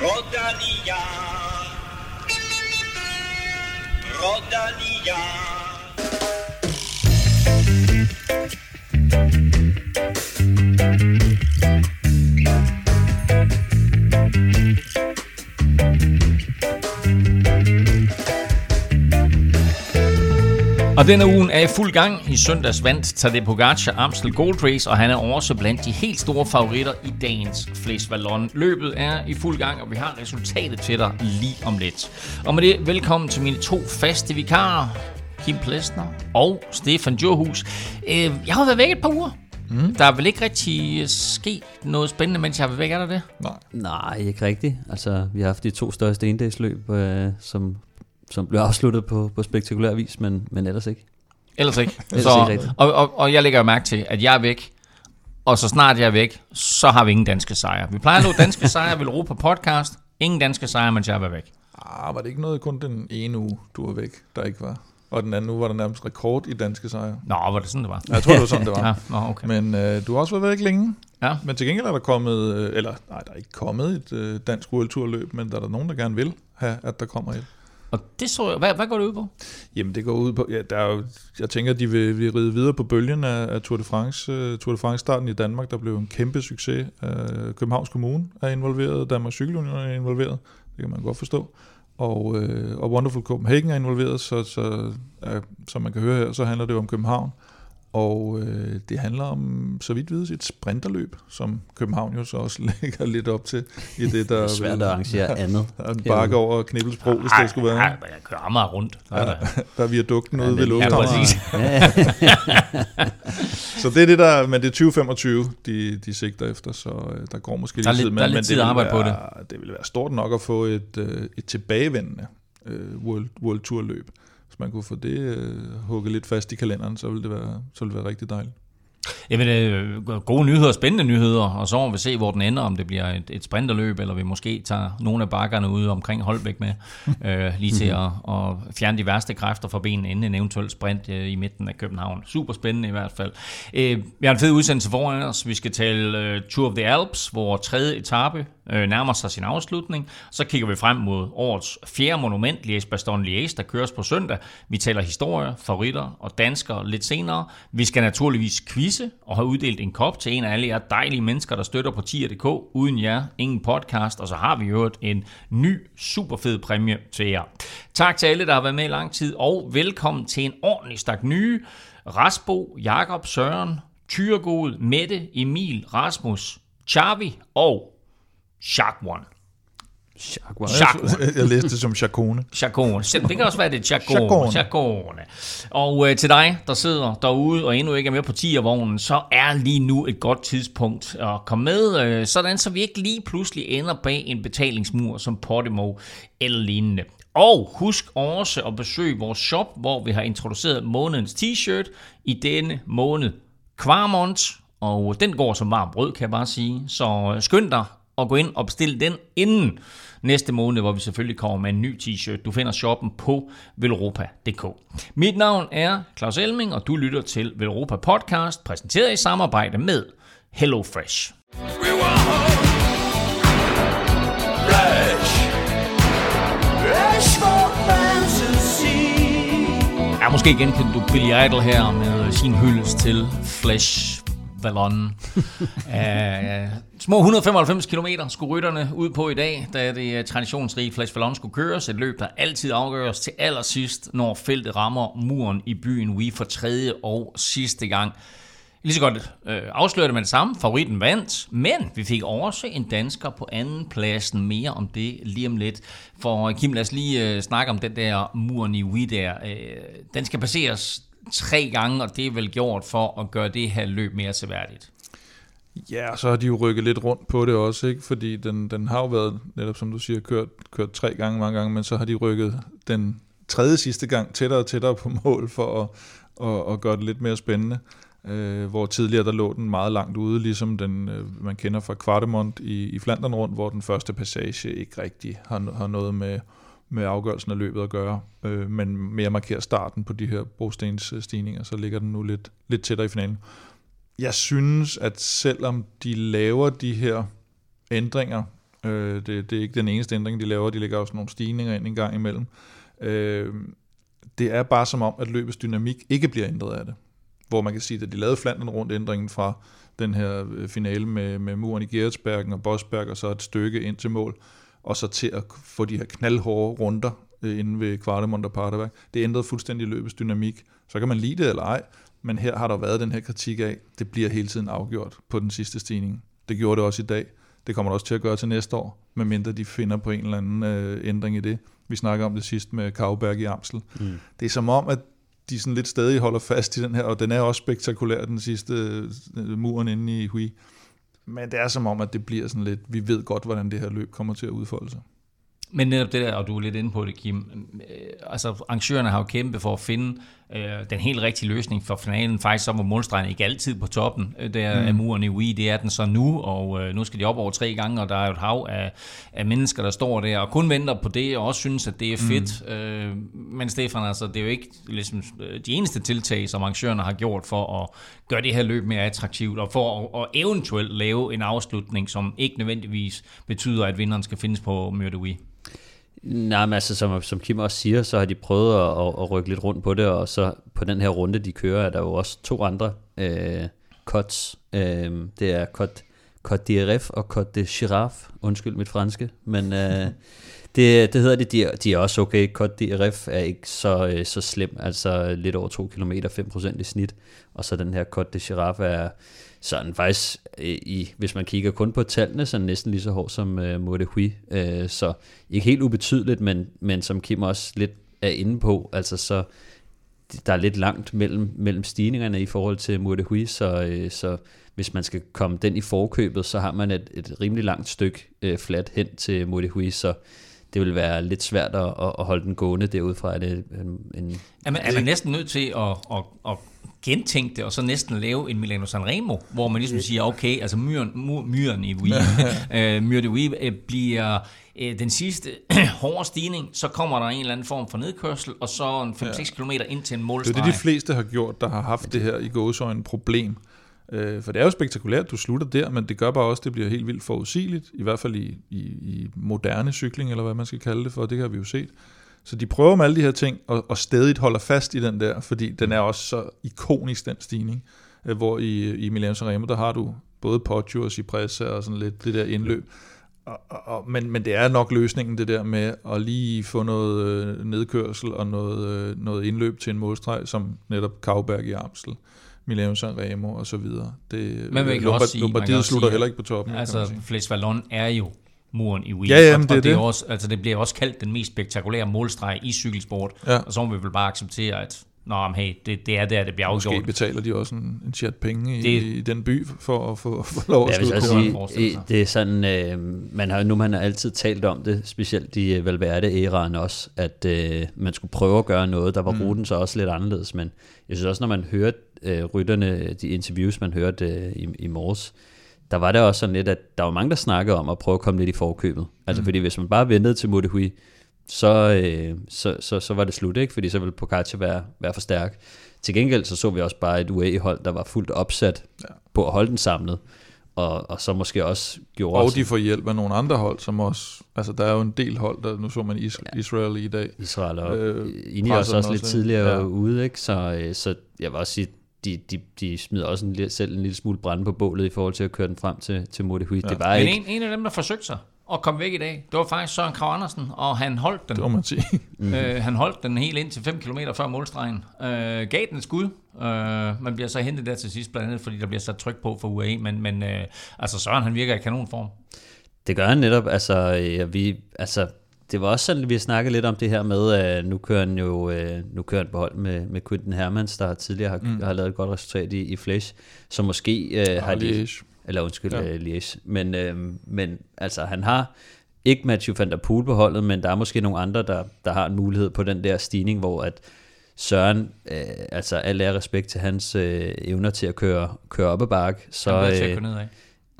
Rodalia. Rodalia. Og denne ugen er i fuld gang. I søndags vandt Tadej Pogacar Amstel Gold Race, og han er også blandt de helt store favoritter i dagens Flæs Vallon. Løbet er i fuld gang, og vi har resultatet til dig lige om lidt. Og med det, velkommen til mine to faste vikarer, Kim Plesner og Stefan Johus. Øh, Jeg har været væk et par uger. Mm. Der er vel ikke rigtig sket noget spændende, mens jeg har været væk, er der det? Nej. Nej, ikke rigtigt. Altså, vi har haft de to største endagsløb, øh, som, som blev afsluttet på, på spektakulær vis, men, men ellers ikke. Ellers ikke. Ellers så, ikke rigtigt. og, og, og jeg lægger mærke til, at jeg er væk, og så snart jeg er væk, så har vi ingen danske sejre. Vi plejer at nå danske sejre ved Europa Podcast. Ingen danske sejre, mens jeg er væk. Ah, var det ikke noget kun den ene uge, du var væk, der ikke var? Og den anden uge var der nærmest rekord i danske sejre. Nå, var det sådan, det var? Ja, Jeg tror, det var sådan, det var. Ja, nå, okay. Men øh, du har også været væk længe. Ja. Men til gengæld er der kommet, øh, eller nej, der er ikke kommet et øh, dansk World men der er der nogen, der gerne vil have, at der kommer et. Og det så jeg. Hvad, hvad går det ud på? Jamen det går ud på, ja, der er jo, jeg tænker, de vil, vil ride videre på bølgen af, af Tour de France. Uh, Tour de France starten i Danmark, der blev en kæmpe succes. Uh, Københavns Kommune er involveret, Danmarks Cykelunion er involveret, det kan man godt forstå. Og, uh, og Wonderful Copenhagen er involveret, så, så uh, som man kan høre her, så handler det jo om København. Og uh, det handler om, så vidt vides, et sprinterløb, som København jo så også lægger lidt op til i det, der Det er svært at arrangere andet. Der er en bakke over Knibbelsbro, hvis det skulle være. Nej, jeg kører Amager rundt. Der er der. Der er viadukten ude ved det- Ja, Lufthavnen. præcis. Så det er det der, men det er 2025, de, de sigter efter, så øh, der går måske Der er lidt tid. der er Men, lidt men tid det at vil arbejde på være, det vil være stort nok at få et, øh, et tilbagevendende øh, World, World Tour løb. Man kunne få det øh, hugget lidt fast i kalenderen, så ville det være, så ville det være rigtig dejligt. Jamen, øh, gode nyheder, spændende nyheder, og så må vi se, hvor den ender, om det bliver et, et sprinterløb, eller vi måske tager nogle af bakkerne ude omkring Holbæk med, øh, lige til at, at fjerne de værste kræfter fra benene, inden en eventuel sprint øh, i midten af København. Super spændende i hvert fald. Øh, vi har en fed udsendelse foran os. Vi skal tale øh, Tour of the Alps, hvor tredje etape øh, nærmer sig sin afslutning. Så kigger vi frem mod årets fjerde monument, Liège Baston Liège, der køres på søndag. Vi taler historie, favoritter og danskere lidt senere. Vi skal naturligvis quizze og have uddelt en kop til en af alle jer dejlige mennesker, der støtter på tier.dk. Uden jer, ingen podcast. Og så har vi jo en ny, super fed præmie til jer. Tak til alle, der har været med i lang tid, og velkommen til en ordentlig stak nye. Rasbo, Jakob, Søren, Tyregod, Mette, Emil, Rasmus, Charvi og Shark One. Chakwa. Shark One. Jeg, læste det som Chacone. Chacone. Det kan også være, det er Chacone. Chacone. Chacone. Og øh, til dig, der sidder derude og endnu ikke er med på 10'er-vognen, så er lige nu et godt tidspunkt at komme med, øh, sådan så vi ikke lige pludselig ender bag en betalingsmur som Podimo eller lignende. Og husk også at besøge vores shop, hvor vi har introduceret månedens t-shirt i denne måned. Kvarmont, og den går som varmt brød, kan jeg bare sige. Så øh, skynd dig og gå ind og bestil den inden næste måned, hvor vi selvfølgelig kommer med en ny t-shirt. Du finder shoppen på velropa.dk. Mit navn er Claus Elming, og du lytter til Velropa Podcast, præsenteret i samarbejde med HelloFresh. We. Ja, måske genkendte du Billy Idol her med sin hyldest til Flash Vallon. uh, små 195 km skulle rytterne ud på i dag, da det øh, traditionsrige Flash Vallon skulle køres. Et løb, der altid afgøres til allersidst, når feltet rammer muren i byen Wii for tredje og sidste gang. Lige så godt øh, afslørte man det samme. Favoritten vandt, men vi fik også en dansker på anden pladsen. Mere om det lige om lidt. For øh, Kim, lad os lige øh, snakke om den der muren i Wii der. Øh, den skal passeres tre gange, og det er vel gjort for at gøre det her løb mere seværdigt. Ja, og så har de jo rykket lidt rundt på det også, ikke? fordi den, den har jo været, netop som du siger, kørt, kørt tre gange mange gange, men så har de rykket den tredje sidste gang tættere og tættere på mål for at, at, at gøre det lidt mere spændende. Øh, hvor tidligere der lå den meget langt ude, ligesom den øh, man kender fra Kvartemont i, i Flandern rundt, hvor den første passage ikke rigtig har, har noget med, med afgørelsen af løbet at gøre, øh, men mere markerer starten på de her brostensstigninger, så ligger den nu lidt, lidt tættere i finalen. Jeg synes, at selvom de laver de her ændringer Øh, det, det er ikke den eneste ændring, de laver. De lægger også nogle stigninger ind en gang imellem. Øh, det er bare som om, at løbets dynamik ikke bliver ændret af det. Hvor man kan sige, at de lavede flanderen rundt ændringen fra den her øh, finale med, med muren i Geretsbergen og Bosberg, og så et stykke ind til mål, og så til at få de her knaldhårde runder øh, inde ved Kvartemont og Paterberg. Det ændrede fuldstændig løbets dynamik. Så kan man lide det eller ej, men her har der været den her kritik af, det bliver hele tiden afgjort på den sidste stigning. Det gjorde det også i dag. Det kommer det også til at gøre til næste år, medmindre de finder på en eller anden øh, ændring i det. Vi snakker om det sidst med Kavberg i Amsel. Mm. Det er som om, at de sådan lidt stadig holder fast i den her, og den er også spektakulær, den sidste øh, muren inde i Hui. Men det er som om, at det bliver sådan lidt, vi ved godt, hvordan det her løb kommer til at udfolde sig. Men netop det der, og du er lidt inde på det, Kim, øh, altså arrangørerne har jo kæmpet for at finde øh, den helt rigtige løsning for finalen. Faktisk så var målstregen ikke altid på toppen øh, der mm. af muren i Wii. Det er den så nu, og øh, nu skal de op over tre gange, og der er jo et hav af, af mennesker, der står der og kun venter på det, og også synes, at det er fedt. Mm. Øh, men Stefan, altså, det er jo ikke ligesom, øh, de eneste tiltag, som arrangørerne har gjort for at gøre det her løb mere attraktivt, og for at, at eventuelt lave en afslutning, som ikke nødvendigvis betyder, at vinderen skal findes på Møre de Wii. Nej, men altså, som, som Kim også siger, så har de prøvet at, at, at rykke lidt rundt på det, og så på den her runde, de kører, er der jo også to andre øh, cuts. Øh, det er cut, cut de Ref og cut de Giraffe. Undskyld mit franske, men øh, det, det hedder det, de, er- de er også okay. Cut de Ref er ikke så, øh, så slem, altså lidt over 2 km, 5% i snit. Og så den her cut de Giraffe er sådan faktisk, øh, i, hvis man kigger kun på tallene, så er den næsten lige så hård som øh, Mode Hui. Øh, så ikke helt ubetydeligt, men, men som Kim også lidt er inde på, altså så der er lidt langt mellem, mellem stigningerne i forhold til Morte Hui, så, øh, så hvis man skal komme den i forkøbet, så har man et, et rimelig langt stykke øh, flat hen til Morte Hui, så det vil være lidt svært at, at at holde den gående derudfra. Er det en, en, Er man, er man næsten nødt til at, at, at gentænke det, og så næsten lave en Milano Sanremo, hvor man ligesom siger, okay, altså myren, mu- myren i Wii, øh, Myre de Wii øh, bliver øh, den sidste hårde stigning, så kommer der en eller anden form for nedkørsel, og så en 5-6 km ind til en Det målstreg. er det, de fleste har gjort, der har haft det her i gåsøjne problem. Øh, For det er jo spektakulært, du slutter der, men det gør bare også, at det bliver helt vildt forudsigeligt, i hvert fald i, i, i moderne cykling, eller hvad man skal kalde det for, det har vi jo set. Så de prøver med alle de her ting, og, og stadig holder fast i den der, fordi den er også så ikonisk, den stigning. Øh, Hvor i, i Milano Sanremo, der har du både Poggio og Cipressa og sådan lidt det der indløb. Og, og, men, men det er nok løsningen, det der med at lige få noget øh, nedkørsel og noget, øh, noget indløb til en målstreg, som netop Kavberg i Amstel, Milano Sanremo og så videre. Det, Men man kan Lombard- også sige- Lombardiet slutter sige, heller ikke på toppen. Altså, sige. Fles Vallon er jo muren i Wii. Ja, ja, og, det er og det, det. også, altså, det bliver også kaldt den mest spektakulære målstreg i cykelsport, Ja. og så må vi vel bare acceptere, at Nå, men hey, det, det er der, det bliver Måske afgjort. betaler de også en, en chat penge i, Det- i den by for at få, få lov at man sige, øh, det er sådan, øh, man har nu man har altid talt om det, specielt i øh, Valverde-æraen også, at øh, man skulle prøve at gøre noget, der var mm. ruten så også lidt anderledes, men jeg synes også, når man hørte øh, rytterne, de interviews, man hørte øh, i, i morges, der var det også sådan lidt, at der var mange, der snakkede om at prøve at komme lidt i forkøbet. Altså mm. fordi hvis man bare ventede til Modehui, så, øh, så, så, så var det slut, ikke? Fordi så ville Pogacar være, være for stærk. Til gengæld så så vi også bare et UAE-hold, der var fuldt opsat ja. på at holde den samlet, og, og så måske også gjorde Og de får hjælp af nogle andre hold, som også... Altså, der er jo en del hold, der nu så man Is- Israel i dag. Israel og Øh, Ineos også, den lidt også, tidligere ja. ja. ude, ikke? Så, øh, så jeg vil også sige, de, de, de smider også en, selv en lille smule brænde på bålet i forhold til at køre den frem til, til Modehui. Ja. Det var Men ikke... en, en af dem, der forsøgte sig og kom væk i dag, det var faktisk Søren Krav Andersen, og han holdt den. Det må man sige. Mm-hmm. Øh, han holdt den helt ind til 5 km før målstregen. Øh, gav den et skud. Øh, man bliver så hentet der til sidst, blandt andet fordi der bliver sat tryk på for UAE, men, men øh, altså Søren han virker i kanonform. Det gør han netop, altså, øh, vi, altså det var også sådan, vi snakkede lidt om det her med, at nu kører han jo øh, nu kører han på hold med, med Quinten Hermans, der tidligere har, mm. har lavet et godt resultat i, i Flash, så måske øh, har de, eller undskyld, Ja. uh, Liège, men, øh, men altså han har ikke Matthew van der Poel på holdet, men der er måske nogle andre, der, der har en mulighed på den der stigning, hvor at Søren, øh, altså al ære respekt til hans øh, evner til at køre, køre op ad bakke, så, øh.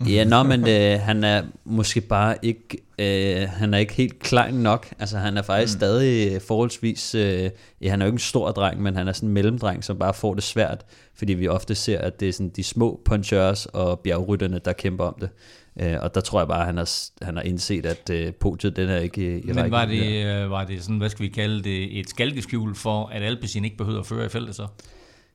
Ja, nå, men øh, han er måske bare ikke, øh, han er ikke helt klein nok. Altså han er faktisk mm. stadig øh, forholdsvis, øh, ja, han er jo ikke en stor dreng, men han er sådan en mellemdreng, som bare får det svært, fordi vi ofte ser, at det er sådan de små punchers og bjergrytterne, der kæmper om det. Øh, og der tror jeg bare, at han har, han har indset, at øh, podiet den er ikke i, i Men rækken var der. det, øh, var det sådan, hvad skal vi kalde det, et skalkeskjul for, at Alpecin ikke behøvede at føre i feltet så?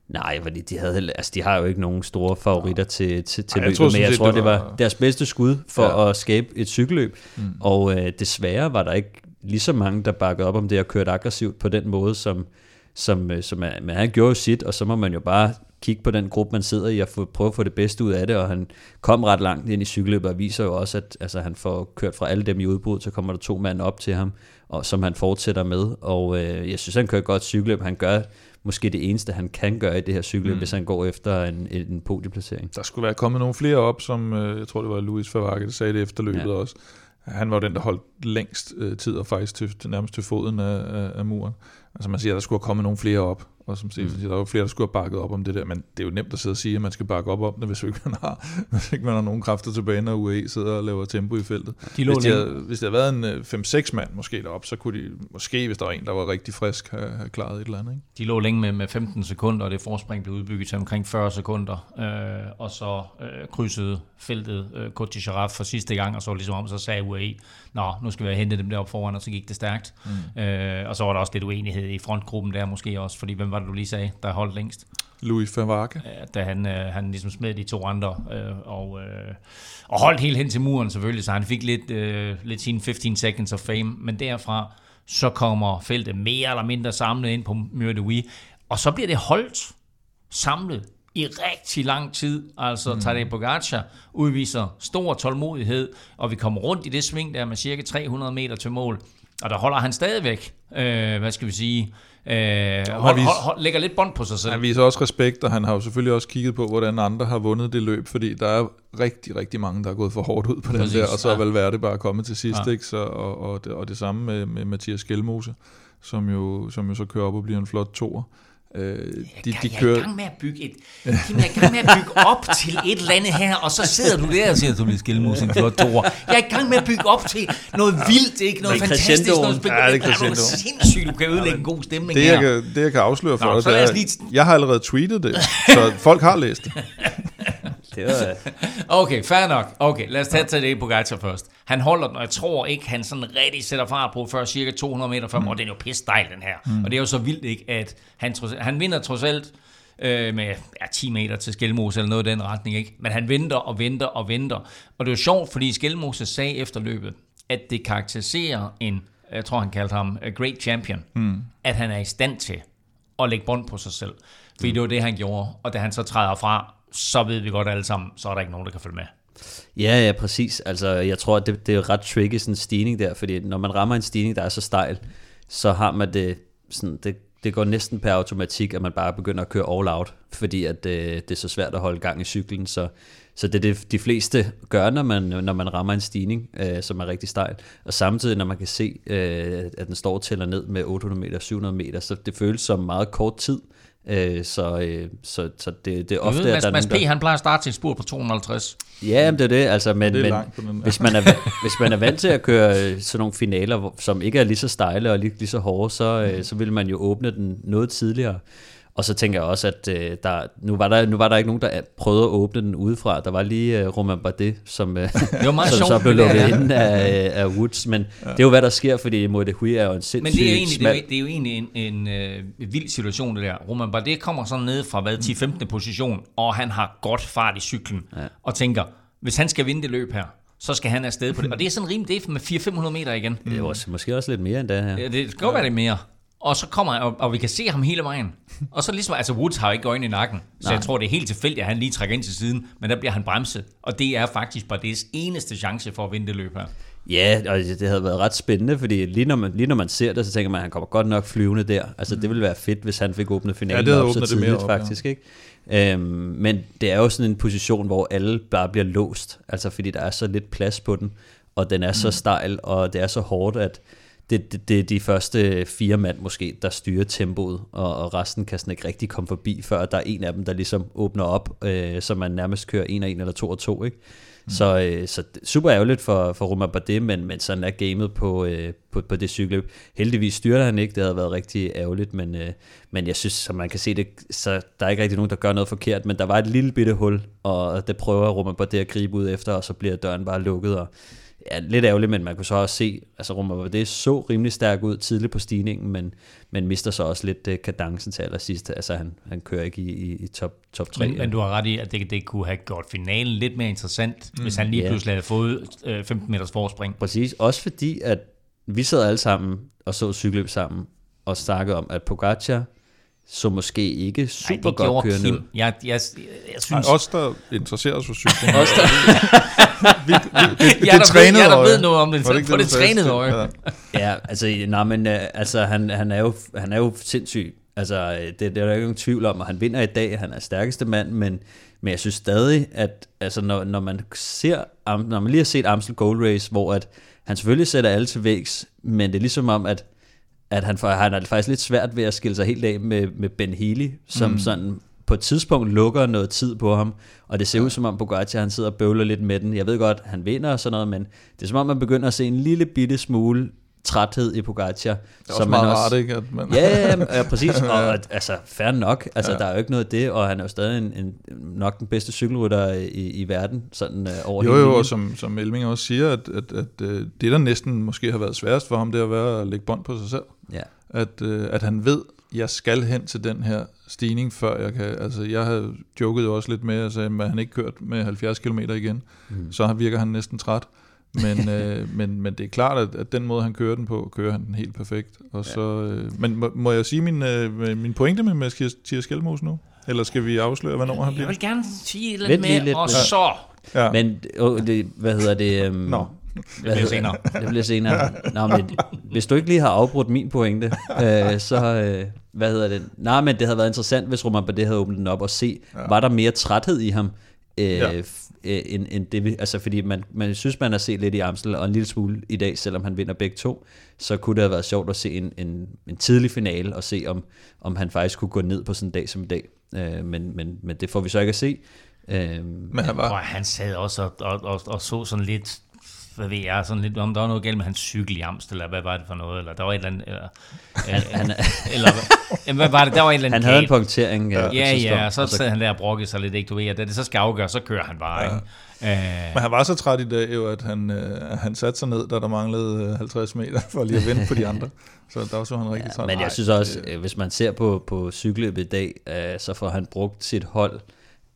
Nej, fordi de, havde, altså, de har jo ikke nogen store favoritter til, til, til Ej, jeg løbet, tror men jeg tror, det det var deres bedste skud for Ja. ja. at skabe et cykelløb. Mm. Og øh, desværre var der ikke lige så mange, der bakkede op om det og kørte aggressivt på den måde, som, som, øh, som men han gjorde jo sit, og så må man jo bare kigge på den gruppe, man sidder i, og få, prøve at få det bedste ud af det, og han kom ret langt ind i cykelløbet, og viser jo også, at altså, han får kørt fra alle dem i udbrud, så kommer der to mand op til ham, og som han fortsætter med, og øh, jeg synes, han kører godt cykelløb, han gør måske det eneste, han kan gøre i det her cykelløb, mm. hvis han går efter en, en podieplacering. Der skulle være kommet nogle flere op, som øh, jeg tror, det var Louis Favake, der sagde det efter løbet Ja. også. Han var jo den, der holdt længst øh, tid og faktisk til, til, nærmest til foden af, af, af muren. Altså man siger, at der skulle have kommet nogle flere op, og som Stefan Mm. siger, der var flere, der skulle have bakket op om det der, men det er jo nemt at sidde og sige, at man skal bakke op om det, hvis ikke man har, hvis ikke man har nogen kræfter tilbage, når UAE sidder og laver tempo i feltet. De Hvis de, havde, hvis det havde været en øh, 5-6 mand måske derop, så kunne de måske, hvis der var en, der var rigtig frisk, have, have klaret et eller andet. Ikke? de lå længe med, med 15 sekunder, og det forspring blev udbygget til omkring 40 sekunder, øh, og så øh, krydsede feltet øh, de Giraffe for sidste gang, og så ligesom om, så sagde UAE, nå, nu skal vi have hentet dem deroppe foran, og så gik det stærkt. Mm. Øh, og så var der også lidt uenighed i frontgruppen der måske også, fordi hvem var det, du lige sagde, der holdt længst? Louis Favake. da han, øh, han ligesom smed de to andre, øh, og, øh, og holdt helt hen til muren selvfølgelig, så han fik lidt, øh, lidt sine 15 seconds of fame, men derfra så kommer feltet mere eller mindre samlet ind på Mur de Huy, og så bliver det holdt samlet i rigtig lang tid. Altså mm. Tadej Pogacar udviser stor tålmodighed, og vi kommer rundt i det sving der med cirka 300 meter til mål, og der holder han stadigvæk, øh, hvad skal vi sige, øh, hold, hold, hold, lægger lidt bånd på sig selv. Han viser også respekt, og han har jo selvfølgelig også kigget på, hvordan andre har vundet det løb, fordi der er rigtig, rigtig mange, der er gået for hårdt ud på den Præcis, der, og så er ja. Valverde bare kommet til sidst, Ja. ikke? Så, og, og, det, og det samme med, med Mathias Skelmose, som jo, som jo så kører op og bliver en flot toer. Øh, de, de jeg er i kører, gang med at bygge et, Kim, jeg er i gang med at bygge op til et eller andet her, og så sidder du der og siger, du bliver skilmus en flot toer. Jeg er i gang med at bygge op til noget vildt, ikke? Noget Det er fantastisk, noget spændende. Ja, det er er sindssygt, du kan ødelægge en god stemning det, jeg her. kan, det, jeg kan afsløre for Nå, dig, så det er, os lige- jeg har allerede tweetet det, så folk har læst det. Det var, Okay, fair nok. Okay, lad os tage til det Pogacar først. Han holder den, og jeg tror ikke, han sådan rigtig sætter fart på før cirka 200 meter frem, mm. og den er jo pisse dejl, den her. Mm. Og det er jo så vildt, ikke, at han, trods, han vinder trods alt øh, med ja, 10 meter til Skelmose eller noget i den retning, ikke? Men han venter og venter og venter. Og det er jo sjovt, fordi Skelmose sagde efter løbet, at det karakteriserer en, jeg tror han kaldte ham a great champion, mm. at han er i stand til at lægge bånd på sig selv. Fordi mm. det var det, han gjorde. Og da han så træder fra, så ved vi godt alle sammen, så er der ikke nogen, der kan følge med. Ja, ja, præcis. Altså, jeg tror, at det, det er ret tricky, sådan en stigning der, fordi når man rammer en stigning, der er så stejl, så har man det sådan, det, det går næsten per automatik, at man bare begynder at køre all out, fordi at øh, det er så svært at holde gang i cyklen, så, så det er det, de fleste gør, når man, når man rammer en stigning, øh, som er rigtig stejl, og samtidig, når man kan se, øh, at den står og tæller ned med 800 meter, 700 meter, så det føles som meget kort tid, øh, så, øh, så, så det, det er ofte, Ofte, at der er Mads P. der, han plejer at starte sin spur på 250. Ja, men det er det, altså, men, Det er men langt der. hvis, man er, hvis man er vant til at køre øh, sådan nogle finaler, som ikke er lige så stejle og lige, lige så hårde, så, øh, så vil man jo åbne den noget tidligere. Og så tænker jeg også, at øh, der, nu, var der, nu var der ikke nogen, der prøvede at åbne den udefra. Der var lige øh, Romain Bardet, som, øh, Det var meget som sjovt. så blev lukket ind af, af Woods. Men ja. det er jo, hvad der sker, fordi Moe de Huy er jo en sindssyg Men det er, egentlig, smal... det, er, det er jo egentlig en, en øh, vild situation, det der. Roman Bardet kommer sådan ned fra hvad, 10-15. position, og han har godt fart i cyklen, ja. og tænker, hvis han skal vinde det løb her, så skal han afsted på det. Og det er sådan rimelig, det er med 400-500 meter igen. Det er jo også, måske også lidt mere end det her. Ja, det skal godt være det mere. Og så kommer han, og, og vi kan se ham hele vejen. Og så ligesom, altså Woods har jo ikke øjne i nakken, så Nej. jeg tror, det er helt tilfældigt, at han lige trækker ind til siden, men der bliver han bremset. Og det er faktisk Bardets eneste chance for at vinde det løb her. Ja, og det det havde været ret spændende, fordi lige når man, lige når man ser det, så tænker man, at han kommer godt nok flyvende der. Altså, det ville være fedt, hvis han fik åbnet finalen Ja, det op så åbnet det mere tidligt, op, ja. faktisk. Ikke? Øhm, men det er jo sådan en position, hvor alle bare bliver låst, altså fordi der er så lidt plads på den, og den er så stejl, og det er så hårdt, at det, det, det er de første fire mand måske, der styrer tempoet, og, og resten kan sådan ikke rigtig komme forbi, før der er en af dem, der ligesom åbner op, øh, så man nærmest kører en og en eller to og to, ikke? Så, øh, så super ærgerligt for, for Romain Bardet, men, men sådan er gamet på, øh, på, på det cykelløb. Heldigvis styrter han ikke, det havde været rigtig ærgerligt, men, øh, men jeg synes, som man kan se det, så der er ikke rigtig nogen, der gør noget forkert, men der var et lille bitte hul, og det prøver Romain Bardet at gribe ud efter, og så bliver døren bare lukket, og ja, lidt ærgerligt, men man kunne så også se, altså Romain Bardet så rimelig stærk ud tidligt på stigningen, men, men mister så også lidt øh, kadencen til allersidst, altså han, han kører ikke i, i, i top, top 3. Men, men du har ret i, at det, det kunne have gjort finalen lidt mere interessant, mm. hvis han lige Ja. pludselig havde fået øh, 15 meters forspring. Præcis, også fordi, at vi sad alle sammen og så cykelløb sammen, og snakkede om, at Pogacar så måske ikke super Nej, det godt ud. Kim. Jeg, jeg, jeg, jeg synes... os, der interesserer os for cykling. Også der, vi, vi, det, Jeg, der ved, jeg, der ved noget om det, på det, du sagde? trænede øje. Ja. ja, altså, nej, men øh, altså, han, han, er jo, han er jo sindssyg. Altså, øh, det, det er der ikke nogen tvivl om, og han vinder i dag, han er stærkeste mand, men, men jeg synes stadig, at altså, når, når man ser, når man lige har set Amstel Gold Race, hvor at han selvfølgelig sætter alle til vægs, men det er ligesom om, at at han, får, han har det faktisk lidt svært ved at skille sig helt af med, med Ben Healy, som mm. sådan på et tidspunkt lukker noget tid på ham, og det ser ud som om Pogacar han sidder og bøvler lidt med den. Jeg ved godt, han vinder og sådan noget, men det er som om man begynder at se en lille bitte smule træthed i Pogacar. Det er også meget rart, ikke? At man, Ja, ja, ja, præcis. Og at- altså, fair nok. Altså, Ja. der er jo ikke noget af det, og han er jo stadig en, en, nok den bedste cykelrytter i, i verden, sådan uh, over Jo, hele jo, og som, som Elming også siger, at, at, at øh, det, der næsten måske har været sværest for ham, det har været at lægge bånd på sig selv. Ja. At, øh, at han ved, jeg skal hen til den her stigning, før jeg kan... Altså, jeg havde joket jo også lidt med, at sagde, at han ikke kørt med 70 km igen. Mm. Så virker han næsten træt. Men, øh, men, men det er klart, at, at den måde, han kører den på, kører han den helt perfekt. Og ja. så, øh, men må, må jeg sige min, øh, min pointe med Mathias Skelmos nu? Eller skal vi afsløre, hvad nummer han Jeg bliver? vil gerne sige eller Vent med, lidt og med- så... Ja. Men åh, det, hvad hedder det? Um, Nå. Hvad bliver senere. Det bliver senere. Nå, men hvis du ikke lige har afbrudt min pointe, øh, så, øh, hvad hedder det? Nej, men det havde været interessant, hvis Roman Bardet havde åbnet den op og se, ja. var der mere træthed i ham, øh, Ja. Øh, end, end det, vi- altså fordi man, man synes, man har set lidt i Amstel, og en lille smule i dag, selvom han vinder begge to, så kunne det have været sjovt at se en, en, en tidlig finale, og se om, om han faktisk kunne gå ned på sådan en dag som i dag. Øh, men, men, men det får vi så ikke at se. Øh, Men han var, han sad også og, og, og, og så sådan lidt, hvad ved jeg, sådan lidt, om der var noget galt med hans cykel i Amstel, eller hvad var det for noget, eller der var et eller andet, eller, han, eller jamen, hvad var det, der var et eller andet han havde en punktering. Ja, Ja, ja, og så sad han der og brokkede sig lidt, ikke, du ved, da det så skal afgøre, så kører han bare, ikke? Øh, Men han var så træt i dag, jo, at han, øh, han satte sig ned, da der manglede øh, 50 meter, for lige at vente på de andre. Så der så han rigtig træt. Men jeg synes også, øh, hvis man ser på, på cykelløbet i dag, øh, så får han brugt sit hold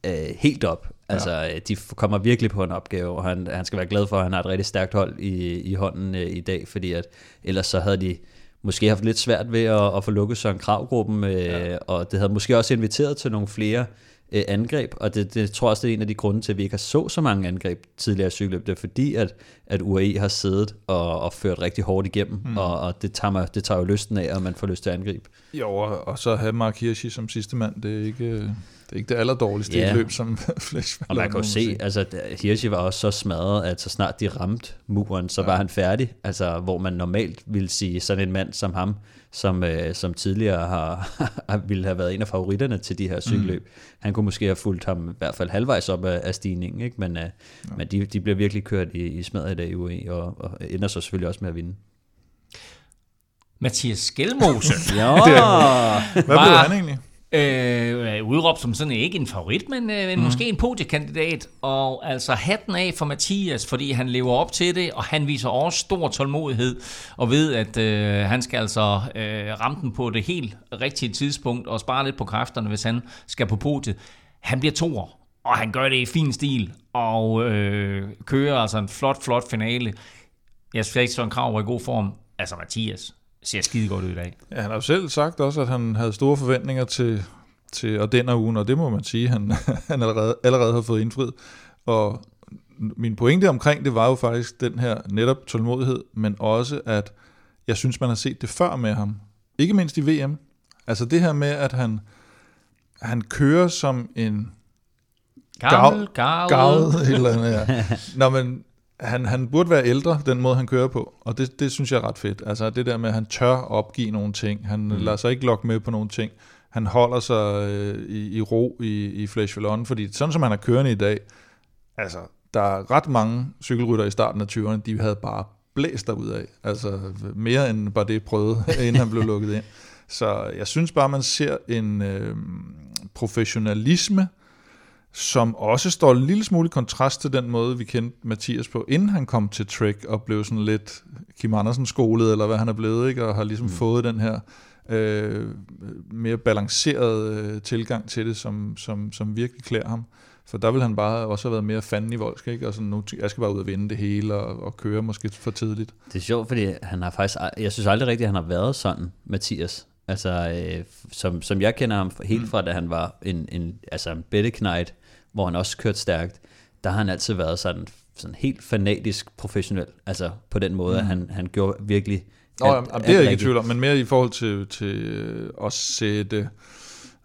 øh, helt op. Altså, øh, de kommer virkelig på en opgave, og han, han skal være glad for, at han har et rigtig stærkt hold i, i hånden øh, i dag, fordi at ellers så havde de måske haft lidt svært ved at, at få lukket Søren Krav-gruppen, øh, ja. og det havde måske også inviteret til nogle flere øh, angreb, og det, det tror jeg også, det er en af de grunde til, at vi ikke har så så mange angreb tidligere i cykelløb. Det er fordi, at, at UAE har siddet og, og ført rigtig hårdt igennem, mm. og, og det, tager, mig, det tager jo lysten af, at man får lyst til at angribe. Jo, og, og så have Mark Hirschi som sidste mand, det er ikke, øh, det, er ikke det allerdårligste Ja. yeah. løb, som Flash Og man kan jo se, altså Hirschi var også så smadret, at så snart de ramte muren, så ja. var han færdig. Altså hvor man normalt ville sige sådan en mand som ham, som, øh, som tidligere har, ville have været en af favoritterne til de her cykelløb. Mm. Han kunne måske have fulgt ham i hvert fald halvvejs op af, af stigningen, ikke? men, øh, ja. men de, de bliver virkelig kørt i, i smadret i dag i UE, og, og ender så selvfølgelig også med at vinde. Mathias Skelmose Ja, Hvad blev han egentlig? Øh, udråbt som sådan ikke en favorit, men, øh, men mm. måske en podiekandidat. Og altså hatten af for Mathias, fordi han lever op til det, og han viser også stor tålmodighed, og ved, at øh, han skal altså øh, ramme den på det helt rigtige tidspunkt, og spare lidt på kræfterne, hvis han skal på podiet. Han bliver toer, og han gør det i fin stil, og øh, kører altså en flot, flot finale. Jeg synes ikke, Søren Krav var i god form. Altså Mathias ser skide godt ud i dag. Ja, han har jo selv sagt også, at han havde store forventninger til, til Ardenner-ugen, og det må man sige, han, han allerede, allerede har fået indfriet. Og min pointe omkring det var jo faktisk den her netop tålmodighed, men også, at jeg synes, man har set det før med ham. Ikke mindst i VM. Altså det her med, at han, han kører som en Gammel, gammel. gavet et eller andet, ja. Nå, men han, han burde være ældre, den måde han kører på, og det, det synes jeg er ret fedt. Altså det der med, at han tør opgive nogle ting, han mm. lader sig ikke lokke med på nogle ting, han holder sig øh, i, i ro i, i Flash Vallon, fordi sådan som han er kørende i dag, altså der er rytter mange cykelrytter i starten af 20'erne, de havde bare blæst ud af. Altså mere end bare det prøvede, inden han blev lukket ind. Så jeg synes bare, man ser en øh, professionalisme, som også står en lille smule kontrast til den måde, vi kendte Mathias på, inden han kom til Trek og blev sådan lidt Kim Andersen skolet, eller hvad han er blevet, ikke? og har ligesom mm. fået den her øh, mere balancerede øh, tilgang til det, som, som, som virkelig klæder ham. For der vil han bare også have været mere fanden i voldsk, ikke? Og sådan, nu, jeg skal bare ud og vinde det hele, og, og køre måske for tidligt. Det er sjovt, fordi han har faktisk, jeg synes aldrig rigtigt, at han har været sådan, Mathias. Altså, øh, som, som jeg kender ham helt fra, da han var en, en, altså en betteknejt, hvor han også kørte stærkt, der har han altid været sådan, sådan helt fanatisk professionel. Altså på den måde, mm. at han, han gjorde virkelig Nå, alt, jamen, det er jeg ikke i tvivl om, men mere i forhold til, til øh, at sætte,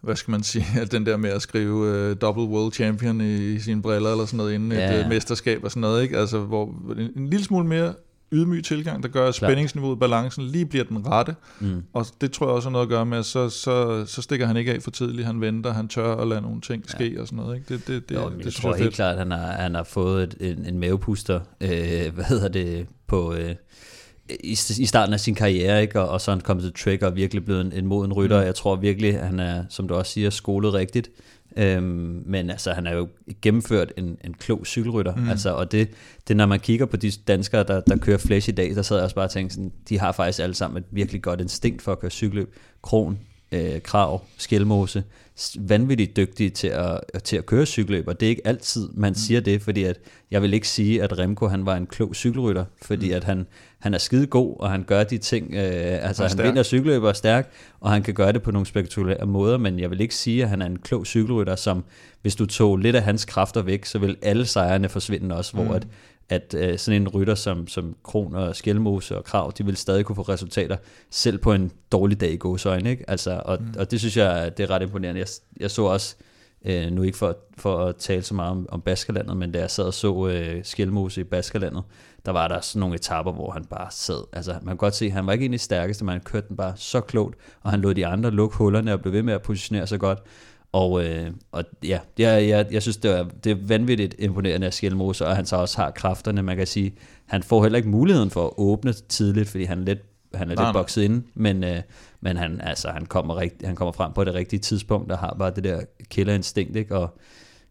hvad skal man sige, at den der med at skrive uh, double world champion i, i sine briller eller sådan noget inden ja, et uh, mesterskab og sådan noget, ikke? Altså, hvor en, en lille smule mere ydmyg tilgang, der gør, at spændingsniveauet, balancen lige bliver den rette. Mm. Og det tror jeg også har noget at gøre med, at så, så, så stikker han ikke af for tidligt, han venter, han tør at lade nogle ting ske ja. og sådan noget. Ikke? Det, det, det, jo, det, jeg det tror jeg helt klart, at han har, han har fået et, en, en mavepuster, øh, hvad hedder det, på... Øh, i, i starten af sin karriere, ikke? Og, og så er han kommet til Trek og virkelig blevet en, en moden rytter. Mm. Jeg tror virkelig, at han er, som du også siger, skolet rigtigt. Øhm, men altså, han har jo gennemført en, en klog cykelrytter. Mm. Altså, og det, det, når man kigger på de danskere, der, der kører flash i dag, der sad jeg også bare og tænkte, sådan, de har faktisk alle sammen et virkelig godt instinkt for at køre cykelløb. Kron, øh, Krav, Skelmose, vanvittigt dygtige til at, til at køre cykelløb, og det er ikke altid, man mm. siger det, fordi at, jeg vil ikke sige, at Remco han var en klog cykelrytter, fordi mm. at han, han er skide god, og han gør de ting, øh, altså han vinder cykelløb og er stærk, og han kan gøre det på nogle spektakulære måder, men jeg vil ikke sige, at han er en klog cykelrytter, som hvis du tog lidt af hans kræfter væk, så vil alle sejrene forsvinde også, mm. hvor at, at øh, sådan en rytter som, som Kron og Skelmose og Krav, de vil stadig kunne få resultater, selv på en dårlig dag i gåsøjne, ikke? Altså, og, mm. og det synes jeg, det er ret imponerende. Jeg, jeg så også, øh, nu ikke for, for at tale så meget om, om Baskerlandet, men da jeg sad og så øh, Skelmose i Baskerlandet, der var der sådan nogle etapper, hvor han bare sad. Altså, man kan godt se, at han var ikke egentlig stærkeste, men han kørte den bare så klogt, og han lod de andre lukke hullerne og blev ved med at positionere sig godt. Og, øh, og ja, jeg, jeg, jeg synes, det er, det er vanvittigt imponerende af Skelmose, og han så også har kræfterne. Man kan sige, han får heller ikke muligheden for at åbne tidligt, fordi han er lidt, han er Nej, lidt bokset inde, men, øh, men han, altså, han, kommer rigt, han kommer frem på det rigtige tidspunkt, og har bare det der killerinstinkt, ikke? Og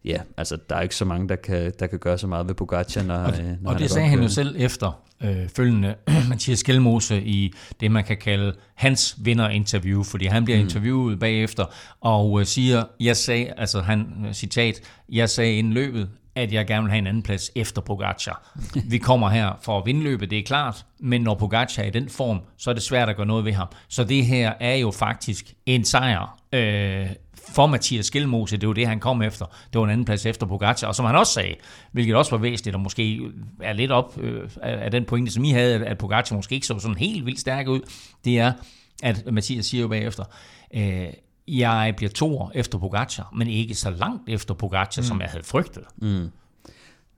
ja, altså, der er ikke så mange, der kan, der kan gøre så meget ved Pogacar, når, Og, øh, når og han det er sagde han jo selv efter øh, følgende Mathias Skelmose i det, man kan kalde hans vinderinterview, fordi han bliver mm. interviewet bagefter og øh, siger, jeg sagde, altså han, øh, citat, jeg sagde inden løbet, at jeg gerne vil have en anden plads efter Pogacar. Vi kommer her for at vinde løbet, det er klart, men når Pogacar er i den form, så er det svært at gøre noget ved ham. Så det her er jo faktisk en sejr øh, for Mathias Skelmose, det var det, han kom efter. Det var en anden plads efter Pogacar, og som han også sagde, hvilket også var væsentligt, og måske er lidt op øh, af den pointe, som I havde, at- Pogacar måske ikke så sådan helt vildt stærk ud, det er, at Mathias siger jo bagefter, øh, jeg bliver to år efter Pogacar, men ikke så langt efter Pogacar, mm. som jeg havde frygtet.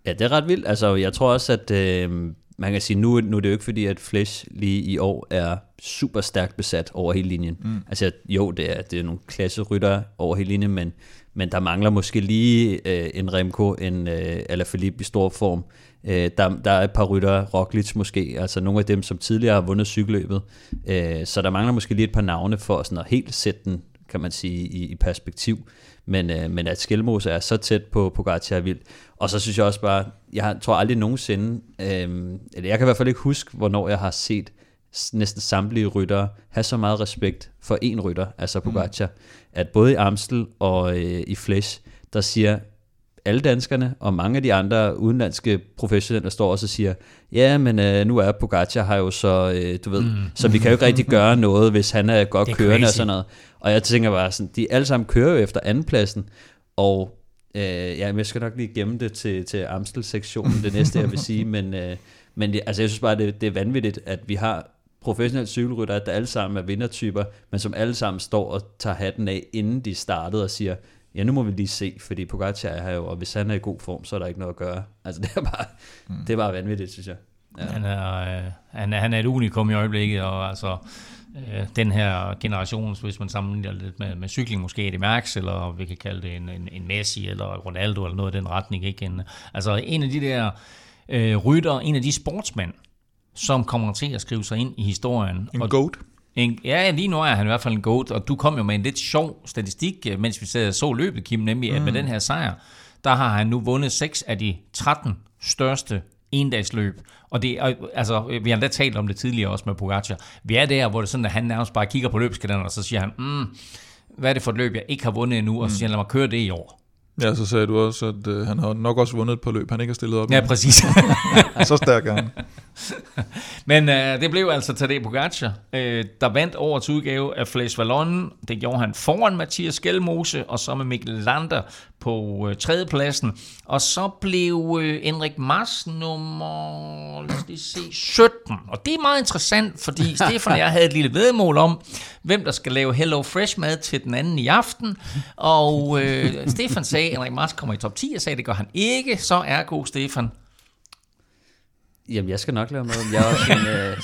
Ja, det er ret vildt. Altså, jeg tror også, at øh, man kan sige, nu, nu er det jo ikke fordi, at Flash lige i år er super stærkt besat over hele linjen. Mm. Altså, jo, det er, det er nogle klasserytter over hele linjen, men, men der mangler måske lige øh, en Remco, en øh, Alaphilippe i stor form. Øh, der, der er et par rytter, Roglic måske, altså nogle af dem, som tidligere har vundet cykelløbet. Øh, så der mangler måske lige et par navne for sådan at helt sætte den, kan man sige, i, i perspektiv. Men, øh, men at Skelmose er så tæt på Pogacar er vildt. Og så synes jeg også bare, jeg tror aldrig nogensinde, øh, eller jeg kan i hvert fald ikke huske, hvornår jeg har set næsten samtlige ryttere have så meget respekt for en rytter, altså Pogacar, mm. at både i Amstel og øh, i Flesh, der siger alle danskerne og mange af de andre udenlandske professionelle står også og siger, ja, men øh, nu er Pogacar har jo så, øh, du ved, mm. så vi kan jo ikke rigtig gøre noget, hvis han er godt Det er kørende og crazy. sådan noget. Og jeg tænker bare sådan, de alle sammen kører jo efter andenpladsen, og øh, ja, men jeg skal nok lige gemme det til, til Amstel-sektionen, det næste jeg vil sige, men, øh, men altså, jeg synes bare, det, det er vanvittigt, at vi har professionelle cykelryttere, der alle sammen er vindertyper, men som alle sammen står og tager hatten af, inden de startede og siger, ja, nu må vi lige se, fordi Pogacar er her jo, og hvis han er i god form, så er der ikke noget at gøre. Altså, det er bare, mm. det er bare vanvittigt, synes jeg. Ja. Han, er, øh, han, er, han er et unikum i øjeblikket, og altså, øh, den her generation, hvis man sammenligner lidt med, med cykling, måske Eddie Merckx, eller vi kan kalde det en, en, en Messi, eller Ronaldo, eller noget i den retning. Ikke? En, altså en af de der øh, rytter, en af de sportsmænd, som kommer til at skrive sig ind i historien. En og, goat. en, ja, lige nu er han i hvert fald en goat, og du kom jo med en lidt sjov statistik, øh, mens vi sad så løbet, Kim, nemlig at med den her sejr, der har han nu vundet 6 af de 13 største endagsløb. Og det altså, vi har endda talt om det tidligere også med Pogacar. Vi er der, hvor det er sådan, at han nærmest bare kigger på løbskalenderen, og så siger han, mm, hvad er det for et løb, jeg ikke har vundet endnu, og så siger han, lad mig køre det i år. Ja, så sagde du også, at øh, han har nok også vundet et par løb, han ikke har stillet op. Ja, i. præcis. Så stærk er han. Men øh, det blev altså Tadej Pogacar, øh, der vandt årets udgave af Flash Wallon. Det gjorde han foran Mathias Skelmose, og så med Mikkel Lander på øh, tredjepladsen. Og så blev øh, Henrik Mars nummer lad os lige se, 17. Og det er meget interessant, fordi Stefan og jeg havde et lille vedmål om, hvem der skal lave Hello Fresh mad til den anden i aften. Og øh, Stefan sagde, at Henrik Mars kommer i top 10. Jeg sagde, at det gør han ikke. Så er god Stefan. Jamen, jeg skal nok lave mad. Jeg er også en øh,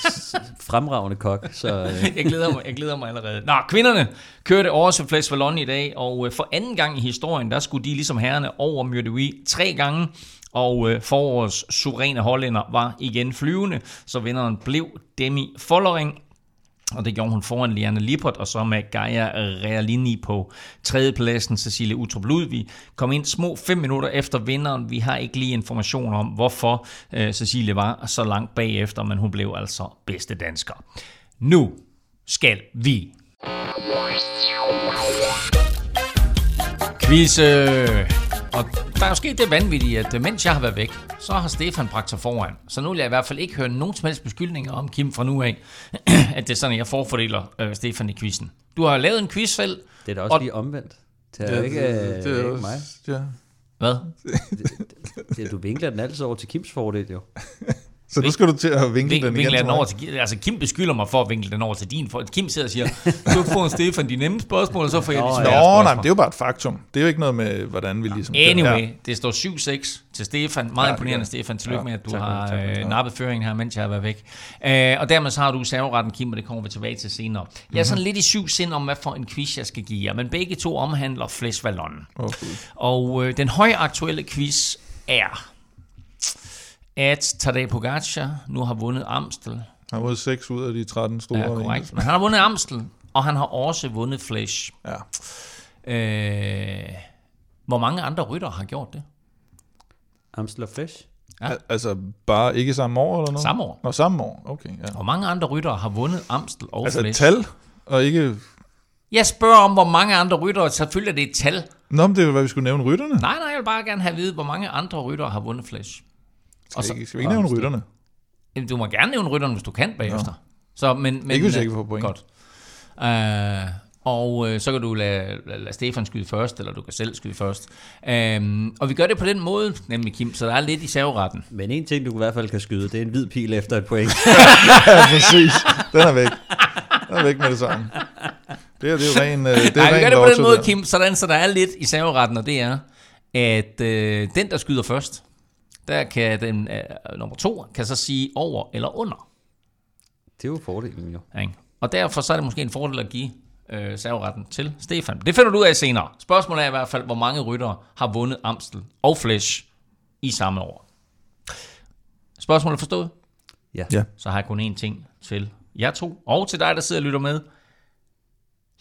fremragende kok, så øh, jeg, glæder mig, jeg glæder mig allerede. Nå, kvinderne kørte over til Flash Vallon i dag, og øh, for anden gang i historien, der skulle de ligesom herrene over Myrdewi tre gange, og øh, forårets suveræne hollænder var igen flyvende, så vinderen blev Demi Follering, og det gjorde hun foran Liane Lippert, og så med Gaia Realini på tredjepladsen. Cecilie Utrup Ludvig kom ind små fem minutter efter vinderen. Vi har ikke lige information om, hvorfor øh, Cecilie var så langt bagefter, men hun blev altså bedste dansker. Nu skal vi Quizze! Øh, øh, Og der er jo sket det vanvittige, at øh, mens jeg har været væk, så har Stefan bragt sig foran. Så nu vil jeg i hvert fald ikke høre nogen som helst beskyldninger om Kim fra nu af, at det er sådan, at jeg forfordeler øh, Stefan i quizzen. Du har lavet en quiz selv. det er da også Og- lige omvendt. Det er jo ikke, det, det er ikke mig. Ja. Hvad? Det, du vinkler den altid over til Kims fordel, jo. Så nu skal du til at vinkle Vink, den igen, den over til, altså Kim beskylder mig for at vinkle den over til din. For, Kim sidder og siger, du får Stefan de nemme spørgsmål, og så får jeg de svære Nå, spørgsmål. nej, det er jo bare et faktum. Det er jo ikke noget med, hvordan vi ligesom... Anyway, Ja. det står 7-6 til Stefan. Meget Ja, ja, imponerende, gør Stefan. Tillykke Ja, med, at du tak har tak øh, Ja. nappet føringen her, mens jeg har været væk. Øh, og dermed så har du serveretten, Kim, og det kommer vi tilbage til senere. Jeg er sådan Mhm. lidt i syv sind om, hvad for en quiz jeg skal give jer, men begge to omhandler. Åh, Gud. Og øh, den højaktuelle quiz er, at Tadej Pogacar nu har vundet Amstel. Han har vundet 6 ud af de 13 store. Ja, korrekt. Men han har vundet Amstel, og han har også vundet Flesh. Ja. Øh, hvor mange andre rytter har gjort det? Amstel og Flesh. Ja. Al- Altså bare ikke samme år eller noget? Samme år. Nå, samme år. Okay, ja. Hvor mange andre ryttere har vundet Amstel og Altså et Flesh? tal, og ikke... Jeg spørger om, hvor mange andre ryttere, selvfølgelig er det et tal. Nå, men det er jo, hvad vi skulle nævne rytterne. Nej, nej, jeg vil bare gerne have at vide, hvor mange andre ryttere har vundet Flesh. Og så- Skal, vi, skal vi ikke nævne rytterne? Jamen, Du må gerne nævne rytterne, hvis du kan bagefter. Så, men, men, Ikke hvis jeg øh, ikke får point. Godt. Uh, og øh, så kan du lade, lade, lade Stefan skyde først, eller du kan selv skyde først. Um, og vi gør det på den måde, nemlig Kim, så der er lidt i serveretten. Men en ting, du i hvert fald kan skyde, det er en hvid pil efter et point. Ja, præcis. Den er væk. Den er væk med det samme. Det er, det er jo ren, øh, det er Nej, vi gør det på den måde, der. Kim, sådan, så der er lidt i serveretten, og det er, at øh, den, der skyder først, der kan den øh, nummer to, kan så sige over eller under. Det er jo fordelen, jo. Ikke? Og derfor så er det måske en fordel at give øh, serveretten til Stefan. Det finder du ud af senere. Spørgsmålet er i hvert fald, hvor mange ryttere har vundet Amstel og Flesh i samme år. Spørgsmålet forstået? Ja. Ja. Så har jeg kun én ting til jer to, og til dig, der sidder og lytter med.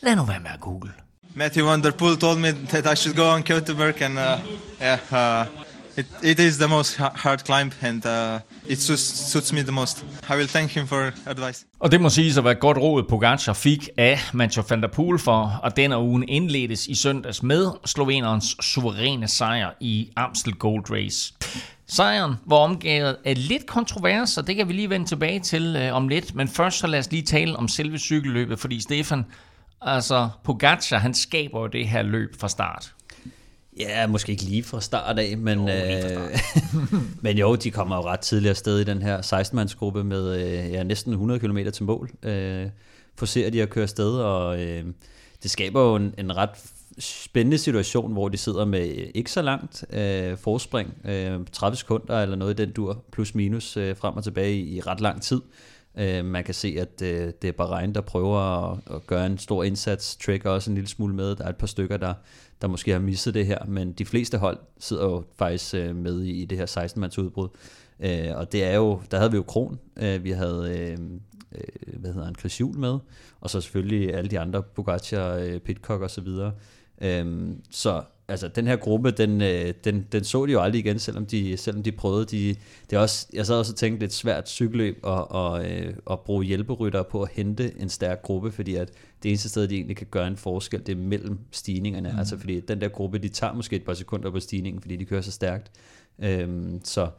Lad nu være med at google. Matthew Van Der Poel told me that I should go on Keutenberg, and uh, yeah, uh, it, it is the most hard climb, and uh, it suits, suits me the most. I will thank him for advice. Og det må siges at være godt råd, Pogacar fik af Mathieu van der Poel for, og denne ugen indledes i søndags med slovenerens suveræne sejr i Amstel Gold Race. Sejren var omgivet af lidt kontrovers, og det kan vi lige vende tilbage til øh, om lidt. Men først så lad os lige tale om selve cykelløbet, fordi Stefan, altså Pogacar, han skaber jo det her løb fra start. Ja, måske ikke lige fra start af, men, øh, men jo, de kommer jo ret tidligt afsted i den her 16-mandsgruppe med øh, ja, næsten 100 km til mål. Øh, forser de at køre afsted, og øh, det skaber jo en, en ret spændende situation, hvor de sidder med ikke så langt øh, forspring, øh, 30 sekunder eller noget i den dur, plus minus øh, frem og tilbage i, i ret lang tid. Øh, man kan se, at øh, det er Bahrein, der prøver at, at gøre en stor indsats. Trek også en lille smule med. Der er et par stykker, der, der måske har misset det her, men de fleste hold sidder jo faktisk øh, med i, i det her 16-mands udbrud. Øh, og det er jo, der havde vi jo Kron, øh, vi havde, øh, øh hvad hedder han, Chris Juhl med, og så selvfølgelig alle de andre, Bogacar, øh, Pitcock og så videre. Øh, så altså den her gruppe, den, øh, den, den så de jo aldrig igen, selvom de, selvom de prøvede. De, det er også, jeg sad også og tænkte, lidt svært cykelløb og, og, øh, at bruge hjælperytter på at hente en stærk gruppe, fordi at det eneste sted, de egentlig kan gøre en forskel, det er mellem stigningerne. Mm. Altså fordi den der gruppe, de tager måske et par sekunder på stigningen, fordi de kører så stærkt. Øhm, så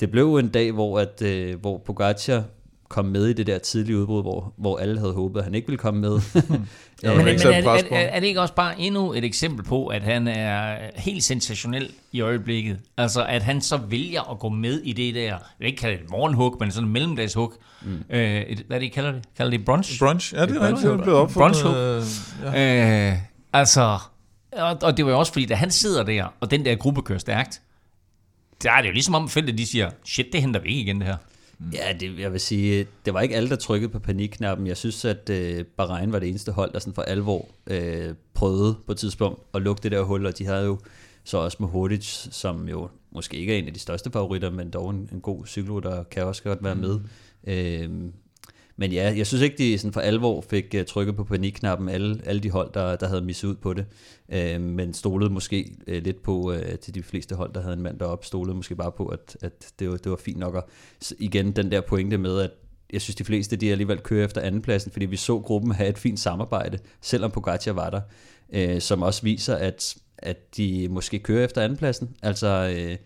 det blev en dag, hvor, at, øh, hvor Pogacar kom med i det der tidlige udbrud, hvor, hvor alle havde håbet, at han ikke ville komme med. Ja, Men, men men er, er, på er, er det ikke også bare endnu et eksempel på, at han er helt sensationel i øjeblikket? Altså, at han så vælger at gå med i det der, jeg vil ikke kalde det et morgenhug, men sådan en mellemdagshug. Mm. Øh, et, hvad er det, I kalder det? Kalder det brunch? Brunch, ja, det er rigtigt, det er blevet brunch opfundet. øh, ja. Øh, altså, og, og det var jo også fordi, da han sidder der, og den der gruppe kører stærkt, der er det jo ligesom om feltet, de siger, shit, det henter vi ikke igen det her. Ja, det, jeg vil sige, det var ikke alle, der trykkede på panikknappen. Jeg synes, at øh, Bahrain var det eneste hold, der sådan for alvor øh, prøvede på et tidspunkt at lukke det der hul, og de havde jo så også med Hurtic, som jo måske ikke er en af de største favoritter, men dog en, en god cykelrytter, der kan også godt være med. Øh, men ja, jeg synes ikke, de sådan for alvor fik uh, trykket på panikknappen, alle, alle de hold, der, der havde misset ud på det. Uh, men stolede måske uh, lidt på, uh, til de fleste hold, der havde en mand deroppe, stolede måske bare på, at, at det, var, det var fint nok. Og igen, den der pointe med, at jeg synes, de fleste de alligevel kører efter andenpladsen, fordi vi så gruppen have et fint samarbejde, selvom Pogacar var der, øh, som også viser, at, at de måske kører efter andenpladsen. Altså, øh,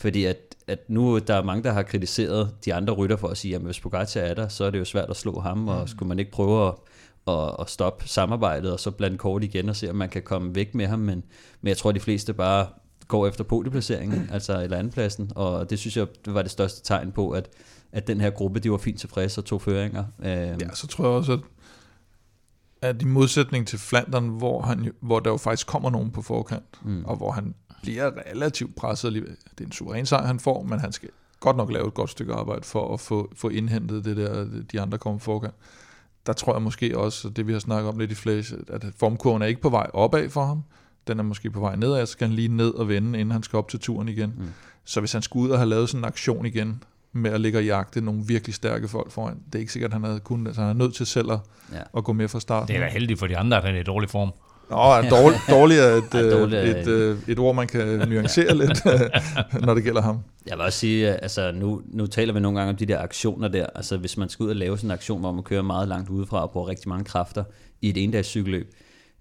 fordi at, at nu der er mange, der har kritiseret de andre rytter for at sige, at hvis Pogacar er der, så er det jo svært at slå ham, og skulle man ikke prøve at, at, at stoppe samarbejdet, og så blande kort igen og se, om man kan komme væk med ham, men, men jeg tror, de fleste bare går efter podieplaceringen, altså eller andenpladsen, og det synes jeg var det største tegn på, at, at den her gruppe, de var fint tilfredse og tog føringer. Øhm, Ja, så tror jeg også, at, at i modsætning til Flandern, hvor, han, hvor der jo faktisk kommer nogen på forkant, mm. og hvor han bliver relativt presset alligevel. Det er en suveræn sejr, han får, men han skal godt nok lave et godt stykke arbejde for at få, få indhentet det der, de andre kommer på forkant. Der tror jeg måske også, det vi har snakket om lidt i Flash, at formkurven er ikke på vej opad for ham. Den er måske på vej nedad, så skal han lige ned og vende, inden han skal op til turen igen. Mm. Så hvis han skulle ud og have lavet sådan en aktion igen, med at ligge og jagte nogle virkelig stærke folk foran, det er ikke sikkert, at han havde kunnet. Altså, han er nødt til selv at, Ja. at gå med fra starten. Det er da heldigt for de andre, at han er i dårlig form. Nå, dårlig, dårlig er et, Ja, øh, dårlig er- et, øh, et ord, man kan nuancere lidt, når det gælder ham. Jeg vil også sige, at, altså nu, nu taler vi nogle gange om de der aktioner der. Altså hvis man skal ud og lave sådan en aktion, hvor man kører meget langt udefra og bruger rigtig mange kræfter i et endags cykelløb.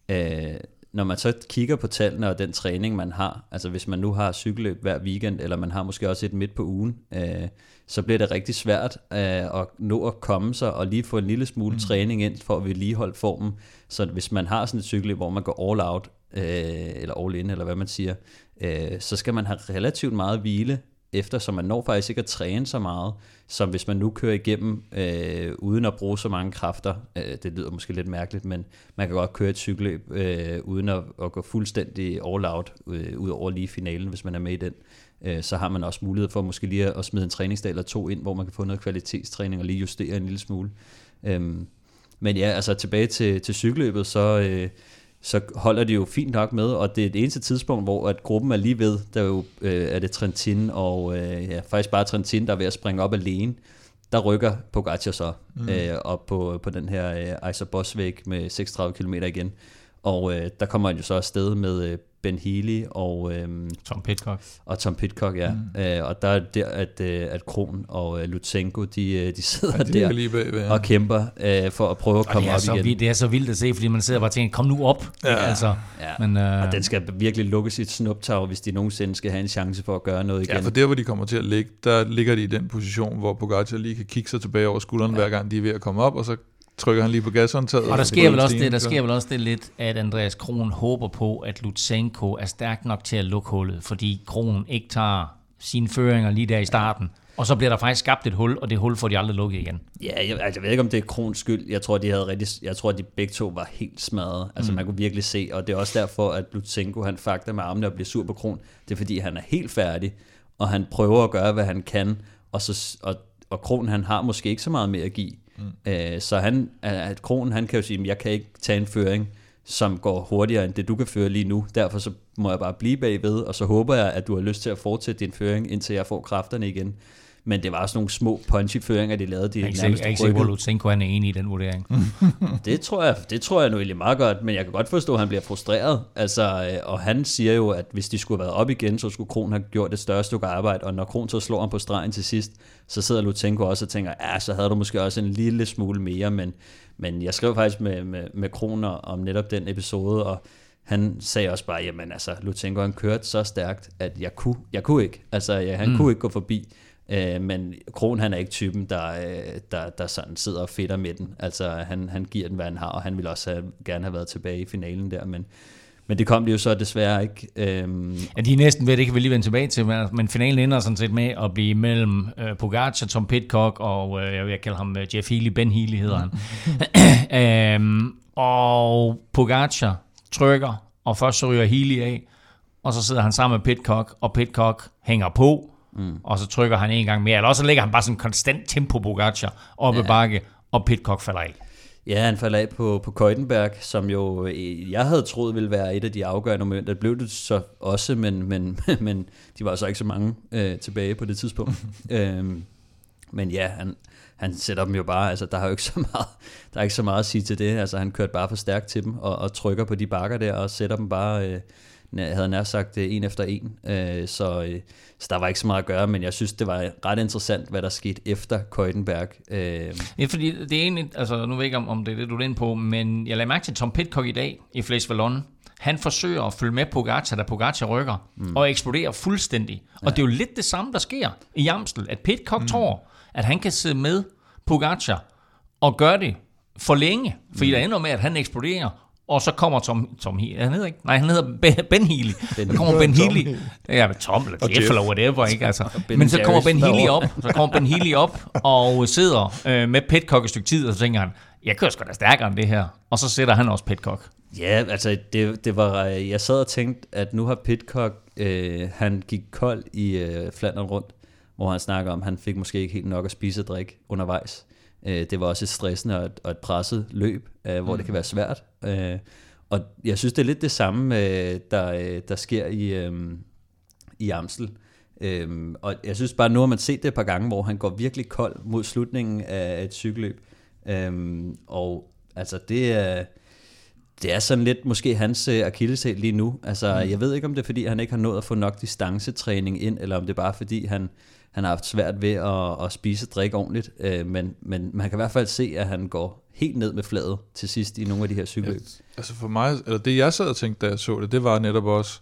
Øh, når man så kigger på tallene og den træning, man har, altså hvis man nu har cykelløb hver weekend, eller man har måske også et midt på ugen, øh, så bliver det rigtig svært øh, at nå at komme sig og lige få en lille smule mm. træning ind for at vedligeholde formen. Så hvis man har sådan et cykelløb, hvor man går all out, øh, eller all in, eller hvad man siger, øh, så skal man have relativt meget hvile efter, så man når faktisk ikke at træne så meget, som hvis man nu kører igennem øh, uden at bruge så mange kræfter. Øh, det lyder måske lidt mærkeligt, men man kan godt køre et cykelløb øh, uden at, at gå fuldstændig all out, øh, ud over lige finalen, hvis man er med i den. Øh, så har man også mulighed for måske lige at, at smide en træningsdag eller to ind, hvor man kan få noget kvalitetstræning og lige justere en lille smule. Øh, men ja, altså tilbage til, til cykelløbet, så, øh, så holder de jo fint nok med, og det er det eneste tidspunkt, hvor at gruppen er lige ved, der er jo øh, er det Trentin, og øh, ja, faktisk bare Trentin, der er ved at springe op alene. Der rykker Pogacar så mm. øh, op på, på den her øh, Isar Bosvæg med 36 km igen. Og øh, der kommer han jo så afsted med øh, Ben Healy og, øh, Tom Pitcock. og Tom Pitcock, ja. Mm. Øh, og der er det der, at, øh, at Kron og øh, Lutsenko, de, øh, de sidder Ja, ligger der lige bagved. Ja. og kæmper øh, for at prøve at Og komme op så igen. vildt, det er så vildt at se, fordi man sidder bare og tænker, kom nu op. Ja. Altså, Ja. men, øh, Og den skal virkelig lukke sit snuptag, hvis de nogensinde skal have en chance for at gøre noget igen. Ja, for der, hvor de kommer til at ligge, der ligger de i den position, hvor Pogacar lige kan kigge sig tilbage over skulderen, ja. hver gang de er ved at komme op, og så trykker han lige på gashåndtaget. Og der sker, vel også det, der sker vel også det lidt, at Andreas Kron håber på, at Lutsenko er stærk nok til at lukke hullet, fordi Kron ikke tager sine føringer lige der i starten. Og så bliver der faktisk skabt et hul, og det hul får de aldrig lukket igen. Ja, jeg, altså, jeg ved ikke, om det er Krons skyld. Jeg tror, de havde rigtig, jeg tror, de begge to var helt smadret. Altså, mm. man kunne virkelig se, og det er også derfor, at Lutsenko, han fakter med armene og bliver sur på Kron. Det er, fordi han er helt færdig, og han prøver at gøre, hvad han kan, og, så, og, og Kron, han har måske ikke så meget mere at give. Mm. Øh, så han, at Kronen, han kan jo sige, at jeg kan ikke tage en føring, som går hurtigere end det, du kan føre lige nu. Derfor så må jeg bare blive bagved, og så håber jeg, at du har lyst til at fortsætte din føring, indtil jeg får kræfterne igen. Men det var sådan nogle små punchy føringer, de lavede. De Jeg er ikke at rykkede. Lutsenko han er enig i den vurdering. Det tror jeg, det tror jeg nu egentlig meget godt, men jeg kan godt forstå, at han bliver frustreret. Altså, øh, og han siger jo, at hvis de skulle have været op igen, så skulle Kron have gjort et større stykke arbejde, og når Kron så slår ham på stregen til sidst, så sidder Lutsenko også og tænker, ja, så havde du måske også en lille smule mere, men, men jeg skrev faktisk med, med, med Kron om netop den episode, og han sagde også bare, jamen altså, Lutsenko han kørte så stærkt, at jeg kunne, jeg kunne ikke. Altså, ja, han mm. kunne ikke gå forbi. Øh, men Kron han er ikke typen, der, øh, der, der sådan sidder og fedter med den. Altså han, han giver den, hvad han har, og han ville også have, gerne have været tilbage i finalen der, men, men det kom det jo så desværre ikke. Øhm, Ja, de er næsten ved, det kan vi lige vende tilbage til, men, men finalen ender sådan set med at blive mellem øh, Pogacar, Tom Pitcock og øh, jeg vil kalde ham øh, Jeff Healy, Ben Healy hedder han. øhm, og Pogacar trykker, og først så ryger Healy af, og så sidder han sammen med Pitcock, og Pitcock hænger på, mm. og så trykker han en gang mere, eller også så lægger han bare sådan en konstant tempo Pogacar op ad bakke, og Pitcock falder af. Ja, han falder af på, på Køjtenberg, som jo øh, jeg havde troet ville være et af de afgørende momenter. Det blev det så også, men, men, men de var så ikke så mange øh, tilbage på det tidspunkt. øhm, men ja, han, han sætter dem jo bare, altså der er jo ikke så meget, der er ikke så meget at sige til det. Altså han kørte bare for stærkt til dem og, og trykker på de bakker der og sætter dem bare, øh, havde nær sagt øh, en efter en. Øh, så, øh, så der var ikke så meget at gøre, men jeg synes, det var ret interessant, hvad der skete efter Køjtenberg. Øh, Ja, fordi det er egentlig, altså nu ved jeg ikke, om, om det er det, du er inde på, men jeg lagde mærke til Tom Pitcock i dag i Flash Vallon. Han forsøger at følge med Pogacar, da Pogacar rykker, mm. og eksploderer fuldstændig. Ja. Og det er jo lidt det samme, der sker i Jamstel, at Pitcock mm. tror, at han kan sidde med Pogacar og gøre det for længe, fordi mm. der ender med, at han eksploderer, og så kommer Tom, Tom Healy, han hedder ikke, nej, han hedder Ben, Healy. Ben, så kommer Ben Healy, ja, men Tom eller Jeff Jeff. eller whatever, ikke? Altså, men så kommer Ben Healy op, så kommer Ben Healy op og sidder øh, med Pitcock et stykke tid, og så tænker han, jeg kører sgu da stærkere end det her. Og så sætter han også Pitcock. Ja, altså det, det var, øh, jeg sad og tænkte, at nu har Pitcock, øh, han gik kold i øh, Flandern rundt, hvor han snakker om, at han fik måske ikke helt nok at spise og drikke undervejs. Øh, det var også et stressende og et, og et presset løb, øh, hvor mm. det kan være svært. Øh, og jeg synes, det er lidt det samme, øh, der, øh, der sker i, øh, i Amstel. Øhm, og jeg synes bare, nu har man set det et par gange, hvor han går virkelig kold mod slutningen af et cykelløb. Øhm, og altså det er, det er sådan lidt måske hans øh, akilleshæl lige nu. Altså mm. jeg ved ikke, om det er fordi, han ikke har nået at få nok distancetræning ind, eller om det er bare fordi, han, han har haft svært ved at, at spise og drikke ordentligt. Øh, men, men man kan i hvert fald se, at han går helt ned med fladet til sidst i nogle af de her cykelløb. Altså for mig, eller det jeg sad og tænkte, da jeg så det, det var netop også,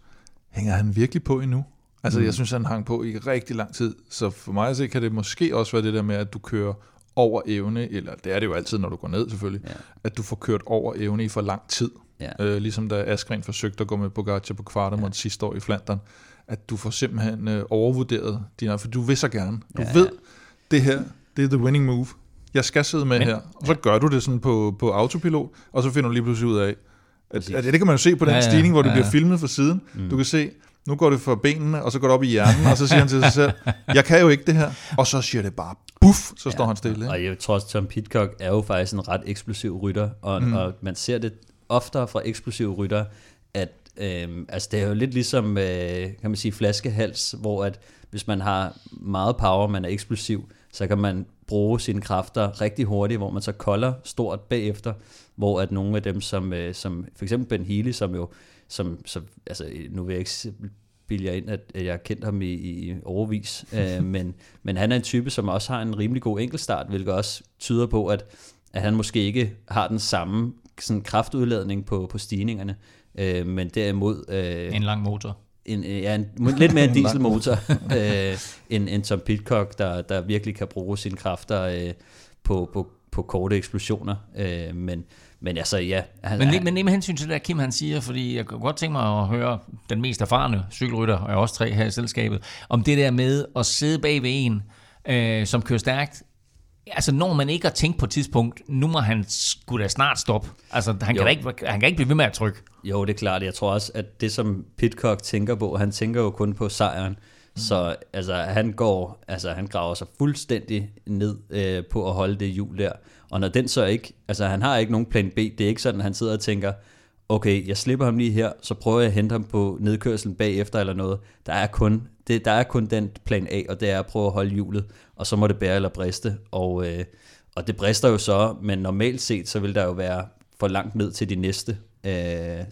hænger han virkelig på endnu? Altså mm. jeg synes, han hang på i rigtig lang tid, så for mig at se, kan det måske også være det der med, at du kører over evne, eller det er det jo altid, når du går ned selvfølgelig, Ja. at du får kørt over evne i for lang tid. Ja. Øh, ligesom da Askren forsøgte at gå med Pogacar på Kvartemont ja. sidste år i Flandern, at du får simpelthen øh, overvurderet dine, for du vil så gerne. Du Ja, ja, ved, det her, det er the winning move. Jeg skal sidde med Men- her. Og så gør du det sådan på, på autopilot, og så finder du lige pludselig ud af, at, at det kan man jo se på den Ja, stigning, hvor det ja, bliver ja. filmet fra siden. Mm. Du kan se, nu går det fra benene, og så går det op i hjernen, og så siger han til sig selv, jeg kan jo ikke det her. Og så siger det bare, buff, så står han stille. Ikke? Og jeg tror også, Tom Pitcock er jo faktisk en ret eksplosiv rytter, og, mm. og man ser det oftere fra eksplosive rytter, at øhm, altså det er jo lidt ligesom, øh, kan man sige, flaskehals, hvor at hvis man har meget power, man er eksplosiv, så kan man bruge sine kræfter rigtig hurtigt, hvor man så kolder stort bagefter, hvor at nogle af dem, som, øh, som for eksempel Ben Healy, som jo, som, som, altså nu vil jeg ikke s- bilde jer ind, at at jeg har kendt ham i, i overvis, øh, men, men han er en type, som også har en rimelig god enkeltstart, hvilket også tyder på, at, at han måske ikke har den samme sådan kraftudladning på, på stigningerne, øh, men derimod øh, En lang motor. en, øh, ja, en, lidt mere en dieselmotor øh, end, end Tom Pitcock, der, der virkelig kan bruge sine kræfter øh, på, på, på korte eksplosioner. Øh, men, men altså, ja. Han, Men, han, men med hensyn til det, Kim han siger, fordi jeg kunne godt tænke mig at høre den mest erfarne cykelrytter, og jeg er også tre her i selskabet, om det der med at sidde bag ved en, øh, som kører stærkt, Altså, når man ikke har tænkt på et tidspunkt, nu må han sgu da snart stoppe. Altså, han Jo. kan, ikke, han kan ikke blive ved med at trykke. Jo, det er klart. Jeg tror også, at det som Pitcock tænker på, han tænker jo kun på sejren. Så altså, han går, altså han graver sig fuldstændig ned øh, på at holde det hjul der. Og når den så ikke, altså han har ikke nogen plan B, det er ikke sådan, at han sidder og tænker, okay, jeg slipper ham lige her, så prøver jeg at hente ham på nedkørselen bagefter eller noget. Der er kun, det, der er kun den plan A, og det er at prøve at holde hjulet, og så må det bære eller briste. Og, øh, og det brister jo så, men normalt set, så vil der jo være for langt ned til de næste, øh,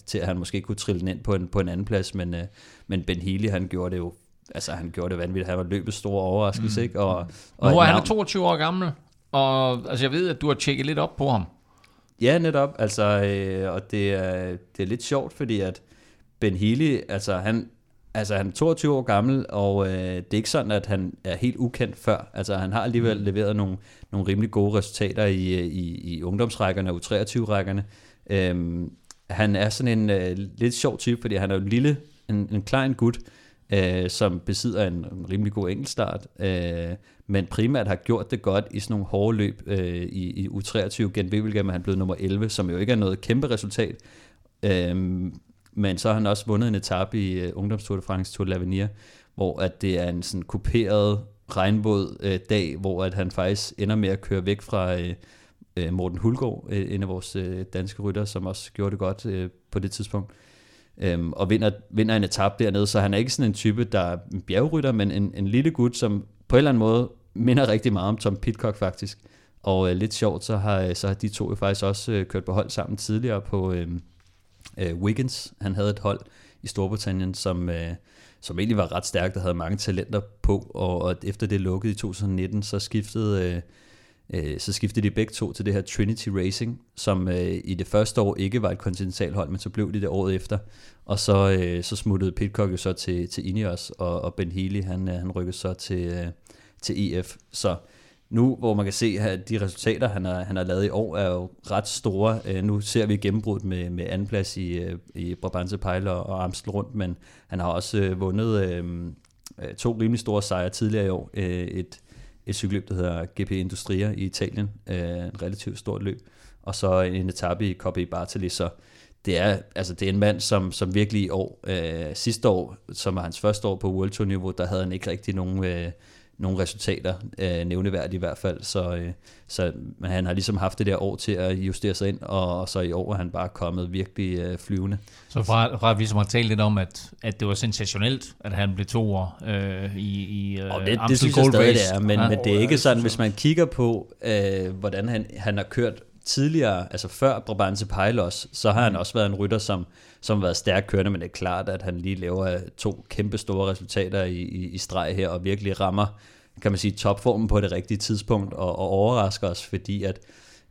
til at han måske kunne trille den ind på en, på en anden plads, men, øh, men Ben Healy, han gjorde det jo Altså, han gjorde det vanvittigt. Han var løbets store overraskelse, mm. ikke? Og, og Nu er han er navn- 22 år gammel, og altså, jeg ved, at du har tjekket lidt op på ham. Ja, netop. Altså, øh, og det er, det er lidt sjovt, fordi at Ben Healy, altså han, altså han er 22 år gammel, og øh, det er ikke sådan, at han er helt ukendt før. Altså han har alligevel leveret nogle, nogle rimelig gode resultater i, øh, i, i ungdomsrækkerne og U23-rækkerne. Øhm, han er sådan en øh, lidt sjov type, fordi han er jo en lille, en, en klein gut, øh, som besidder en, en rimelig god enkeltstart, øh, men primært har gjort det godt i sådan nogle hårde løb øh, i, i U23. Gen Wevelgem er han blevet nummer 11, som jo ikke er noget kæmpe resultat, øh, men så har han også vundet en etape i øh, uh, Ungdomstour de France Tour de l'Avenir, hvor at det er en sådan kuperet regnvåd uh, dag, hvor at han faktisk ender med at køre væk fra uh, uh, Morten Hulgaard, uh, en af vores uh, danske rytter, som også gjorde det godt uh, på det tidspunkt øhm, og vinder, vinder en etape dernede, så han er ikke sådan en type, der er en bjergrytter, men en, en lille gut, som på en eller anden måde minder rigtig meget om Tom Pitcock faktisk. Og øh, lidt sjovt, så har, så har de to jo faktisk også øh, kørt på hold sammen tidligere på øh, øh, Wiggins. Han havde et hold i Storbritannien, som, øh, som egentlig var ret stærkt og havde mange talenter på, og, og efter det lukkede i 2019, så skiftede... Øh, øh, så skiftede de begge to til det her Trinity Racing, som øh, i det første år ikke var et kontinentalhold, men så blev de det året efter. Og så, øh, så smuttede Pitcock jo så til, til Ineos, og, og Ben Healy, han, øh, han rykkede så til, øh, til EF. Så nu, hvor man kan se, at de resultater, han har, han har lavet i år, er jo ret store. Øh, nu ser vi gennembrud med, med andenplads i, øh, i Brabantse Pejl og Amstel rundt, men han har også øh, vundet øh, øh, to rimelig store sejre tidligere i år. Øh, et et cykelløb, der hedder GP Industria i Italien, øh, en relativt stort løb, og så en etape i Coppa i Bartali, så det er, altså det er en mand, som, som virkelig i år, øh, sidste år, som var hans første år på World Tour niveau, der havde han ikke rigtig nogen, øh, nogen resultater, øh, nævneværdigt i hvert fald, så, øh, så men han har ligesom haft det der år til at justere sig ind, og, og så i år er han bare kommet virkelig øh, flyvende. Så fra, fra at vi som har talt lidt om, at, at det var sensationelt, at han blev to år øh, i, i øh, Og det, det Amstel synes jeg stadig, det er, men, Ja. men det er ikke sådan, hvis man kigger på, øh, hvordan han, han har kørt tidligere, altså før Brabantse Pejlos, så har Mm. han også været en rytter, som, som har været stærk kørende, men det er klart, at han lige laver to kæmpe store resultater i, i, i streg her, og virkelig rammer, kan man sige, topformen på det rigtige tidspunkt, og, og overrasker os, fordi at,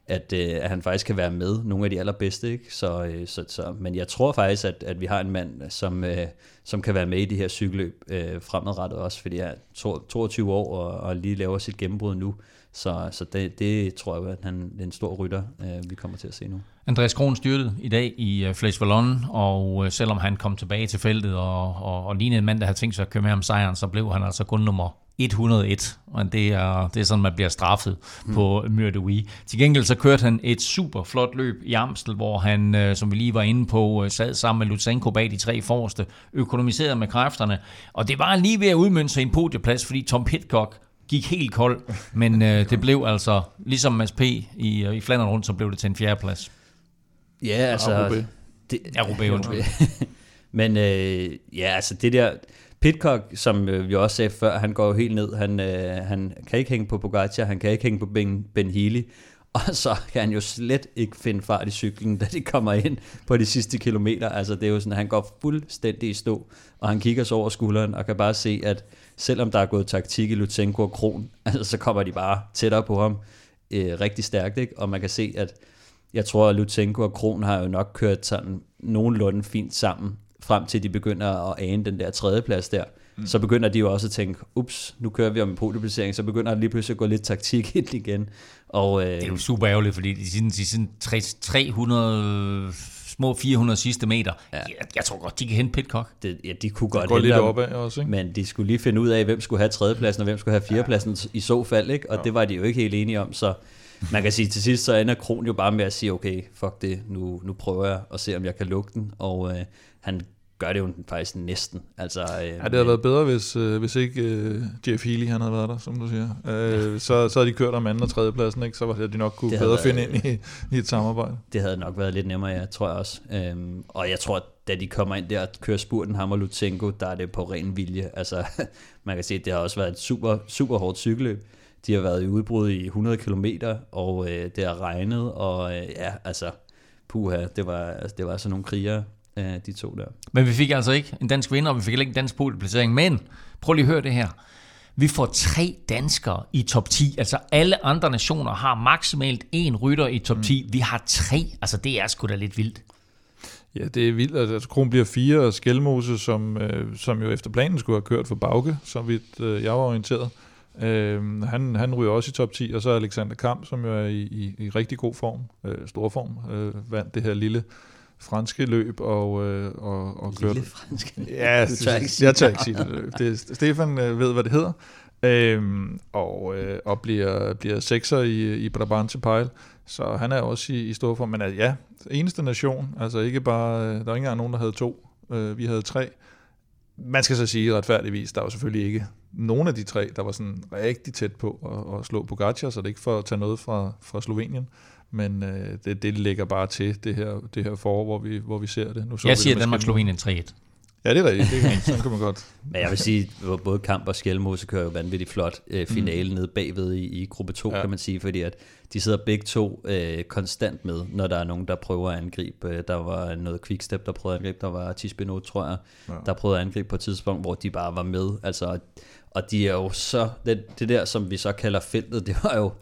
at, øh, at han faktisk kan være med nogle af de allerbedste. Ikke? Så, øh, så, så, men jeg tror faktisk, at, at vi har en mand, som, øh, som kan være med i de her cykelløb øh, fremadrettet også, fordi han er to- 22 år og, og lige laver sit gennembrud nu. Så, så det, det tror jeg, at han er en stor rytter, øh, vi kommer til at se nu. Andreas Kron styrtede i dag i uh, Flash Vallon, og uh, selvom han kom tilbage til feltet og, og, og lignede en mand, der havde tænkt sig at køre med om sejren, så blev han altså kun nummer 101, og det er, det er sådan, man bliver straffet mm. på Mur de Huy. Til gengæld så kørte han et super flot løb i Amstel, hvor han, øh, som vi lige var inde på, øh, sad sammen med Lutsenko bag de tre forreste, økonomiserede med kræfterne, og det var lige ved at udmønte sig en podieplads, fordi Tom Pitcock gik helt kold, men øh, det blev altså, ligesom Mads P. i, i Flandern rundt, så blev det til en fjerdeplads. Ja, altså... Det, Ja, Roubaix, undskyld. Men øh, ja, altså det der... Pitcock, som øh, vi også sagde før, han går jo helt ned. Han, øh, han kan ikke hænge på Pogacar, han kan ikke hænge på Ben, ben Healy. Og så kan han jo slet ikke finde fart i cyklen, da de kommer ind på de sidste kilometer. Altså det er jo sådan, at han går fuldstændig i stå, og han kigger så over skulderen og kan bare se, at selvom der er gået taktik i Lutsenko og Kron, altså, så kommer de bare tættere på ham øh, rigtig stærkt. Ikke? Og man kan se, at jeg tror, at Lutsenko og Kron har jo nok kørt sådan nogenlunde fint sammen, frem til de begynder at ane den der tredjeplads der. Mm. Så begynder de jo også at tænke, ups, nu kører vi om en podieplacering, så begynder der lige pludselig at gå lidt taktik ind igen. Og, øh, Det er jo super ærgerligt, fordi de sådan, de tre- 300, små 400 sidste meter, ja. jeg, jeg tror godt, de kan hente Pitcock. det, ja, de kunne godt Går lidt opad også, ikke? Men de skulle lige finde ud af, hvem skulle have tredjepladsen, og hvem skulle have fjerdepladsen i så fald, ikke? Og det var de jo ikke helt enige om, så man kan sige, til sidst så ender Kron jo bare med at sige, okay, fuck det, nu, nu prøver jeg at se, om jeg kan lukke den, og øh, han gør det jo faktisk næsten. Altså, øh, Ja, det havde været bedre, hvis, øh, hvis ikke øh, Jeff Healy han havde været der, som du siger. Øh, så, så havde de kørt om anden og tredje pladsen, ikke? så havde de nok kunne bedre havde finde været- ind i, i et samarbejde. Det havde nok været lidt nemmere, ja, tror jeg også. Øhm, og jeg tror, da de kommer ind der og kører spurten, ham og Lutsenko, der er det på ren vilje. Altså, man kan se, at det har også været et super, super hårdt cykelløb. De har været i udbrud i 100 km, og øh, det har regnet, og øh, ja, altså, puha, det var, altså, det var sådan nogle krigere, øh, de to der. Men vi fik altså ikke en dansk vinder, og vi fik ikke en dansk podiumplacering. Men prøv lige at høre det her. Vi får tre danskere i top 10. Altså alle andre nationer har maksimalt en rytter i top 10. Vi har tre. Altså det er sgu da lidt vildt. Ja, det er vildt. Altså, Kron bliver fire, og Skelmose, som, øh, som jo efter planen skulle have kørt for Bauke, så vidt øh, jeg var orienteret. Øh, han, han ryger også i top 10, og så Alexander Kamp, som jo er i, i, i rigtig god form, øh, stor form, øh, vandt det her lille franske løb og, øh, og, og kørte. Lille fransk. Ja, Du tør ikke sige jeg tør ikke sige det. det Stefan øh, ved, hvad det hedder. Øhm, og, øh, og bliver, bliver sekser i, i Brabantse Pejl. Så han er også i, i stor form. Men altså, ja, eneste nation. Altså ikke bare, øh, der var ikke engang nogen, der havde to. Øh, vi havde tre. Man skal så sige retfærdigvis, der var selvfølgelig ikke nogen af de tre, der var sådan rigtig tæt på at, at slå Pogacar, så det er ikke for at tage noget fra, fra Slovenien. Men øh, det, det ligger bare til det her, det her forår, hvor vi, hvor vi ser det. Nu så vi Jeg det siger med Danmark Skelmose. Slovenien 3-1. Ja, det er rigtigt. Det kan, sådan kan man godt. Men jeg vil sige, at både Kamp og Skelmose kører jo vanvittigt flot øh, finale mm. nede bagved i, i gruppe 2, Ja. kan man sige, fordi at de sidder begge to øh, konstant med, når der er nogen, der prøver at angribe. Øh, Der var noget quickstep, der prøvede at angribe, der var Tispinot, tror jeg, ja. der prøvede at angribe på et tidspunkt, hvor de bare var med. Altså, og de er jo så, det, det der, som vi så kalder feltet, det var jo,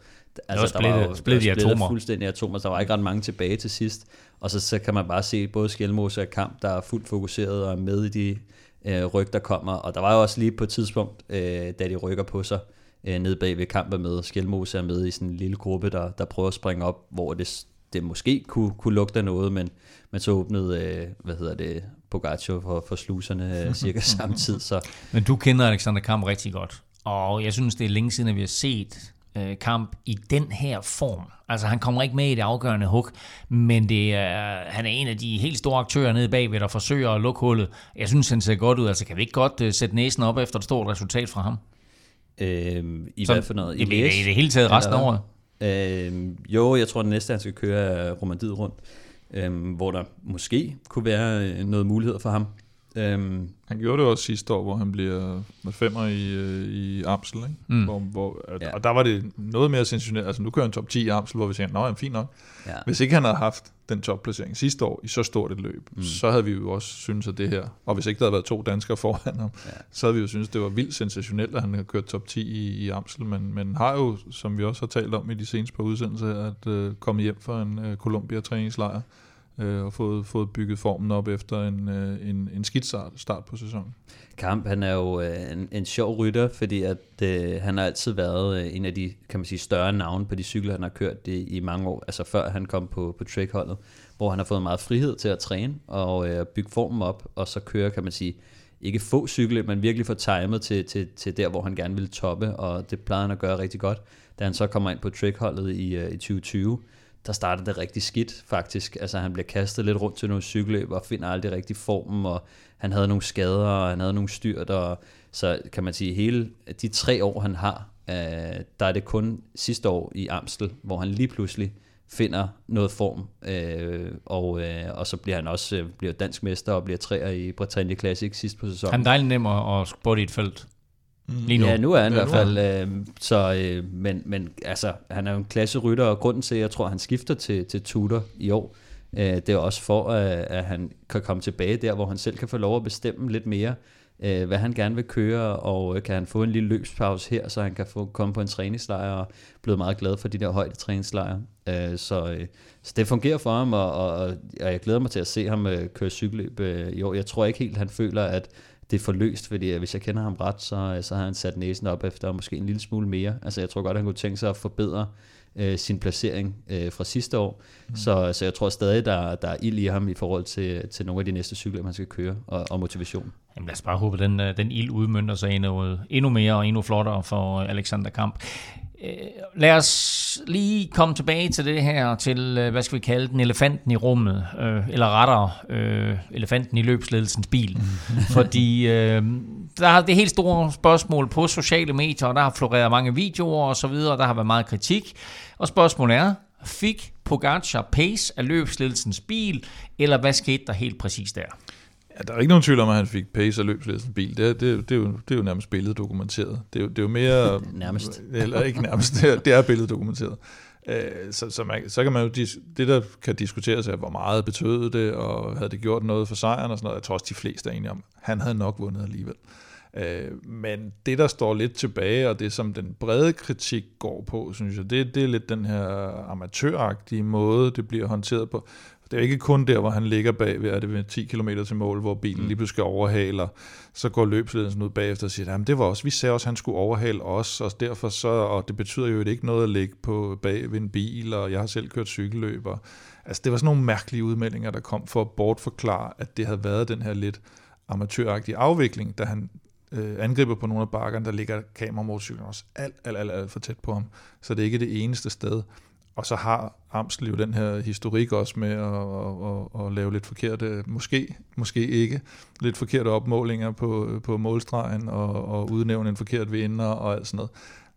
altså, var splittet- splittet i der var atomer. fuldstændig atomer, der var ikke ret mange tilbage til sidst. Og så, så kan man bare se både Skelmose og Kamp, der er fuldt fokuseret og er med i de øh, ryg, der kommer. Og der var jo også lige på et tidspunkt, øh, da de rykker på sig, øh, nede bag ved Kamp er med, Skelmose er med i sådan en lille gruppe, der, der prøver at springe op, hvor det, det måske kunne, kunne lugte af noget, men, men så åbnede, øh, hvad hedder det, Pogacar for, for sluserne øh, cirka samtidig, så Men du kender Alexander Kamp rigtig godt. Og jeg synes, det er længe siden, at vi har set øh, Kamp i den her form. Altså, han kommer ikke med i det afgørende hug, men det er, han er en af de helt store aktører nede bagved, der forsøger at lukke hullet. Jeg synes, han ser godt ud. Altså, kan vi ikke godt øh, sætte næsen op efter et stort resultat fra ham? øh, i Sådan- hvad for noget? I, Liège? I det hele taget resten af året. Øh, jo, jeg tror, at det næste, han skal køre, er Romandiet rundt, øh, hvor der måske kunne være øh, noget mulighed for ham. Øh, Han gjorde det også sidste år, hvor han bliver med femmer i, øh, i Amsel, ikke? Mm. Hvor, hvor, ja. Ja. Og der var det noget mere sensationelt. Altså nu kører han top 10 i Amsel, hvor vi siger, nej, fint nok. ja. Hvis ikke han havde haft den topplacering sidste år i så stort et løb, mm. så havde vi jo også synes at det her, og hvis ikke der havde været to danskere foran ham, ja. Så havde vi jo synes det var vildt sensationelt, at han havde kørt top 10 i, i Amsel, men, men har jo, som vi også har talt om i de seneste par udsendelser, at øh, komme hjem fra en øh, Columbia-træningslejr, øh, og fået, fået bygget formen op efter en, øh, en, en skidt start, start på sæsonen. Kamp, han er jo øh, en, en sjov rytter, fordi at, øh, han har altid været øh, en af de kan man sige, større navne på de cykler, han har kørt i, i mange år, altså før han kom på, på trackholdet, hvor han har fået meget frihed til at træne og øh, bygge formen op, og så køre, kan man sige, ikke få cykle, men virkelig få timet til, til, til der, hvor han gerne ville toppe, og det plejede han at gøre rigtig godt. Da han så kommer ind på trackholdet i, øh, i 2020, der starter det rigtig skidt faktisk. Altså han bliver kastet lidt rundt til nogle cykelløb og finder aldrig rigtig formen, og han havde nogle skader, og han havde nogle styrt, og så kan man sige, hele de tre år han har, øh, der er det kun sidste år i Amstel, hvor han lige pludselig finder noget form, øh, og, øh, og så bliver han også øh, bliver dansk mester og bliver træer i Bretagne Classic sidst på sæsonen. Han er dejligt nem at, at spotte i et felt. Lige nu. Ja, nu er han i Ja, hvert nu er fald. Øh, så, øh, men, men altså, han er jo en klasserytter, og grunden til, at jeg tror, at han skifter til, til Tudor i år, øh, det er også for, at, at han kan komme tilbage der, hvor han selv kan få lov at bestemme lidt mere, øh, hvad han gerne vil køre, og øh, kan han få en lille løbspause her, så han kan få komme på en træningslejr, og blevet meget glad for de der højde træningslejre. Øh, så, øh, så det fungerer for ham, og, og, og jeg glæder mig til at se ham øh, køre cykelløb øh, i år. Jeg tror ikke helt, han føler, at det er forløst, fordi øh, hvis jeg kender ham ret, så, så har han sat næsen op efter måske en lille smule mere. Altså jeg tror godt, han kunne tænke sig at forbedre øh, sin placering øh, fra sidste år. Mm. Så, så jeg tror stadig, der, der er ild i ham i forhold til, til nogle af de næste cykler, man skal køre, og, og motivation. Jamen lad os bare håbe, at den, øh, den ild udmyndter sig noget endnu mere og endnu flottere for øh, Alexander Kamp. Lad os lige komme tilbage til det her, til, øh, hvad skal vi kalde den, elefanten i rummet, øh, eller rettere, øh, elefanten i løbsledelsens bil. Fordi øh, der er det helt store spørgsmål på sociale medier, og der har floreret mange videoer og så videre, og der har været meget kritik. Og spørgsmålet er, fik Pogacar pace af løbsledelsens bil, eller hvad skete der helt præcis der? Ja, der er ikke nogen tvivl om, at han fik pace af løbsledelsens bil. Det, det, det, er jo, det er jo nærmest billeddokumenteret. Det er jo, det er jo mere... Nærmest. Eller ikke nærmest, det er, det er billeddokumenteret. Øh, Så, så, man, så kan man jo, det der kan diskuteres er, hvor meget betød det, og havde det gjort noget for sejren og sådan noget. Jeg tror også, de fleste er enige om, han havde nok vundet alligevel. Øh, Men det, der står lidt tilbage, og det som den brede kritik går på, synes jeg, det, det er lidt den her amatøragtige måde, det bliver håndteret på. Det er ikke kun der, hvor han ligger bag ved, er det ved 10 km til mål, hvor bilen lige pludselig skal overhale, og så går løbsledelsen ud bagefter og siger, at det var også, vi sagde også, at han skulle overhale os, og derfor så, og det betyder jo ikke noget at ligge på bag ved en bil, og jeg har selv kørt cykelløb, og, altså det var sådan nogle mærkelige udmeldinger, der kom for at bortforklare, at det havde været den her lidt amatøragtige afvikling, da han øh, angriber på nogle af bakkerne, der ligger kameramotorcyklen også alt, alt, alt, alt for tæt på ham, så det er ikke det eneste sted. Og så har Amstel den her historik også med at, at, at, at lave lidt forkerte, måske, måske ikke, lidt forkerte opmålinger på, på målstregen og, og udnævne en forkert vinder og alt sådan noget.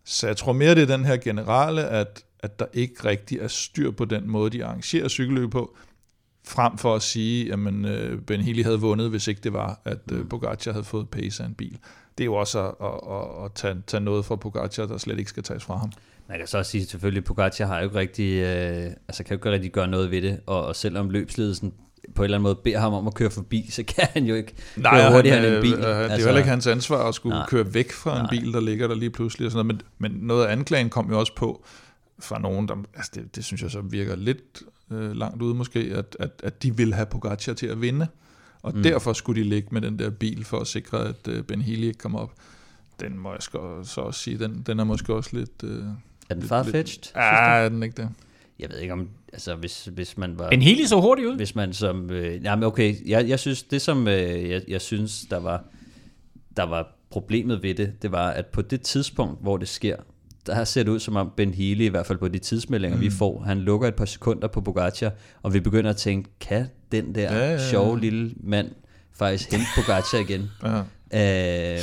Så jeg tror mere, det er den her generelle, at, at der ikke rigtig er styr på den måde, de arrangerer cykelløb på, frem for at sige, at øh, Ben Healy havde vundet, hvis ikke det var, at øh, Pogacar havde fået pace af en bil. Det er jo også at, at, at, at tage, tage noget fra Pogacar, der slet ikke skal tages fra ham. Man kan så også sige selvfølgelig, at Pogacar har jo ikke rigtig, øh, altså kan jo ikke rigtig gøre noget ved det, og, og selvom løbsledelsen på en eller anden måde beder ham om at køre forbi, så kan han jo ikke køre hurtigere han, end en bil. øh, Det er altså, jo heller ikke hans ansvar at skulle nej, nej. køre væk fra en Nej. bil, der ligger der lige pludselig. Og sådan noget. Men, men noget af anklagen kom jo også på fra nogen, der, altså det, det synes jeg så virker lidt øh, langt ude måske, at, at, at de vil have Pogacar til at vinde. Og mm. derfor skulle de ligge med den der bil for at sikre, at øh, Ben Healy ikke kommer op. Den må jeg så så også sige, den, den er måske også lidt... Øh, Er den farfetched? Ja, er den ikke det? Jeg ved ikke om, altså hvis, hvis man var... Ben Healy så hurtigt ud. Hvis man som... Øh, jamen okay, jeg, jeg synes, det som øh, jeg, jeg synes, der var, der var problemet ved det, det var, at på det tidspunkt, hvor det sker, der har set ud som om Ben Healy, i hvert fald på de tidsmeldinger, mm. vi får, han lukker et par sekunder på Pogacar, og vi begynder at tænke, kan den der ja, ja, ja. sjove lille mand faktisk hente Pogacar igen? Ja. Øh,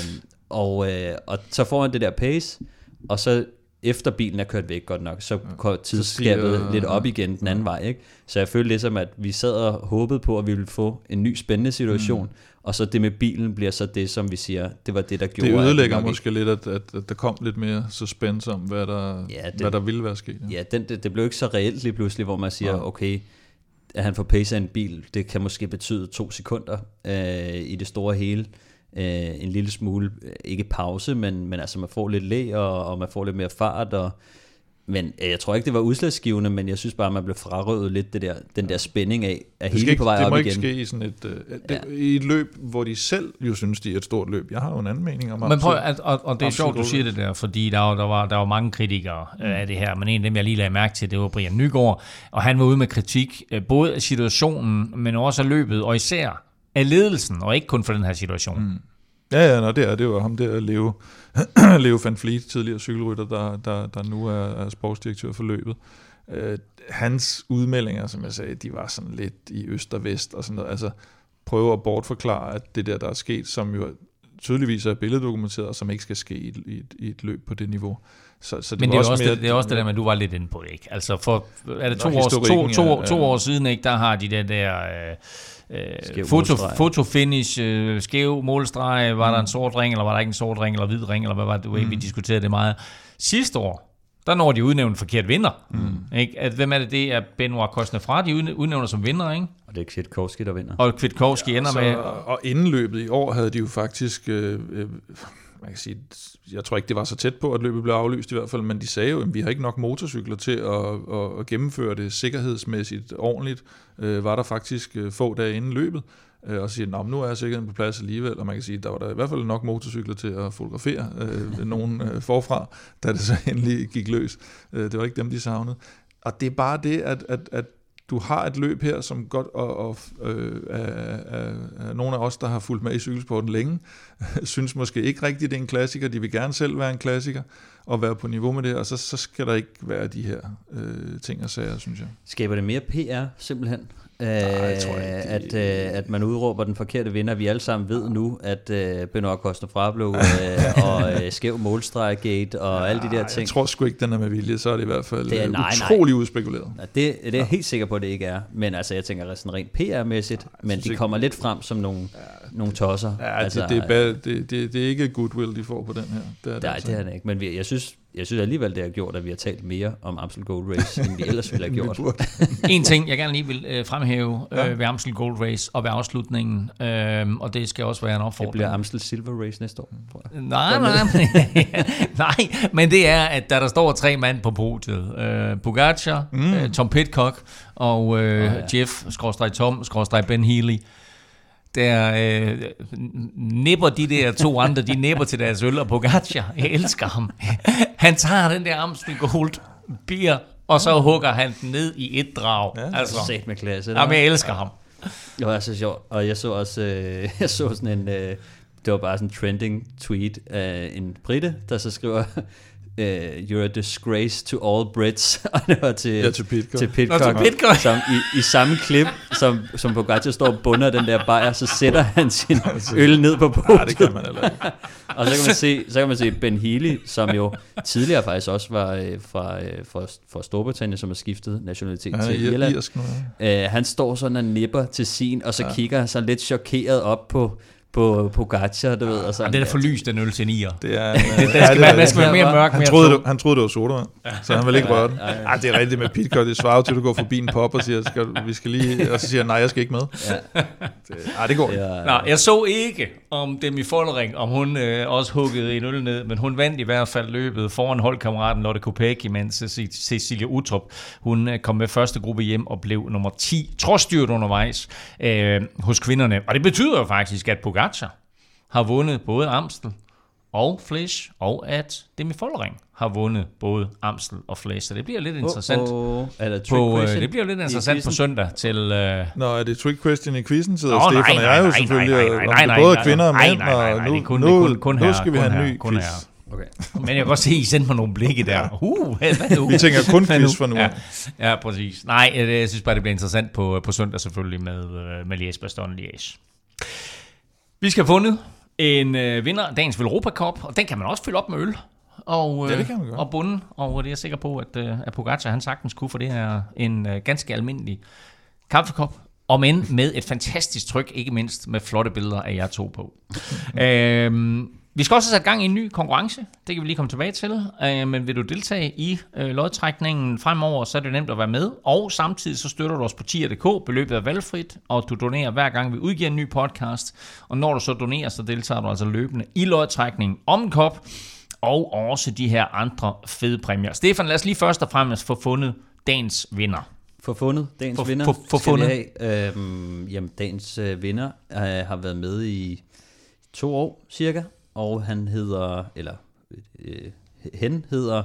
og, øh, og så får han det der pace, og så efter bilen er kørt væk godt nok, så går tidsskabet stiger- lidt op igen den anden vej. Ikke? Så jeg følte ligesom, at vi sad og håbede på, at vi ville få en ny spændende situation, mm. og så det med bilen bliver så det, som vi siger, det var det, der gjorde, Det ødelægger nok måske lidt, at, at, at der kom lidt mere suspense om, hvad der, Ja, ja, det- hvad der ville være sket. Ja, den, det, det blev ikke så reelt lige pludselig, hvor man siger, Nej. okay, at han får pace af en bil, det kan måske betyde to sekunder øh, i det store hele. Øh, en lille smule, øh, ikke pause, men, men altså man får lidt læ, og, og man får lidt mere fart, og, men øh, jeg tror ikke, det var udslagsgivende, men jeg synes bare, man blev frarøvet lidt det der, den der spænding af, at Det, skal hele ikke, på vej det op må igen. ikke ske i sådan et, øh, det, Ja. i et løb, hvor de selv jo synes, de er et stort løb. Jeg har jo en anden mening om Men prøv, at, og, og det er sjovt, du siger det der, fordi der var, der var, der var mange kritikere mm. af det her, men en af dem, jeg lige lagde mærke til, det var Brian Nygaard, og han var ude med kritik, øh, både af situationen, men også af løbet, og især af ledelsen, og ikke kun for den her situation. Mm. Ja, ja, nå, det er det var ham der, Leo, Leo van Vliet, tidligere cykelrytter, der, der, der nu er, er sportsdirektør for løbet. Øh, hans udmeldinger, som jeg sagde, de var sådan lidt i øst og vest og sådan noget. Altså, prøve at bortforklare, at det der, der er sket, som jo tydeligvis er billeddokumenteret, og som ikke skal ske i, et- i, et, i et løb på det niveau. Så, så det Men det er, også mere- det, det er også det der med, at du var lidt inde på ikke? Altså for, er det to, år, to, to, ja, to ja. år siden, ikke, der har de den der øh, øh, foto, fotofinish, øh, skæv målstreg, var Mm. der en sort ring, eller var der ikke en sort ring, eller hvid ring, eller hvad var det, mm. vi diskuterede det meget. Sidste år, der når de udnævnt en forkert vinder. Mm. Ikke? At, hvem er det, det er Benoit Cosnefra, de udnæ- udnævner som vinder, ikke? Og det er ikke Kwiatkowski, der vinder. Og Kwiatkowski ja, ender så, med... Og inden løbet i år havde de jo faktisk, øh, øh, man kan sige, jeg tror ikke, det var så tæt på, at løbet blev aflyst i hvert fald, men de sagde jo, at vi har ikke nok motorcykler til at, at, at gennemføre det sikkerhedsmæssigt ordentligt. Øh, var der faktisk øh, få dage inden løbet, øh, og siger, at nu er sikkerheden på plads alligevel, og man kan sige, at der var der i hvert fald nok motorcykler til at fotografere øh, nogen øh, forfra, da det så endelig gik løs. Øh, det var ikke dem, de savnede. Og det er bare det, at, at, at du har et løb her, som godt, og, og øh, er, er, er nogle af os, der har fulgt med i cykelsporten længe, synes måske ikke rigtigt, det er en klassiker. De vil gerne selv være en klassiker. og være på niveau med det, og så, så skal der ikke være de her øh, ting og sager, synes jeg. Skaber det mere PR, simpelthen? Nej, jeg tror ikke, at, øh, at man udråber den forkerte vinder. Vi alle sammen ved nu, at øh, Benoit Costner blev øh, og øh, skæv målstreggate og ja, alle de der ting. Jeg tror sgu ikke, den er med vilje, så er det i hvert fald Det er- øh, nej, nej. utrolig udspekuleret. Ja, det, det er jeg helt sikker på, at det ikke er. Men altså, jeg tænker sådan rent PR-mæssigt. Men synes de ikke- kommer lidt frem som nogle, nogle tosser. Ja, altså, det, det, er bad, det, det, det er ikke goodwill, de får på den her. Det er det Nej, altså det er det ikke. Men vi, jeg synes, jeg synes alligevel, det har gjort, at vi har talt mere om Amstel Gold Race, end vi ellers ville have gjort. En ting, jeg gerne lige vil øh, fremhæve øh, Ja. ved Amstel Gold Race og ved afslutningen, øh, og det skal også være en Det opfordring. bliver Amstel Silver Race næste år, tror jeg. Nej, nej, nej, men det er, at da der står tre mand på podiet, øh, Pogacar, mm. øh, Tom Pitcock og øh, oh, ja. ja. Jeff, skråstrej Tom, skråstrej Ben Healy, der øh, nipper de der to andre, de nipper til deres øl, og Pogacar, jeg elsker ham. Han tager den der Amstel Gold beer, og så hugger han den ned i et drag. Ja. Altså, Sat med klasse. jamen, jeg elsker ham. Det var så sjovt. Og jeg så også øh, jeg så sådan en, øh, det var bare sådan en trending tweet af en brite, der så skriver, øh, you're a disgrace to all Brits. og det var til, Ja, til Pitcock. til Pitcock, Nå, til Pitcock. Som i, i samme klip, som, som Pogacar står og bunder den der bajer, så sætter han sin øl ned på Nej, podiet. det kan man heller ikke. Og så kan man se, så kan man se Ben Healy, som jo tidligere faktisk også var øh, fra, øh, fra, fra Storbritannien, som har skiftet nationalitet er til ir- Irland. irsk nu. ja. Øh, han står sådan og nipper til sin, og så ja. kigger han så lidt chokeret op på, på Pogacar, du ved. Og sådan, Og den er for lys, den øl til nier. Det er, ja, det er man skal være mere mørk, Han mere troede, det, han troede, det var sodavand, så han ville ikke røre den. Ej, det er rigtigt med Pitcock. Det svarer til, at du går forbi en pop og siger, skal, vi skal lige, og så siger nej, jeg skal ikke med. Ja, Det, ej, det går ikke. ja, Nå, jeg så ikke om Demi Follering, om hun øh, også huggede en øl ned, men hun vandt i hvert fald løbet foran holdkammeraten Lotte Kopecky, mens Ceci- Cecilia Utrup, hun øh, kom med første gruppe hjem og blev nummer 10, trods styrt undervejs øh, hos kvinderne. Og det betyder jo faktisk, at Pogacar har vundet både Amstel og Flesch, og at Demi Follering har vundet både Amstel og Flesch. Så det bliver lidt interessant. Oh, oh. Er trick På, øh, question det bliver lidt interessant på søndag til... Øh, Nå, er det trick question i quizzen, sidder Nå, Stefan nej, og jeg jo nej, selvfølgelig, nej, og nej, nej, det nej, både kvinder og mænd, og nu, det er kun- nu, det er kun- kun nu skal vi have en ny kun quiz. Okay. Men jeg kan godt se, at I sendte mig nogle blikke der. Uh, hvad nu? Vi tænker kun quiz for nu. Ja, ja, præcis. Nej, øh, jeg synes bare, det bliver interessant på, på søndag selvfølgelig med, øh, med Liège, Bastogne, Liège. Vi skal have fundet en øh, vinder af dagens Europa Cup, og den kan man også fylde op med øl. Og, øh, Ja, det kan man godt. og bunden, og det er jeg sikker på, at, øh, at Pogacar han sagtens kunne, for det er en øh, ganske almindelig kaffekop, om end med et fantastisk tryk, ikke mindst med flotte billeder af jer to på. øhm, vi skal også have sat gang i en ny konkurrence. Det kan vi lige komme tilbage til. Øh, men vil du deltage i øh, lodtrækningen fremover, så er det nemt at være med. Og samtidig så støtter du os på tier.dk. Beløbet er valgfrit, og du donerer hver gang vi udgiver en ny podcast. Og når du så donerer, så deltager du altså løbende i lodtrækningen om en kop. Og også de her andre fede præmier. Stefan, lad os lige først og fremmest få fundet dagens vinder. For fundet, dagens For- vinder, for- for fundet. Øhm, jamen, dagens øh, vinder øh, har været med i to år cirka, og han hedder, eller øh, hen hedder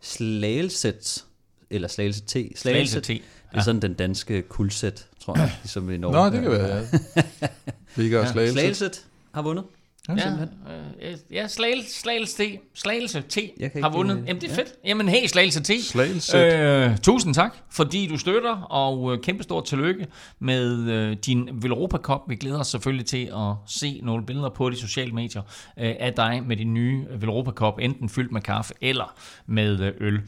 Slagelset, eller Slagelse T. Slagelse T. Det er sådan den danske kuldsæt, tror jeg, ligesom i Norge. Nå, det kan være, ja. Vigga og Slagelse. Slagelset har vundet. Ja, Ja, øh, ja Slagelse, Slagelse T, Slagelse T Jeg kan har vundet. Jamen, det er fedt. Jamen, hey, Slagelse T. Slagelse. Øh, tusind tak, fordi du støtter, og øh, kæmpestort tillykke med øh, din Velropa Cup. Vi glæder os selvfølgelig til at se nogle billeder på de sociale medier øh, af dig med din nye Velropa Cup, enten fyldt med kaffe eller med øh, øl.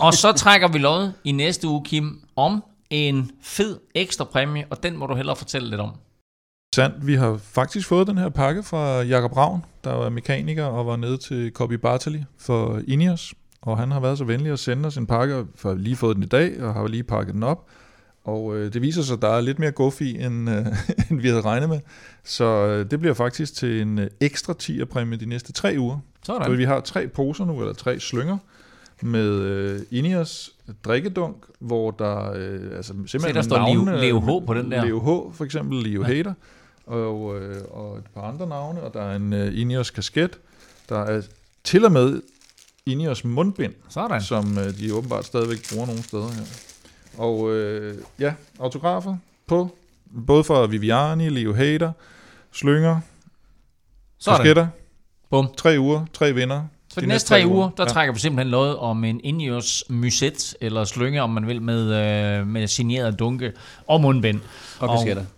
Og så trækker vi lod i næste uge, Kim, om en fed ekstra præmie, og den må du hellere fortælle lidt om. Sandt, vi har faktisk fået den her pakke fra Jakob Ravn, der var mekaniker og var nede til Copy Bartali for Ineos. Og han har været så venlig at sende os en pakke, for lige fået den i dag, og har lige pakket den op. Og øh, det viser sig, at der er lidt mere guf i, end, øh, end vi havde regnet med. Så øh, det bliver faktisk til en øh, ekstra 10 præmie de næste tre uger. Så Sådan. vi har tre poser nu, eller tre slynger, med øh, Ineos drikkedunk, hvor der øh, altså simpelthen Se, der står Leo- navnene- Leo H på den der. Leo H, for eksempel Leo ja. Hader, og, øh, og et par andre navne, og der er en øh, Ineos kasket, der er til og med Ineos mundbind, Sådan. som øh, de åbenbart stadigvæk bruger nogle steder her. Og øh, ja, autografer på, både fra Viviani, Leo Hader, Slynger, Sådan. kasketter, Bum. tre uger, tre vinder. Så de, de næste tre uger, der ja. trækker vi simpelthen lod om en Ineos Muset, eller slynge, om man vil, med, øh, med signeret dunke og mundbind. Og kasketter. Og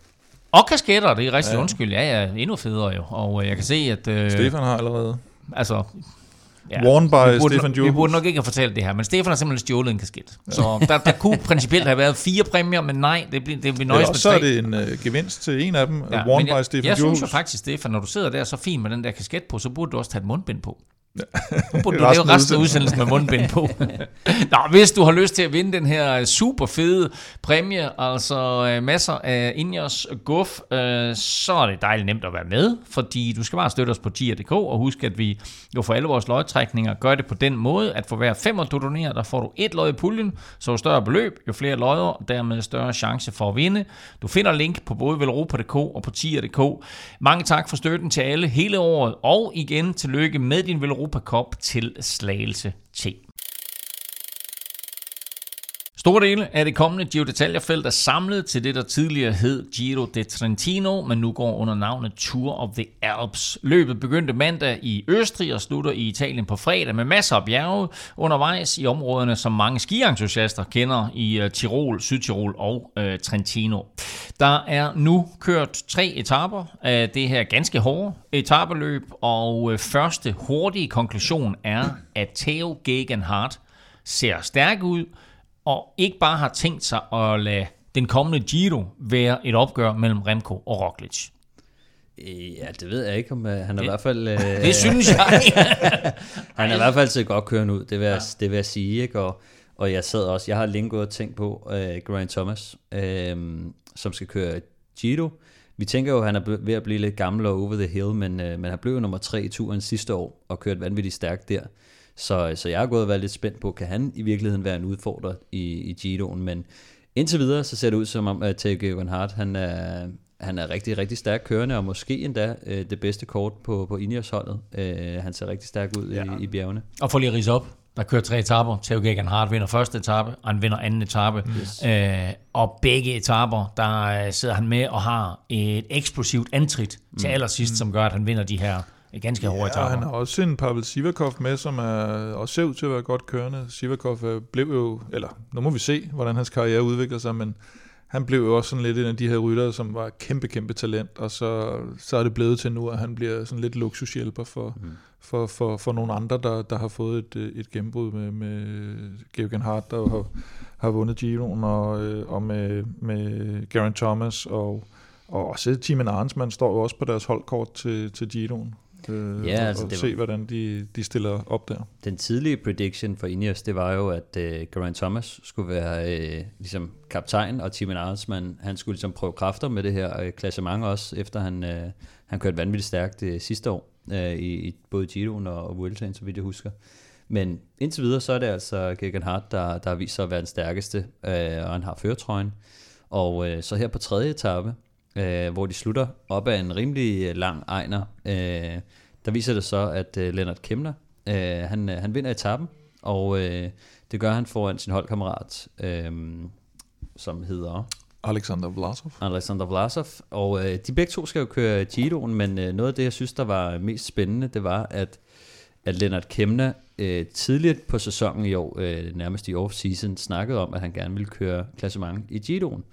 kasketter, det er rigtig ja. undskyld. Ja, ja, endnu federe jo. Og øh, jeg kan se, at... Øh, Stefan har allerede. Altså, Ja, Worn by vi burde, Stefan vi Jules. burde nok ikke have fortalt det her, men Stefan har simpelthen stjålet en kasket. Så der, der kunne principielt have været fire præmier, men nej, det bliver det bliver nøjes Eller med så tre. er det en øh, gevinst til en af dem. Ja, Ja, Worn by jeg, Stefan jeg synes Jules. jo faktisk, Stefan, når du sidder der så fint med den der kasket på, så burde du også tage et mundbind på. Nu burde du lave resten af udsendelsen med mundbind på. Nå, hvis du har lyst til at vinde den her super fede præmie, altså øh, masser af Ingers guf, øh, så er det dejligt nemt at være med, fordi du skal bare støtte os på tier.dk, og husk, at vi jo for alle vores lodtrækninger gør det på den måde, at for hver femmer du donerer, der får du et lod i puljen, så jo større beløb, jo flere lodder, dermed større chance for at vinde. Du finder link på både velropa.dk og på tier.dk. Mange tak for støtten til alle hele året, og igen tillykke med din Velropa Cup til Slagelse T. Store dele af det kommende Giro d'Italia-felt er samlet til det, der tidligere hed Giro de Trentino, men nu går under navnet Tour of the Alps. Løbet begyndte mandag i Østrig og slutter i Italien på fredag med masser af bjerge undervejs i områderne, som mange skientusiaster kender i øh, Tirol, Sydtirol og øh, Trentino. Der er nu kørt tre etaper af det her ganske hårde etapeløb, og øh, første hurtige konklusion er, at Theo Gegenhardt ser stærk ud, og ikke bare har tænkt sig at lade den kommende Giro være et opgør mellem Remco og Roglic. Øh, Ja, det ved jeg ikke, om øh, han er i hvert fald... Øh, Det synes jeg. Han er i hvert fald set godt kørende ud, det vil jeg, det vil jeg sige, ikke? Og, og jeg sad også, jeg har længe gået og tænkt på uh, Geraint Thomas, uh, som skal køre Giro. Vi tænker jo, at han er ved at blive lidt gammel og over the hill, men, uh, men han blev nummer tre i turen sidste år og kørte vanvittigt stærkt der. Så, så jeg har gået og været lidt spændt på, kan han i virkeligheden være en udfordrer i, i Giroen, men indtil videre, så ser det ud som om, at Tage Geoghan han er, han er rigtig, rigtig stærk kørende, og måske endda øh, det bedste kort på, på Ineos-holdet. Øh, han ser rigtig stærk ud ja. i, i bjergene. og for lige at rise op, der kører tre etaper. Theo Gegenhardt vinder første etape, og han vinder anden etape. Yes. Øh, og begge etaper, der øh, sidder han med og har et eksplosivt antrit til allersidst, som gør, at han vinder de her øh, ganske hårde Ja, han har også en Pavel Sivakov med, som er, også ser ud til at være godt kørende. Sivakov øh, blev jo, eller nu må vi se, hvordan hans karriere udvikler sig, men han blev jo også sådan lidt en af de her ryttere, som var kæmpe, kæmpe talent, og så, så er det blevet til nu, at han bliver sådan lidt luksushjælper for, mm. for, for, for nogle andre, der, der har fået et, øh, et gennembrud med, med Georgen Hart, der har, har vundet Giroen, og, øh, og med, med Geraint Thomas, og, og også Timen Arnsmann står jo også på deres holdkort til, til Giroen. Øh, Ja, altså, og det se, var- hvordan de, de stiller op der. Den tidlige prediction for Ineos, det var jo, at øh, Geraint Thomas skulle være øh, ligesom kaptajn, og Tim Arnsman, han skulle ligesom prøve kræfter med det her øh, klassement også, efter han, øh, han kørte vanvittigt stærkt øh, sidste år, øh, i, i både Giroen og, og Vueltaen, så vidt jeg husker. Men indtil videre, så er det altså Geoghan Hart, der, der har vist sig at være den stærkeste, øh, og han har føretrøjen. Og øh, så her på tredje etape, øh, hvor de slutter op ad en rimelig øh, lang ejner, øh, der viser det så, at øh, Lennart Kemner, øh, han, øh, han vinder etappen, og øh, det gør han foran sin holdkammerat, øh, som hedder Alexander Vlasov. Alexander Vlasov, og øh, de begge to skal jo køre Giroen, men øh, noget af det, jeg synes, der var mest spændende, det var, at, at Lennart Kemner øh, tidligt på sæsonen i år, øh, nærmest i off-season, snakkede om, at han gerne ville køre klassement i Giroen.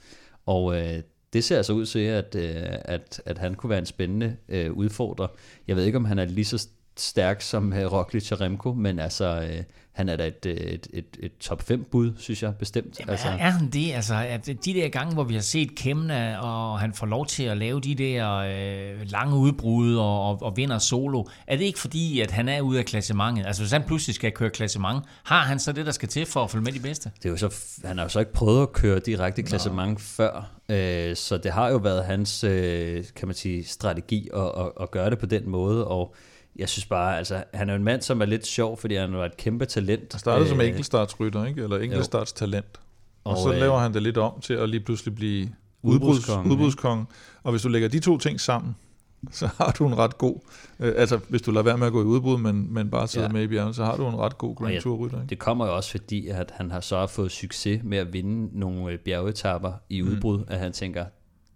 Og øh, det ser altså ud til, at, øh, at, at han kunne være en spændende øh, udfordrer. Jeg ved ikke, om han er lige så stærk som øh, Roglic og Remco, men altså, øh, han er da et, øh, et, et, et top 5 bud, synes jeg bestemt. Jamen, altså, er, han det? Altså, at de der gange, hvor vi har set Kemna, og han får lov til at lave de der øh, lange udbrud og, og, og vinder solo, er det ikke fordi, at han er ude af klassementet? Altså, hvis han pludselig skal køre klassement, har han så det, der skal til for at følge med de bedste? det er jo så, han har jo så ikke prøvet at køre direkte klassement før, øh, så det har jo været hans, øh, kan man sige, strategi at, at, at gøre det på den måde, og jeg synes bare, altså, han er en mand, som er lidt sjov, fordi han var et kæmpe talent. Han startede øh, som enkeltstartsrytter, ikke? eller enkeltstartstalent. Og, og så øh, laver han det lidt om til at lige pludselig blive Udbrudskonge, udbruds, udbrudskonge. Og hvis du lægger de to ting sammen, så har du en ret god, øh, altså hvis du lader være med at gå i udbrud, men, men bare sidde Ja. ja. med i bjergene, så har du en ret god Grand jeg- Tour rytter. Ikke? Det kommer jo også fordi, at han har så fået succes med at vinde nogle øh, bjergetapper i udbrud, mm. at han tænker,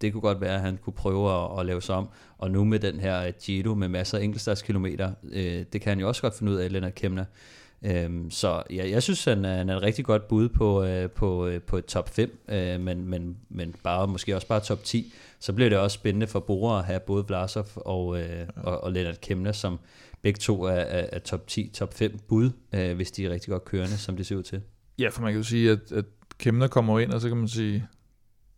det kunne godt være, at han kunne prøve at, at lave sig om. Og nu med den her Giro med masser af enkeltstartskilometer, øh, det kan han jo også godt finde ud af, Lennart Kemner. Øhm, så ja, jeg synes, han er, han er et rigtig godt bud på, øh, på, øh, på et top 5, øh, men, men, men bare, måske også bare top 10. Så bliver det også spændende for Bora at have både Vlasov og, øh, ja. og, og Lennart Kemner, som begge to er, er, er top 10, top 5 bud, øh, hvis de er rigtig godt kørende, som det ser ud til. Ja, for man kan jo sige, at, at Kemner kommer ind, og så kan man sige,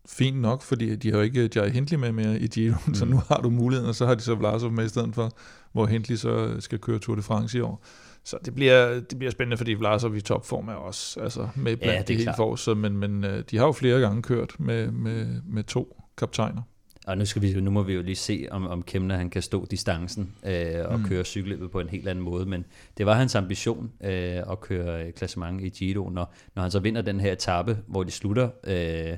fint nok, fordi de har jo ikke Jai Hindley med mere i Giro, mm. så nu har du muligheden, og så har de så Vlasov med i stedet for, hvor Hindley så skal køre Tour de France i år. Så det bliver, det bliver spændende, fordi Vlasov i topform er også altså med blandt Ja, det de helt klart. forreste, men, men øh, de har jo flere gange kørt med, med, med to kaptajner. Og nu, skal vi, nu må vi jo lige se, om, om Kemner han kan stå distancen øh, og mm. køre cykelløbet på en helt anden måde. Men det var hans ambition øh, at køre klassement i Giro, når, når han så vinder den her etape, hvor de slutter øh,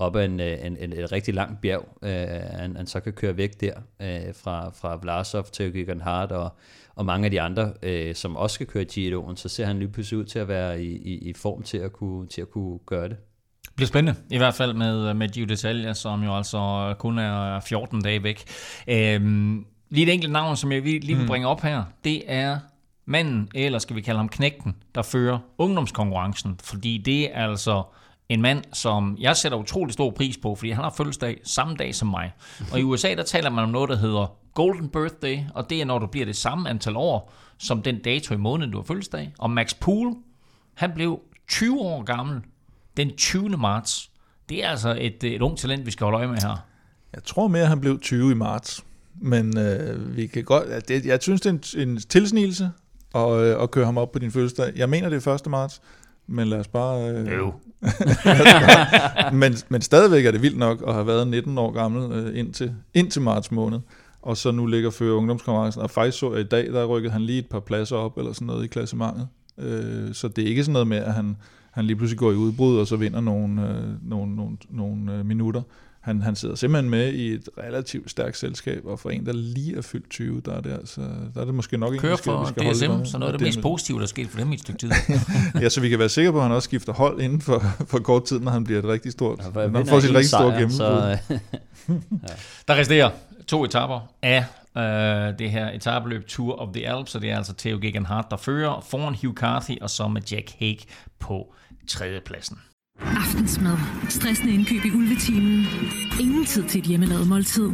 op ad en, øh, en, en, et rigtig langt bjerg. Øh, han, han så kan køre væk der øh, fra, fra Vlasov til Gigan Hart og, og mange af de andre, øh, som også skal køre Giroen, så ser han lige pludselig ud til at være i, i, i form til at kunne, til at kunne gøre det. Det bliver spændende, i hvert fald med, med Gio d'Italia, som jo altså kun er 14 dage væk. Øhm, lige et enkelt navn, som jeg lige vil bringe op her, det er manden, eller skal vi kalde ham knægten, der fører ungdomskonkurrencen, fordi det er altså en mand, som jeg sætter utrolig stor pris på, fordi han har fødselsdag samme dag som mig. Og i USA, der taler man om noget, der hedder Golden Birthday, og det er, når du bliver det samme antal år, som den dato i måneden, du har fødselsdag. Og Max Poole, han blev 20 år gammel den 20. marts. Det er altså et, et ung talent, vi skal holde øje med her. Jeg tror mere, at han blev 20 i marts. Men øh, vi kan godt, det, jeg synes, det er en, en tilsnigelse at, øh, at køre ham op på din fødselsdag. Jeg mener, det er 1. marts, men lad os bare... Øh, Jo. men, men stadigvæk er det vildt nok at have været 19 år gammel øh, indtil, indtil marts måned. Og så nu ligger før ungdomskonkurrencen. Og faktisk så i dag, der rykkede han lige et par pladser op, eller sådan noget i klassementet. Øh, så det er ikke sådan noget med, at han, han lige pludselig går i udbrud, og så vinder nogle, øh, nogle, nogle, nogle øh, minutter. Han, han sidder simpelthen med i et relativt stærkt selskab, og for en, der lige er fyldt 20, der er det, altså, der er det måske nok en, Kører vi skal, vi for skal holde DSM, med. så noget af Og det mest positive, der er sket for dem i et stykke tid. Ja, så vi kan være sikre på, at han også skifter hold inden for, for kort tid, når han bliver et rigtig stort, Ja, ja, når han får sit en rigtig store sejr, gennembrud. så, Der resterer to etapper af øh, det her etabeløb Tour of the Alps, så det er altså Theo Geoghegan Hart, der fører foran Hugh Carthy, og så med Jack Hague på tredjepladsen. Aftensmad. Stressende indkøb i ulvetimen. Ingen tid til et hjemmelavet måltid.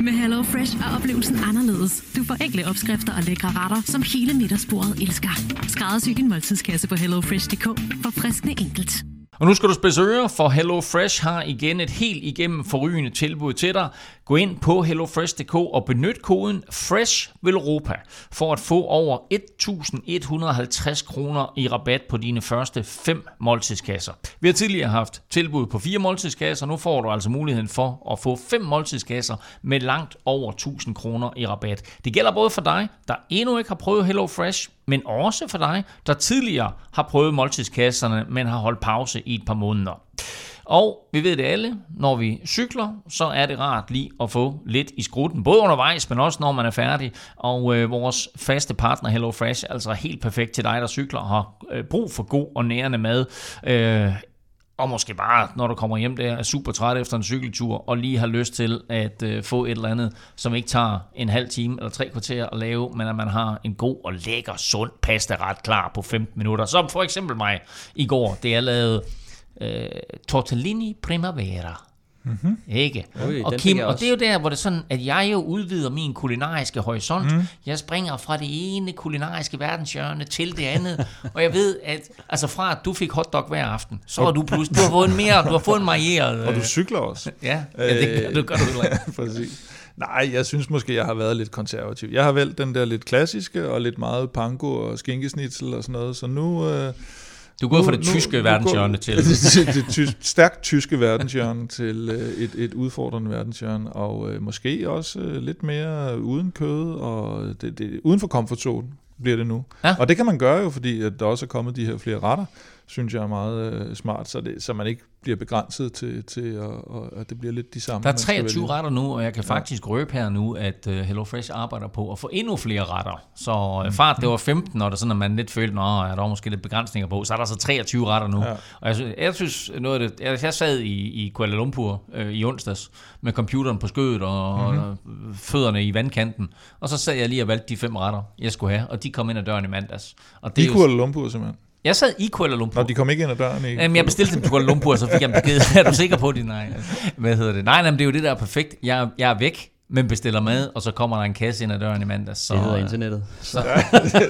Med Hello Fresh er oplevelsen anderledes. Du får enkle opskrifter og lækre retter, som hele middagsbordet elsker. Skræddersy din måltidskasse på hellofresh.dk. For friskende enkelt. Og nu skal du spidse ører, for Hello Fresh har igen et helt igennem forrygende tilbud til dig. Gå ind på hellofresh.dk og benyt koden FRESH for at få over 1.150 kroner i rabat på dine første fem måltidskasser. Vi har tidligere haft tilbud på fire måltidskasser, nu får du altså muligheden for at få fem måltidskasser med langt over 1.000 kroner i rabat. Det gælder både for dig, der endnu ikke har prøvet Hello Fresh, men også for dig, der tidligere har prøvet måltidskasserne, men har holdt pause i et par måneder. Og vi ved det alle, når vi cykler, så er det rart lige at få lidt i skrutten, både undervejs, men også når man er færdig. Og øh, vores faste partner Hello Fresh er altså helt perfekt til dig, der cykler og har øh, brug for god og nærende mad. Øh, og måske bare, når du kommer hjem der, er super træt efter en cykeltur, og lige har lyst til at øh, få et eller andet, som ikke tager en halv time eller tre kvarter at lave, men at man har en god og lækker, sund pasta ret klar på 15 minutter. Som for eksempel mig i går, det er lavet øh, tortellini primavera. Mm-hmm. Ikke? Ui, og Kim, og det er jo der, hvor det er sådan, at jeg jo udvider min kulinariske horisont. Mm. Jeg springer fra det ene kulinariske verdenshjørne til det andet. og jeg ved, at altså fra at du fik hotdog hver aften, så har du pludselig, du har fået en mere, du har fået en marieret. Og du øh, cykler også. Ja, ja det, gør- det gør du. Præcis. Nej, jeg synes måske, jeg har været lidt konservativ. Jeg har valgt den der lidt klassiske, og lidt meget panko og skinkesnitzel og sådan noget, så nu... Øh, Du gået fra det nu- tyske nu verdenshjørne går- til... det, det tysk, stærkt tyske verdenshjørne til øh, et, et udfordrende verdenshjørne, og øh, måske også øh, lidt mere uden kød, og det, det, uden for komfortzonen bliver det nu. Ja. Og det kan man gøre jo, fordi at der også er kommet de her flere retter, synes jeg er meget øh, smart, så, det, så man ikke bliver begrænset til, til at, og, at det bliver lidt de samme. Der er man skal 23 vælge. retter nu, og jeg kan faktisk røbe her nu, at uh, HelloFresh arbejder på at få endnu flere retter. Så uh, fart, det var 15, og der sådan, at man lidt følte, at ja, der var måske lidt begrænsninger på. Så er der så 23 retter nu. Ja. Og jeg synes, jeg synes noget af det, jeg, jeg sad i, i Kuala Lumpur øh, i onsdags med computeren på skødet og mm-hmm. fødderne i vandkanten. Og så sad jeg lige og valgte de fem retter, jeg skulle have, og de kom ind ad døren i mandags. Og det I er Kuala Lumpur simpelthen. Jeg sad i Kuala Lumpur. Nå, de kom ikke ind ad døren i... Jamen, jeg bestilte dem til Kuala Lumpur, så fik jeg en besked. Er du sikker på det? Nej. Hvad hedder det? Nej, nej, men det er jo det, der er perfekt. Jeg, jeg er væk, men bestiller mad, og så kommer der en kasse ind ad døren i mandags. Så, Det hedder internettet. det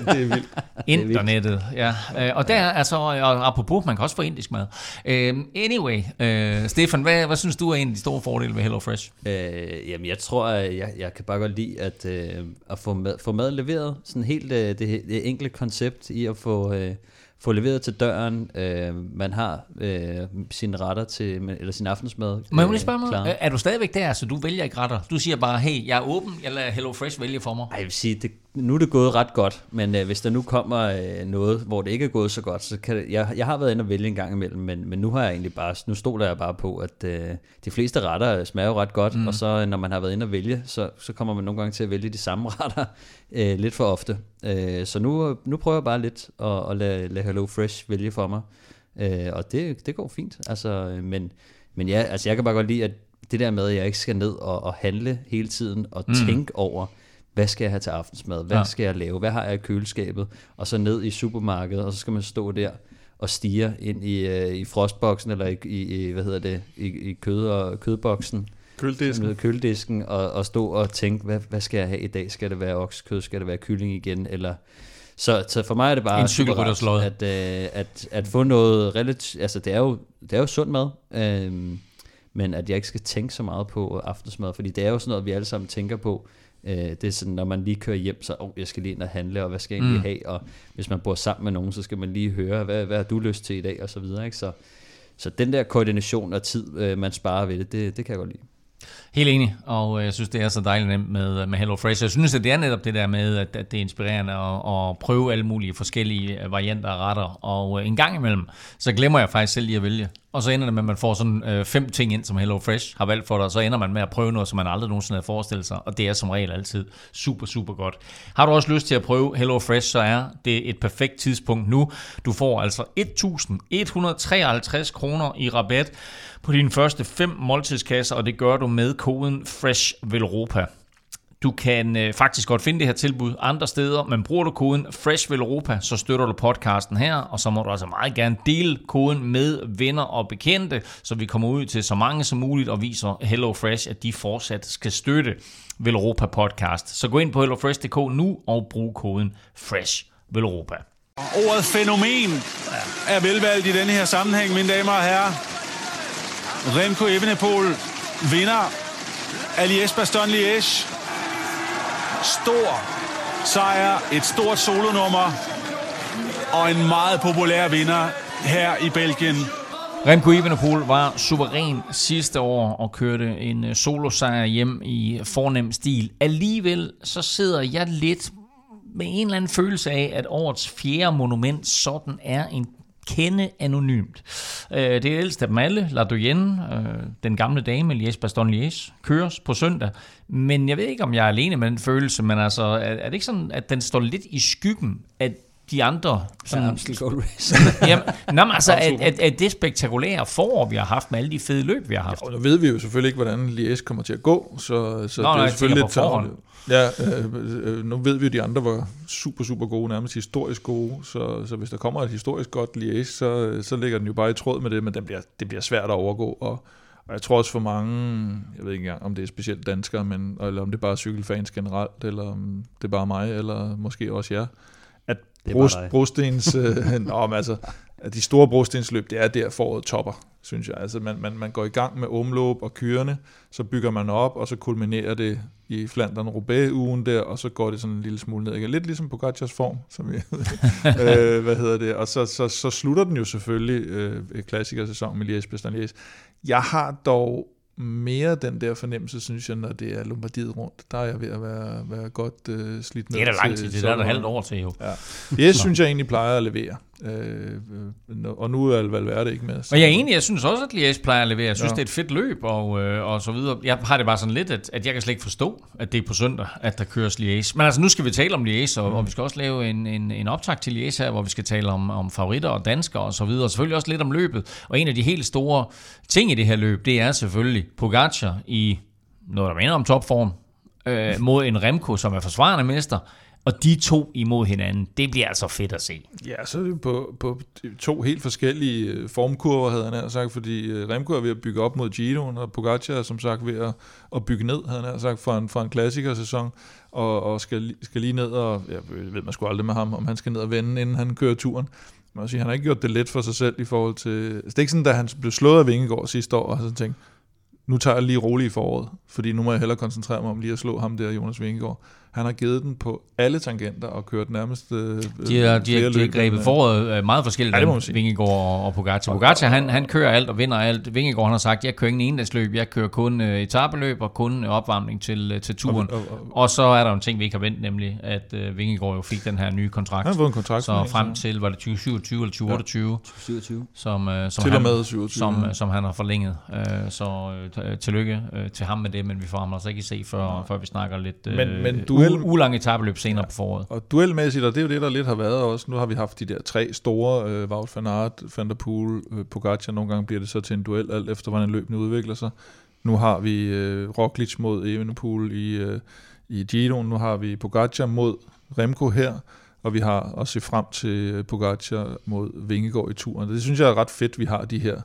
er vildt. Internettet, ja. Øh, Og der er altså, og apropos, man kan også få indisk mad. Øh, Anyway, øh, Stefan, hvad, hvad synes du er en af de store fordele ved HelloFresh? Øh, jamen, jeg tror, at jeg, jeg kan bare godt lide at, øh, at få, mad, få mad leveret. Sådan helt øh, det, det enkle koncept i at få, øh, få leveret til døren. Øh, man har øh, sine retter til, eller sin aftensmad Må jeg lige spørge mig, klar. er du stadigvæk der, så du vælger ikke retter? Du siger bare, hey, jeg er åben, jeg lader HelloFresh vælge for mig. Ej, jeg vil sige, det, nu er det gået ret godt, men øh, hvis der nu kommer øh, noget, hvor det ikke er gået så godt, så kan det, jeg, jeg har været inde og vælge en gang imellem, men, men nu har jeg egentlig bare, nu stoler jeg bare på, at øh, de fleste retter smager jo ret godt, mm. og så øh, når man har været inde og vælge, så, så kommer man nogle gange til at vælge de samme retter øh, lidt for ofte. Øh, så nu, nu prøver jeg bare lidt at, at lade, lade Hello Fresh vælge for mig, øh, og det, det går fint. Altså, øh, men, men ja, altså jeg kan bare godt lide, at det der med, at jeg ikke skal ned og, og handle hele tiden og mm. tænke over, hvad skal jeg have til aftensmad? Hvad Ja. skal jeg lave? Hvad har jeg i køleskabet? Og så ned i supermarkedet, og så skal man stå der og stige ind i, øh, i frostboksen, eller i, i, hvad hedder det, i, i kød og kødboksen, Køldisken. med køledisken, og, og stå og tænke, hvad, hvad skal jeg have i dag? Skal det være oksekød? Skal det være kylling igen? Eller så, så for mig er det bare En at, øh, at, at få noget relativt, altså det er jo, det er jo sund mad, øhm, men at jeg ikke skal tænke så meget på aftensmad, fordi det er jo sådan noget, vi alle sammen tænker på, øh, det er sådan, når man lige kører hjem, så oh, jeg skal lige ind og handle, og hvad skal jeg egentlig Mm. have, og hvis man bor sammen med nogen, så skal man lige høre, hvad, hvad har du lyst til i dag, og så videre, ikke? Så, så den der koordination og tid, øh, man sparer ved det, det, det kan jeg godt lide. Helt enig, og øh, jeg synes, det er så dejligt nemt med, med HelloFresh. Jeg synes, at det er netop det der med, at, at det er inspirerende at, at prøve alle mulige forskellige øh, varianter af retter. Og øh, en gang imellem, så glemmer jeg faktisk selv lige at vælge. Og så ender det med, at man får sådan øh, fem ting ind, som Hello Fresh har valgt for dig, og så ender man med at prøve noget, som man aldrig nogensinde havde forestillet sig, og det er som regel altid super, super godt. Har du også lyst til at prøve Hello Fresh, så er det et perfekt tidspunkt nu. Du får altså 1.153 kroner i rabat på dine første fem måltidskasser, og det gør du med koden Fresh Velropa. Du kan øh, faktisk godt finde det her tilbud andre steder, men bruger du koden FreshVelropa, så støtter du podcasten her, og så må du altså meget gerne dele koden med venner og bekendte, så vi kommer ud til så mange som muligt og viser HelloFresh, at de fortsat skal støtte Velropa podcast. Så gå ind på hellofresh.dk nu og brug koden FreshVelropa. Ordet fænomen er velvalgt i denne her sammenhæng, mine damer og herrer. Remco Evenepoel vinder Alies Baston Liège. Stor sejr, et stort solonummer og en meget populær vinder her i Belgien. Remco Evenepoel var suveræn sidste år og kørte en øh, solosejr hjem i fornem stil. Alligevel så sidder jeg lidt med en eller anden følelse af, at årets fjerde monument sådan er en kende anonymt. Øh, Det er ældst af dem alle, La Doyenne, øh, den gamle dame, Liège Baston Liège, køres på søndag. Men jeg ved ikke, om jeg er alene med den følelse, men altså, er, er det ikke sådan, at den står lidt i skyggen af de andre sådan, Amstel Gold Race. Jamen, nå, men altså, at, at, at det spektakulære forår, vi har haft med alle de fede løb, vi har haft. Og nu ved vi jo selvfølgelig ikke, hvordan Liège kommer til at gå, så, så Nå, det er selvfølgelig forhånd. Ja, øh, øh, nu ved vi jo, at de andre var super, super gode, nærmest historisk gode, så, så hvis der kommer et historisk godt Liège, så, så ligger den jo bare i tråd med det, men den bliver, det bliver svært at overgå, og, og jeg tror også for mange, jeg ved ikke engang, om det er specielt danskere, men, eller om det er bare cykelfans generelt, eller om det er bare mig, eller måske også jer, at brostens, øh, nå, men altså, de store brostensløb, det er der foråret topper, synes jeg. Altså man, man, man går i gang med omløb og kørende, så bygger man op, og så kulminerer det i Flandern Roubaix ugen der, og så går det sådan en lille smule ned. Lidt ligesom på Gotchas form, som vi, øh, hvad hedder det, og så, så, så slutter den jo selvfølgelig øh, klassikersæsonen med Liège Bastogne Liège. Jeg har dog mere den der fornemmelse, synes jeg, når det er Lombardiet rundt. Der er jeg ved at være, være godt øh, slidt ned Det er da lang tid, det er der er halvt år til jo. Ja. Det synes jeg egentlig plejer at levere. Øh, øh, og nu er Valverde ikke med. så- Og jeg er enig, jeg synes også, at Liège plejer at levere. Jeg synes, Ja. det er et fedt løb og, øh, og så videre. Jeg har det bare sådan lidt, at, at jeg kan slet ikke forstå, at det er på søndag, at der køres Liège. Men altså, nu skal vi tale om Liège, og, og vi skal også lave en, en, en optag til Liège her, hvor vi skal tale om, om favoritter og danskere og så videre. Og selvfølgelig også lidt om løbet. Og en af de helt store ting i det her løb, det er selvfølgelig Pogacar i noget, der minder om topform, øh, mod en Remco, som er forsvarende mester. Og de to imod hinanden, det bliver altså fedt at se. Ja, så er det på, på to helt forskellige øh, formkurver, havde han nær sagt, fordi øh, Remco er ved at bygge op mod Giroen, og Pogacar er som sagt ved at, at bygge ned, havde han nær sagt, fra en, for en klassikersæson, og, og skal, skal lige ned, og jeg ved man sgu aldrig med ham, om han skal ned og vende, inden han kører turen. Man må sige, han har ikke gjort det let for sig selv i forhold til... Altså, det er ikke sådan, da han blev slået af Vingegaard sidste år, og så tænkte, nu tager jeg lige roligt i foråret, fordi nu må jeg hellere koncentrere mig om lige at slå ham der, Jonas Vingegaard. Han har givet den på alle tangenter og kørt nærmest øh, De har, de har, de har grebet end, foråret øh, meget forskelligt, Ja, ja, det. Vingegaard og, og Pogacar. Pogacar, han, han kører alt og vinder alt. Vingegaard, han har sagt, jeg kører ingen endagsløb, jeg kører kun øh, etabeløb og kun øh, opvarmning til, øh, til turen. Og- Og, og- og, og, så er der en ting, vi ikke har vendt, nemlig at øh, Vingegaard jo fik den her nye kontrakt. Han har fået en kontrakt Så frem til, var det 2027 eller 2028, 27. som, øh, som, Til og han, med 27. som, øh, som han har forlænget. Øh, så øh, tillykke øh, til ham med det, men vi får ham altså ikke se, før, før vi snakker lidt øh, Men- men duel- ulang etabeløb senere på foråret. Og duelmæssigt, og det er jo det, der lidt har været også. Nu har vi haft de der tre store, øh, Wout van Aert, Van der Poel, øh, Pogacar. Nogle gange bliver det så til en duel, alt efter hvordan løbene udvikler sig. Nu har vi øh, Roglic mod Evenepoel i, øh, i Giroen. Nu har vi Pogacar mod Remco her. Og vi har også set frem til øh, Pogacar mod Vingegaard i turen. Det synes jeg er ret fedt, vi har de her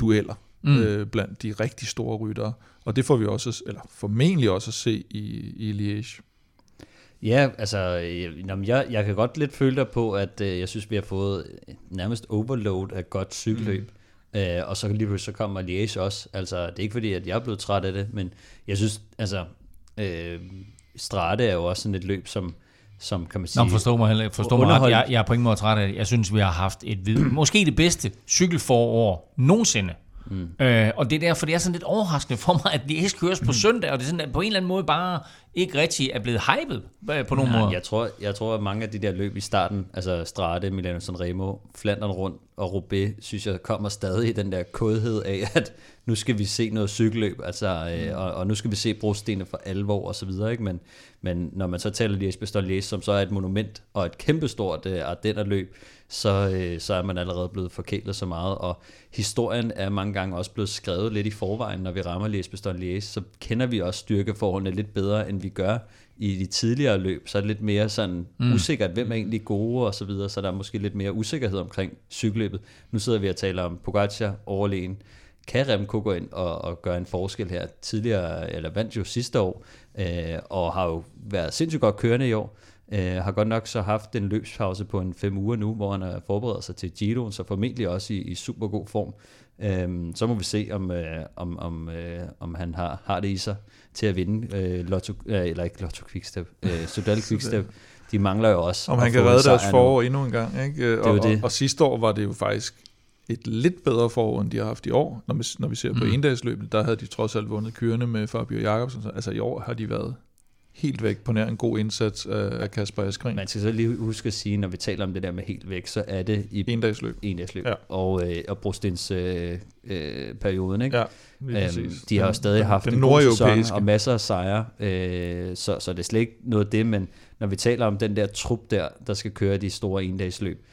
dueller. Mm. øh, blandt de rigtig store ryttere. Og det får vi også, eller formentlig også at se i, i Liège. Ja, altså, øh, jeg, jeg kan godt lidt føle dig på, at øh, jeg synes, vi har fået nærmest overload af godt cykelløb. Mm. Øh, og så lige pludselig så kommer Liège også. Altså, det er ikke fordi, at jeg er blevet træt af det, men jeg synes, altså, øh, Strade er jo også sådan et løb, som, som kan man sige... Nå, forstå mig heller ikke. Forstå mig ret. Jeg, jeg er på ingen måde træt af det. Jeg synes, vi har haft et vid, måske det bedste cykelforår nogensinde. Mm. Øh, og det er derfor, det er sådan lidt overraskende for mig, at Liège køres på søndag, og det er sådan, at på en eller anden måde bare ikke rigtig er blevet hypet øh, på nogen måde. jeg tror, jeg tror, at mange af de der løb i starten, altså Strade, Milano Sanremo, Flandern rundt og Roubaix, synes jeg kommer stadig i den der kodhed af, at nu skal vi se noget cykelløb, altså, øh, og, og, nu skal vi se brostenene for alvor og så videre, ikke? Men, men når man så taler Liège Bastogne som så er et monument og et kæmpestort øh, Ardenner-løb, så, øh, så er man allerede blevet forkælet så meget, og historien er mange gange også blevet skrevet lidt i forvejen, når vi rammer Liège Bastogne Liège, så kender vi også styrkeforholdene lidt bedre, end vi gør i de tidligere løb, så er det lidt mere sådan mm. usikkert, hvem er egentlig gode og så videre, så der er måske lidt mere usikkerhed omkring cykelløbet. Nu sidder vi og taler om Pogacar, overlegen. Kan Remco gå ind og, og gøre en forskel her? Tidligere, eller vandt jo sidste år, øh, og har jo været sindssygt godt kørende i år. Øh, har godt nok så haft en løbspause på en fem uger nu, hvor han har forberedt sig til Giro, så formentlig også i, i super god form. Øhm, så må vi se, om, øh, om, om, øh, om han har, har det i sig til at vinde øh, Lotto, øh, eller ikke Lotto Quickstep, øh, Sudal Quickstep. De mangler jo også Om han kan redde deres sejr nu. forår endnu en gang. Ikke? er og, det. Og, og sidste år var det jo faktisk et lidt bedre forår, end de har haft i år. Når vi, når vi ser på Mm. endagsløbet, der havde de trods alt vundet kørende med Fabio Jacobsen. Altså i år har de været helt væk på nær en god indsats af Kasper Askren. Man skal så lige huske at sige, når vi taler om det der med helt væk, så er det i Endagsløb. endagsløb Ja. og, øh, og brostens øh, øh, perioden, ikke? Ja, Øhm, de har jo Den- stadig den- haft den en god sæson og masser af sejre, øh, så, så det er slet ikke noget af det, men når vi taler om den der trup der, der skal køre de store endagsløb,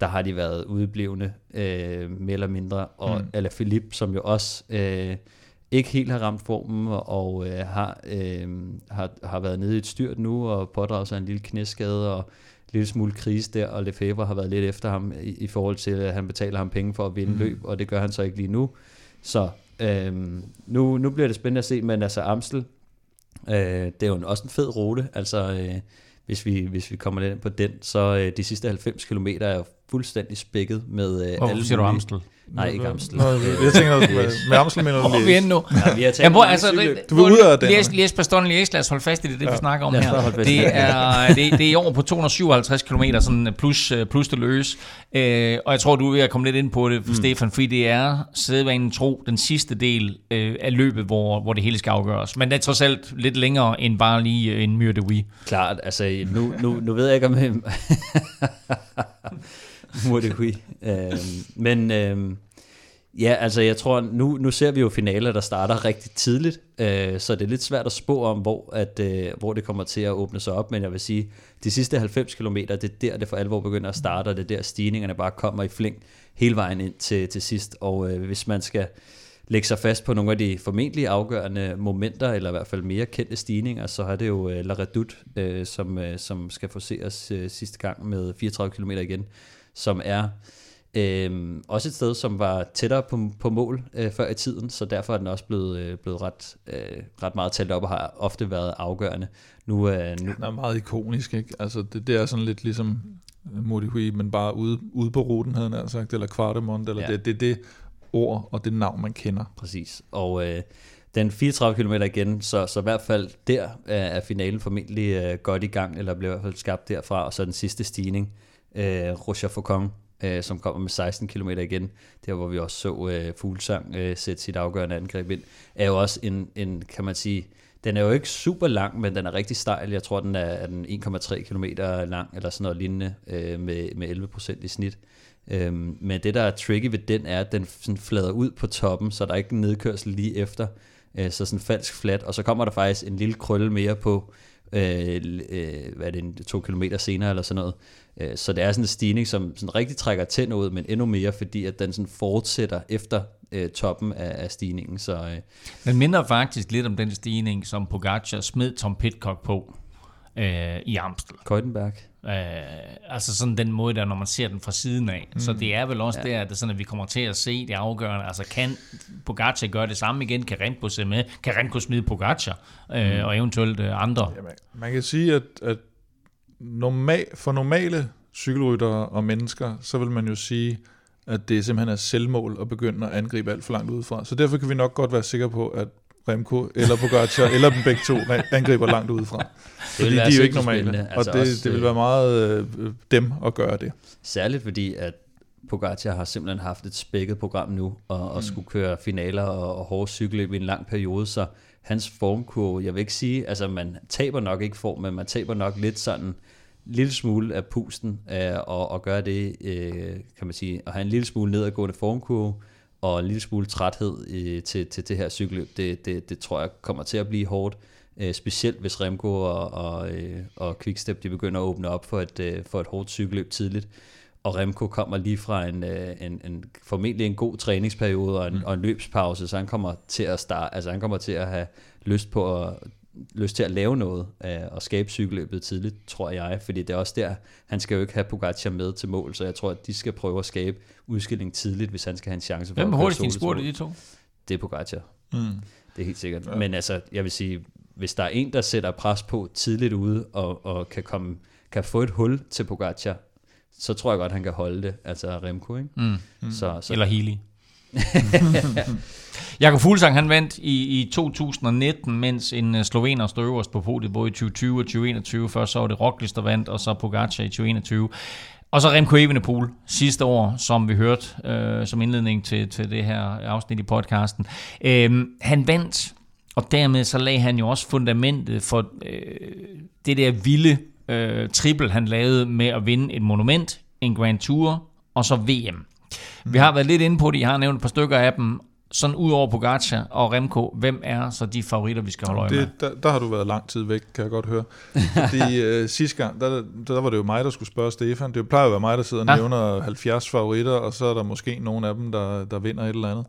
der har de været udeblivende, øh, mere eller mindre, og Mm. mm. Ala Philippe, som jo også øh, ikke helt har ramt formen, og øh, har, øh, har, har været nede i et styrt nu, og pådraget sig en lille knæskade, og en lille smule krise der, og Lefebvre har været lidt efter ham i, i forhold til, at han betaler ham penge for at vinde mm. løb, og det gør han så ikke lige nu. Så øhm, nu, nu bliver det spændende at se, men altså Amstel, øh, det er jo en, også en fed rute, altså øh, hvis, vi, hvis vi kommer lidt ind på den, så øh, de sidste 90 km er jo fuldstændig spækket med øh, Hvorfor siger du Amstel? Nej, ikke Amstel. Nå, jeg tænker, noget med, med Amstel mener du Hvor er vi henne nu? Ja, vi har hvor, mange altså. Du vil ud af den, Læs, læs Bastogne Liège, lad os holde fast i det, det vi Ja. snakker om her. Det det. er, det, det er i år på 257 km, sådan plus, øh, plus det løs. Øh, og jeg tror, du er ved at komme lidt ind på det, mm. Stefan, fordi det er sædvanen tro den sidste del øh, af løbet, hvor, hvor det hele skal afgøres. Men det er trods alt lidt længere end bare lige øh, en Myr de. Klart, altså nu, nu, nu ved jeg ikke om... Murdehui. øhm, men øhm, ja, altså jeg tror, nu, nu ser vi jo finaler, der starter rigtig tidligt, øh, så det er lidt svært at spå om, hvor, at, øh, hvor det kommer til at åbne sig op, men jeg vil sige, de sidste 90 km, det er der, det for alvor begynder at starte, og det er der stigningerne bare kommer i flæng hele vejen ind til, til sidst, og øh, hvis man skal lægge sig fast på nogle af de formentlig afgørende momenter, eller i hvert fald mere kendte stigninger, så har det jo øh, La Redoute, øh, som, øh, som skal forseres øh, sidste gang med 34 km igen, som er øh, også et sted, som var tættere på, på mål øh, før i tiden, så derfor er den også blevet, øh, blevet ret, øh, ret meget talt op og har ofte været afgørende. Nu, øh, nu, Den er meget ikonisk, ikke? Altså, det, det er sådan lidt ligesom Modihui, men bare ude, ude på ruten, havde han sagt, eller Quartemont, eller Ja. det, det det ord og det navn, man kender. Præcis. Og øh, den 34 km igen, så, så i hvert fald der er, er finalen formentlig øh, godt i gang, eller bliver i hvert fald skabt derfra, og så den sidste stigning, øh, Roger Foucault, øh, som kommer med 16 km igen, der hvor vi også så øh, Fuglsang øh, sætte sit afgørende angreb ind, er jo også en, en, kan man sige, den er jo ikke super lang, men den er rigtig stejl. Jeg tror, den er, er den 1,3 km lang, eller sådan noget lignende, øh, med, med 11% i snit. Øhm, men det, der er tricky ved den, er, at den sådan flader ud på toppen, så der er ikke en nedkørsel lige efter. Øh, så sådan falsk flat, og så kommer der faktisk en lille krølle mere på, øh, øh, hvad er det, en, to kilometer senere eller sådan noget. Øh, så det er sådan en stigning, som sådan rigtig trækker tænder ud, men endnu mere, fordi at den sådan fortsætter efter øh, toppen af, af stigningen. Så øh, Den minder faktisk lidt om den stigning, som Pogacar smed Tom Pitcock på øh, i Amstel. Keutenberg, Øh, altså sådan den måde, der når man ser den fra siden af. Mm. Så det er vel også ja. der, at, det er sådan, at vi kommer til at se det afgørende. Altså kan Pogacar gøre det samme igen? Kan Remco se med? Kan Remco smide Pogacar? Øh, Mm. Og eventuelt øh, andre? Jamen, man kan sige, at, at normal, for normale cykelryttere og mennesker, så vil man jo sige, at det simpelthen er selvmål at begynde at angribe alt for langt udefra. Så derfor kan vi nok godt være sikre på, at Remco eller Pogacar eller dem begge to angriber langt udefra. Fordi de er jo ikke normale, spændende. og Altså det, også, det vil øh, være meget øh, dem at gøre det. Særligt fordi, at Pogacar har simpelthen haft et spækket program nu, og, og skulle køre finaler og, og hårde cykelløb i en lang periode, så hans formkurve, jeg vil ikke sige, altså man taber nok ikke form, men man taber nok lidt sådan en lille smule af pusten, øh, og, og gøre det, øh, kan man sige, at have en lille smule nedadgående formkurve, og en lille smule træthed øh, til, til det her cykelløb, det, det, det tror jeg kommer til at blive hårdt. Øh, specielt hvis Remco og, og, øh, og Quickstep de begynder at åbne op for et, øh, for et hårdt cykelløb tidligt. Og Remco kommer lige fra en, øh, en, en formentlig en god træningsperiode og en, mm. og en løbspause, så han kommer til at starte, altså han kommer til at have lyst på at lyst til at lave noget øh, og skabe cykelløbet tidligt, tror jeg, fordi det er også der, han skal jo ikke have Pogacar med til mål, så jeg tror, at de skal prøve at skabe udskilling tidligt, hvis han skal have en chance for Hvem at hurtigst i solo spurt de to? Det er Pogacar. Mm. Det er helt sikkert. Ja. Men altså, jeg vil sige, hvis der er en, der sætter pres på tidligt ude, og, og kan, komme, kan få et hul til Pogacar, så tror jeg godt, han kan holde det. Altså Remco, ikke? Mm. Så, så, Eller Healy. Jakob Fuglsang, han vandt i, i 2019, mens en øh, slovener stod øverst på podiet både i 2020 og 2021. Først så var det Roglic, der vandt, og så Pogacar i 2021. Og så Remco Evenepoel sidste år, som vi hørte øh, som indledning til, til det her afsnit i podcasten. Øh, han vandt, og dermed så lagde han jo også fundamentet for øh, det der vilde øh, triple, han lavede med at vinde et monument, en Grand Tour og så VM. Vi har været lidt inde på det, jeg har nævnt et par stykker af dem. Sådan ud over Pogacar og Remco, hvem er så de favoritter, vi skal holde øje med? Det, der, der har du været lang tid væk, kan jeg godt høre. Fordi øh, sidste gang, der, der var det jo mig, der skulle spørge Stefan. Det plejer at være mig, der sidder og Ja. nævner 70 favoritter, og så er der måske nogle af dem, der, der vinder et eller andet.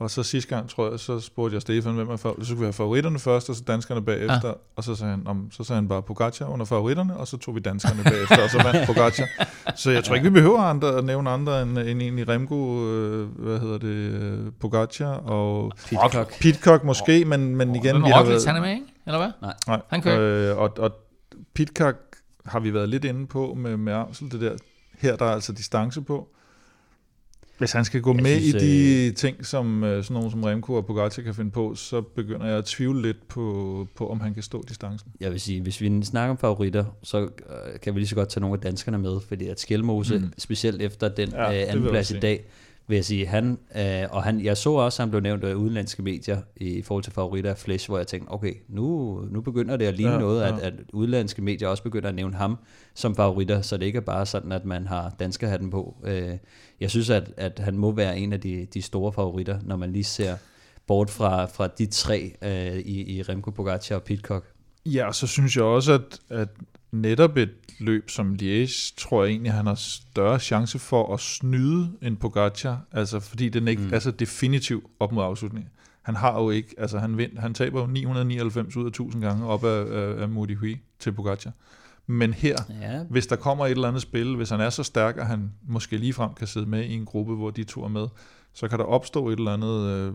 Og så sidste gang, tror jeg, så spurgte jeg Stefan, hvem er favoritter. Så skulle vi have favoritterne først, og så danskerne bagefter. Ja. Og så sagde, han, om, så sagde han bare Pogacar under favoritterne, og så tog vi danskerne bagefter, og så vandt Pogacar. Så jeg tror ikke, vi behøver andre, at nævne andre end, end egentlig Remco, øh, hvad hedder det, øh, Pogacar og Pitcock. Pitcock måske, men, men igen... Hvem vi har været- han er med, ikke? Eller hvad? Nej. Nej, Han kører. Øh, og, og Pitcock har vi været lidt inde på med, med Amsel, det der. Her der er altså distance på. Hvis han skal gå Jeg med synes, i de ting, som øh, sådan nogen som Remco og Pogacar kan finde på, så begynder jeg at tvivle lidt på, på om han kan stå distancen. Jeg vil sige, hvis vi snakker om favoritter, så øh, kan vi lige så godt tage nogle af danskerne med, fordi at Skelmose, mm. specielt efter den Ja, øh, anden plads i dag, vil jeg sige. Han, øh, og han, jeg så også, at han blev nævnt af udenlandske medier i forhold til favoritter af Flash, hvor jeg tænkte, okay, nu, nu begynder det at ligne Ja, ja, noget, ja. at, at udenlandske medier også begynder at nævne ham som favoritter, så det ikke er bare sådan, at man har danskerhatten på. Øh, jeg synes, at, at han må være en af de, de store favoritter, når man lige ser bort fra, fra de tre øh, i, i Remco Pogacar og Pitcock. Ja, og så synes jeg også, at, at netop et løb som Liège, tror jeg egentlig, han har større chance for at snyde end Pogacar, altså fordi den ikke mm. er så definitiv op mod afslutningen. Han har jo ikke, altså han, vind, han taber jo 999 ud af 1000 gange op af, af, af Moody Hui til Pogacar. Men her, Ja, hvis der kommer et eller andet spil, hvis han er så stærk, at han måske ligefrem kan sidde med i en gruppe, hvor de to er med, så kan der opstå et eller andet øh,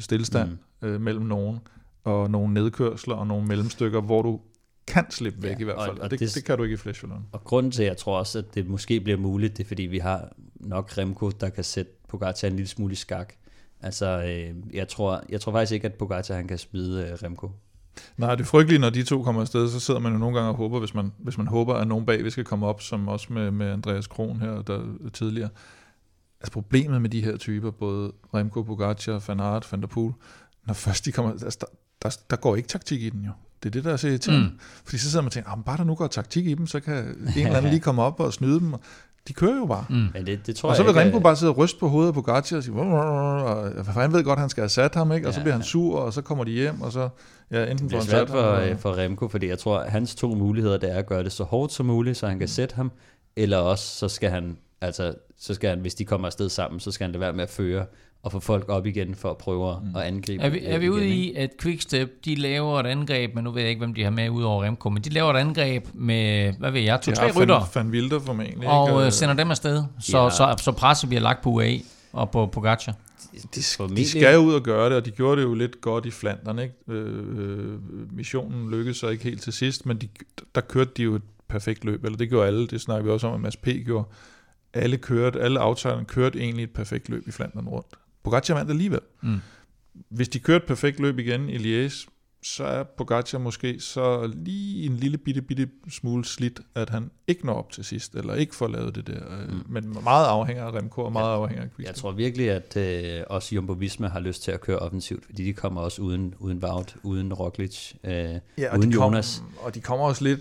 stillestand mm. øh, mellem nogen, og nogle nedkørsler og nogle mellemstykker, hvor du kan slippe væk Ja, i hvert fald. Og, og det, det- det, kan du ikke i Flash Wallon. Og grunden til, at jeg tror også, at det måske bliver muligt, det er, fordi vi har nok Remco, der kan sætte Pogacar en lille smule i skak. Altså, øh, jeg, tror, jeg tror faktisk ikke, at Pogacar han kan smide øh, Remco. Nej, det er frygteligt, når de to kommer afsted, så sidder man jo nogle gange og håber, hvis man, hvis man håber, at nogen bagved skal komme op, som også med, med Andreas Kron her der tidligere. Altså problemet med de her typer, både Remco, Pogacar, Van Aert, Van der Poel, når først de kommer, altså, der, der, der går ikke taktik i den jo. Det er det, der er så irriterende. Mm. Fordi så sidder man og tænker, ah, men bare der nu går taktik i dem, så kan en eller anden lige komme op og snyde dem. De kører jo bare. Mm. Men det, det tror Og så jeg vil ikke, Remco øh, bare sidde og ryste på hovedet på Pogacar og sige, og for han ved godt, at han skal have sat ham, ikke? og så Ja, bliver han sur, og så kommer de hjem, og så ja, enten Det får er han svært sat ham, for, og- for Remco, fordi jeg tror, at hans to muligheder, det er at gøre det så hårdt som muligt, så han kan sætte ham, eller også så skal han, altså, så skal han, hvis de kommer afsted sammen, så skal han lade være med at føre og få folk op igen for at prøve at- at angribe Er vi, er vi igen, ude ikke? i, at Quickstep, de laver et angreb, men nu ved jeg ikke, hvem de har med ud over Remco, men de laver et angreb med, hvad ved jeg, De to-tre rytter, Van, Wilder formentlig. og ikke? øh, sender dem afsted, så, Ja. så, så presset bliver lagt på UAE og på Pogacar. de, de formentlig- skal jo ud og gøre det, og de gjorde det jo lidt godt i Flandern. Ikke? Øh, øh, missionen lykkedes så ikke helt til sidst, men de, der kørte de jo et perfekt løb, eller det gjorde alle, det snakker vi også om, at Mads P. gjorde. Alle kørte, alle aftalerne kørte egentlig et perfekt løb i Flandern rundt. Pogacar vandt alligevel. Mm. Hvis de kørte et perfekt løb igen i Liège, så er Pogacar måske så lige en lille bitte, bitte smule slidt, at han ikke når op til sidst, eller ikke får lavet det der. Mm. Men meget afhænger af Remco, og meget afhænger af Quickstep. Jeg tror virkelig, at øh, også Jumbo Visma har lyst til at køre offensivt, fordi de kommer også uden, uden Wout, uden Roglic, øh, Ja, og uden de kom, Jonas. Og de kommer også lidt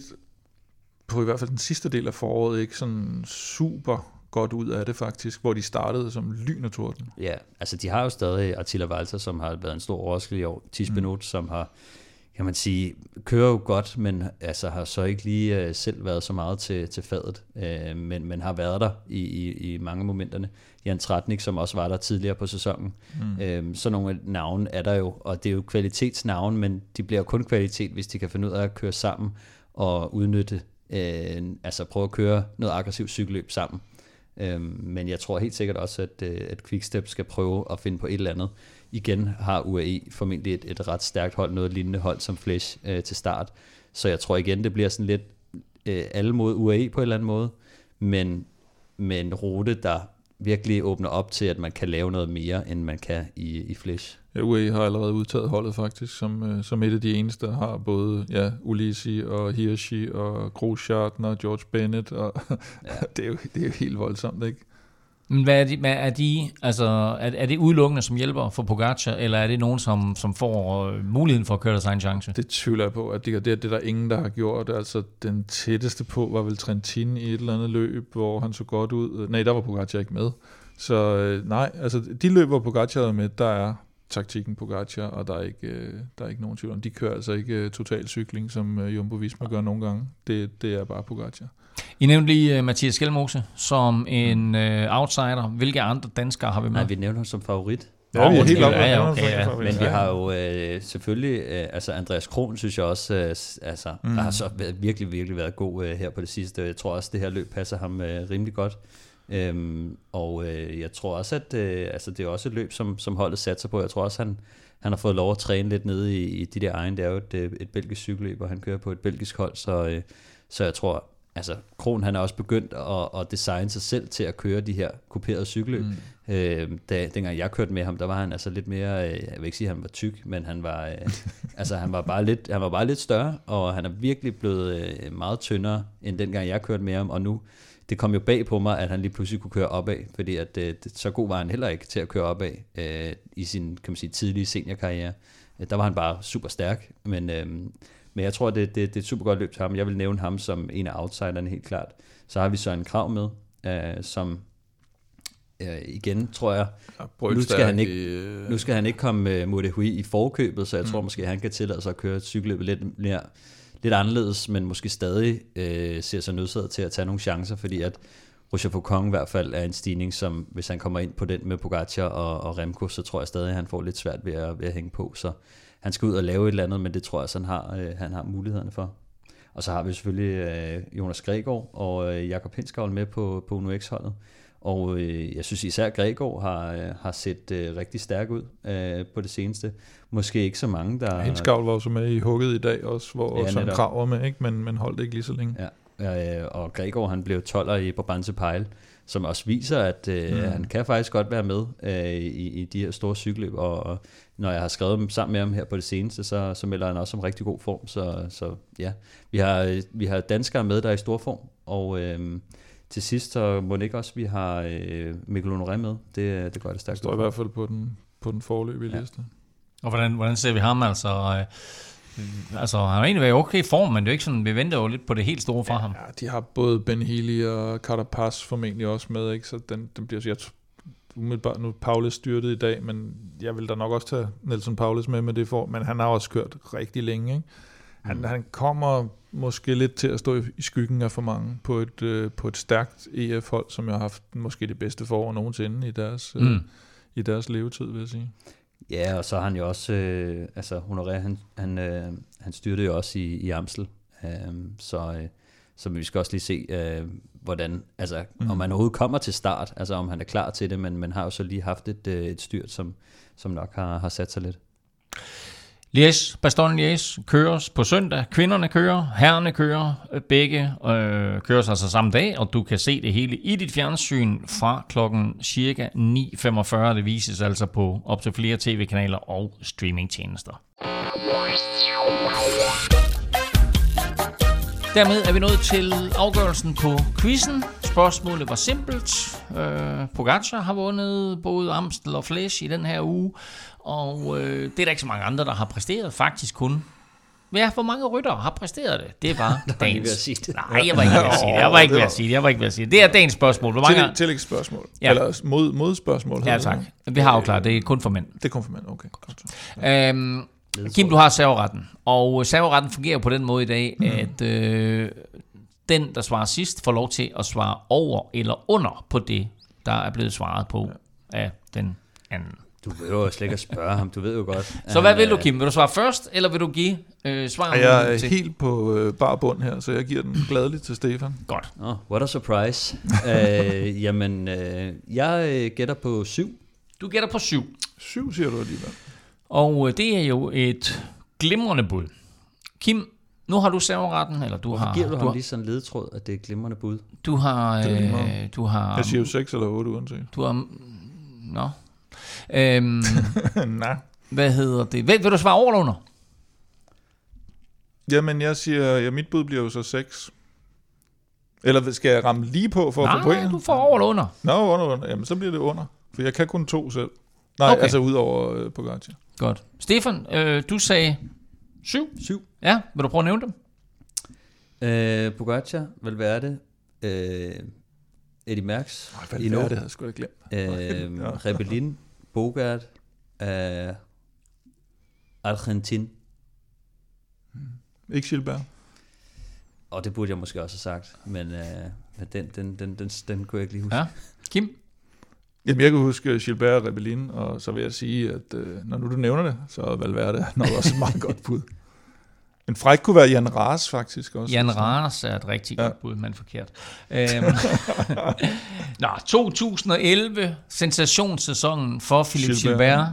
på i hvert fald den sidste del af foråret, ikke sådan super godt ud af det faktisk, hvor de startede som lyn og torden. Ja, altså de har jo stadig Attila Walter, som har været en stor overraskelse i år. Tis Benot, mm. som har, kan man sige, kører jo godt, men altså har så ikke lige øh, selv været så meget til, til fadet, øh, men, men har været der i, i, i mange momenterne. Jan Tratnik, som også var der tidligere på sæsonen. Mm. Øh, så nogle navne er der jo, og det er jo kvalitetsnavne, men de bliver jo kun kvalitet, hvis de kan finde ud af at køre sammen og udnytte, øh, altså prøve at køre noget aggressivt cykelløb sammen. Øhm, men jeg tror helt sikkert også, at, øh, at Quickstep skal prøve at finde på et eller andet. Igen har UAE formentlig et, et ret stærkt hold, noget lignende hold som Flash øh, til start. Så jeg tror igen, det bliver sådan lidt øh, alle mod UAE på en eller anden måde, men med en rute, der virkelig åbner op til, at man kan lave noget mere, end man kan i, i Flash. Ja, UAE har allerede udtaget holdet faktisk, som, øh, som et af de eneste, der har både ja, Ulisi og Hirschi og Grosjean og George Bennett, og ja. det, er jo, det er jo helt voldsomt, ikke? Men hvad er de, hvad er de altså, er, er det udelukkende, som hjælper for Pogacar, eller er det nogen, som, som får øh, muligheden for at køre deres egen chance? Det tvivler jeg på, at det, det, er- det er der ingen, der har gjort. Altså, den tætteste på var vel Trentin i et eller andet løb, hvor han så godt ud. Nej, der var Pogacar ikke med. Så øh, nej, altså de løb, hvor Pogacar er med, der er taktikken Pogacar, og der er ikke, øh, der er ikke nogen tvivl om. De kører altså ikke øh, total cykling, som øh, Jumbo Visma gør nogle gange. Det, det er bare Pogacar. I nævnte lige uh, Mathias Skelmose som en uh, outsider. Hvilke andre danskere har vi med? Nej, vi nævner ham som favorit. Ja, vi er helt oppe. Ja, ja, okay, ja. Men vi har jo øh, selvfølgelig, øh, altså Andreas Kron synes jeg også, øh, altså, mm. har så været, virkelig, virkelig været god øh, her på det sidste. Jeg tror også, det her løb passer ham øh, rimelig godt. Øhm, og øh, jeg tror også, at øh, altså, det er også et løb, som, som holdet satser på. Jeg tror også, han, han har fået lov at træne lidt nede i, i de der egen. Det er jo et, øh, et belgisk cykelløb, og han kører på et belgisk hold, så, øh, så jeg tror, altså Kron han er også begyndt at, at designe sig selv til at køre de her kuperede cykelløb. Mm. Øh, da, dengang jeg kørte med ham, der var han altså lidt mere, øh, jeg vil ikke sige, at han var tyk, men han var, øh, altså han var bare lidt, han var bare lidt større, og han er virkelig blevet øh, meget tyndere, end dengang jeg kørte med ham, og nu det kom jo bag på mig, at han lige pludselig kunne køre opad, fordi at, øh, så god var han heller ikke til at køre opad øh, i sin kan man sige, tidlige seniorkarriere. Der var han bare super stærk, men, øh, men jeg tror, det, det, det er et super godt løb til ham. Jeg vil nævne ham som en af outsiderne helt klart. Så har vi så en krav med, øh, som øh, igen, tror jeg, nu skal, han ikke, øh, nu skal han ikke komme med Modehui i forkøbet, så jeg mm. tror måske, han kan tillade sig at køre et cykelløb lidt mere lidt anderledes, men måske stadig øh, ser sig nødsaget til at tage nogle chancer, fordi at Roger Faucon i hvert fald er en stigning, som hvis han kommer ind på den med Pogacar og, og Remco, så tror jeg stadig, at han får lidt svært ved at, ved at hænge på. Så han skal ud og lave et eller andet, men det tror jeg, han har, øh, han har mulighederne for. Og så har vi selvfølgelig øh, Jonas Gregor og øh, Jakob Hinskavl med på, på Uno X-holdet. Og øh, jeg synes især Gregor har, øh, har set øh, rigtig stærk ud øh, på det seneste. Måske ikke så mange, der... Henskavl var også med i hugget i dag også, hvor Ja, sådan netop. krav var med, ikke? Men, men holdt ikke lige så længe. Ja, øh, og Gregor han blev 12'er i Brabantse Pejl, som også viser, at øh, mm. han kan faktisk godt være med øh, i, i de her store cykelløb, og, og når jeg har skrevet dem sammen med ham her på det seneste, så, så melder han også om rigtig god form, så, så ja, vi har, øh, vi har danskere med, der er i stor form, og øh, til sidst så må det ikke også, vi har øh, Mikkel Honoré med, det, det gør det Det stærkt. står i hvert fald på den, på den forløbige Ja. liste. Og hvordan, hvordan ser vi ham? Altså, øh, altså, han har egentlig været i okay form, men det er jo ikke sådan, vi venter jo lidt på det helt store fra ham. Ja, de har både Ben Healy og Carapaz formentlig også med, ikke? så den, den bliver, jeg, umiddelbart, nu Paulus styrtet i dag, men jeg vil da nok også tage Nelson Paulus med med det for, men han har også kørt rigtig længe. Ikke? Han, mm. han kommer måske lidt til at stå i, i skyggen af for mange på et, øh, på et stærkt EF-hold, som jeg har haft måske det bedste forår nogensinde i deres, øh, Mm. i deres levetid, vil jeg sige. Ja, og så har han jo også, øh, altså Honoré, han, han, øh, han styrte jo også i, i Amstel, øh, så, øh, så vi skal også lige se, øh, hvordan, altså mm. om han overhovedet kommer til start, altså om han er klar til det, men man har jo så lige haft et, øh, et styrt, som, som nok har, har sat sig lidt. Liège, Baston Liège køres på søndag. Kvinderne kører, herrerne kører. Begge øh, køres altså samme dag, og du kan se det hele i dit fjernsyn fra klokken cirka 9.45. Det vises altså på op til flere tv-kanaler og streamingtjenester. Dermed er vi nået til afgørelsen på quizzen. Spørgsmålet var simpelt. Øh, Pogacar har vundet både Amstel og Flash i den her uge, og øh, det er der ikke så mange andre, der har præsteret. Faktisk kun. Ja, hvor mange ryttere har præsteret det? Det var dagens... ved at sige det. Nej, jeg var ikke ved at sige det. Jeg var ikke ved at sige det. Jeg var ikke ved at sige det. Det er dagens spørgsmål. Hvor mange... Til, tillægsspørgsmål. Ja. Ja. Eller mod, modspørgsmål. Ja, tak. det. Vi har jo klart, det er kun for mænd. Det kom for mand, okay. Godt. Øhm, Kim, du har serveretten. Og serveretten fungerer på den måde i dag, mm. at øh, den, der svarer sidst, får lov til at svare over eller under på det, der er blevet svaret på af den anden. Du behøver jo slet ikke at spørge ham, du ved jo godt. Så hvad vil du, Kim? Vil du svare først, eller vil du give øh, svaret Jeg er til? helt på øh, bar bund her, så jeg giver den gladeligt til Stefan. Godt. Oh, what a surprise. øh, jamen, øh, jeg øh, gætter på syv. Du gætter på syv. Syv siger du alligevel. Og øh, det er jo et glimrende bud. Kim, nu har du serveretten, eller du har... Giver du du ham har, lige sådan en ledetråd, at det er et glimrende bud? du har, øh, du har, Jeg siger jo seks eller otte uanset. du har, nå. Øhm, Nej. hvad hedder det? Vil, vil du svare over eller under? Jamen, jeg siger, ja, mit bud bliver jo så seks. Eller skal jeg ramme lige på for at få Nej, point? du får over eller under. Nå, under, under. Jamen, så bliver det under. For jeg kan kun to selv. Nej, Okay. altså ud over øh, Pogacar. Godt. Stefan, øh, du sagde syv. Syv. Ja, vil du prøve at nævne dem? Øh, Pogacar, Valverde, øh, Eddie Merckx, Nej, det havde jeg sgu da glemt. øh, Ja. Rebellin, Bogart, øh, Argentin. Ikke Gilbert. Og det burde jeg måske også have sagt, men, øh, men den, den, den, den, den kunne jeg ikke lige huske. Ja. Kim? Jamen, jeg kan huske Gilbert og Rebellin, og så vil jeg sige, at øh, når nu du nævner det, så er Valverde nok også et meget godt bud. En fræk kunne være Jan Ras faktisk også. Jan Randers er et rigtig Ja. godt bud, men forkert. Øhm, Nå, 2011, sensationssæsonen for Philippe Gilbert. Gilbert.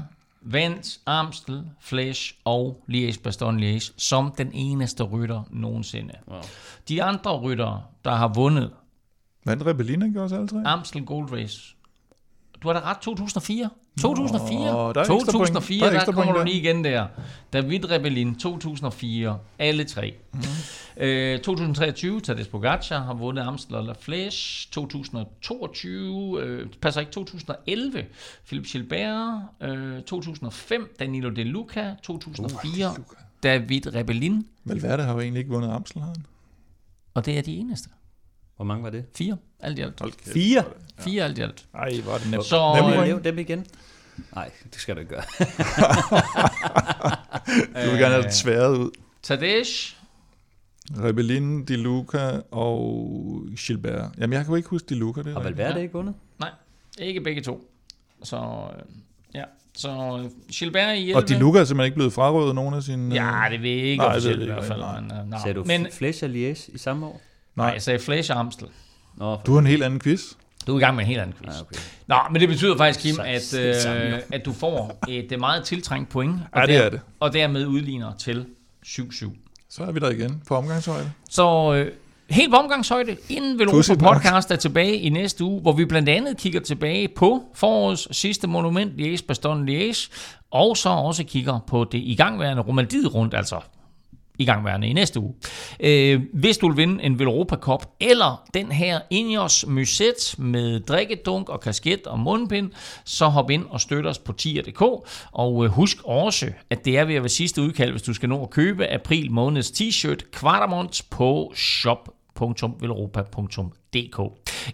Vandt Amstel, Flash og Liège-Bastogne-Liège som den eneste rytter nogensinde. Wow. De andre ryttere, der har vundet Vandt Rebellin ikke også alle tre? Amstel Gold Race, du har da ret, 2004. 2004. der er ekstra point. 2004, Der er der, der kommer point du der. lige igen der. David Rebellin, 2004. Alle tre. Mm. Øh, 2023, Tadej Pogacar har vundet Amstel og La Flèche. 2022, øh, passer ikke, 2011, Philip Gilbert. Øh, 2005, Danilo De Luca. 2004, Uh, De Luca. David Rebellin. Valverde har jo egentlig ikke vundet Amstel, har han? Og det er de eneste. Hvor mange var det? Fire, alt i alt. Hold kæft. Fire? Fire alt i alt. Ej, var det nemt. Så, Må Nemlig. jeg øh, nævne dem igen? Nej, det skal du ikke gøre. Du vil gerne have det sværet ud. Tadej, Rebellin, Di Luca og Gilbert. Jamen, jeg kan jo ikke huske Di Luca. Det er Har. Valverde ikke vundet? Nej, ikke begge to. Så øh, ja, så øh, Gilbert i 11. Og Di Luca er simpelthen ikke blevet frarøvet nogen af sine... Ja, det ved jeg ikke Nej, det officielt i jeg hvert fald. nej. Men, øh, nej. Sagde du men men, Flecha Liège i samme år? Nej, jeg sagde Flash Amstel. Nå, Du har en helt anden quiz. Du er i gang med en helt anden quiz. Ja, okay. Nå, men det betyder faktisk, Kim, at, øh, at du får et øh, meget tiltrængt point. Og Ja, det er det. Og dermed udligner til 7-7. Så er vi der igen på omgangshøjde. Så øh, helt på omgangshøjde, inden Pudsigt nok. Podcast er tilbage i næste uge, hvor vi blandt andet kigger tilbage på forårets sidste monument, Liège Bastogne Liège, og så også kigger på det igangværende Romandiet rundt, altså i gangværende i næste uge. Øh, hvis du vil vinde en Velropa Cup, eller den her Ineos Muset med drikkedunk og kasket og mundbind, så hop ind og støt os på tier.dk, og øh, husk også, at det er ved at være sidste udkald, hvis du skal nå at købe april måneds t-shirt Quatermont på shop DK.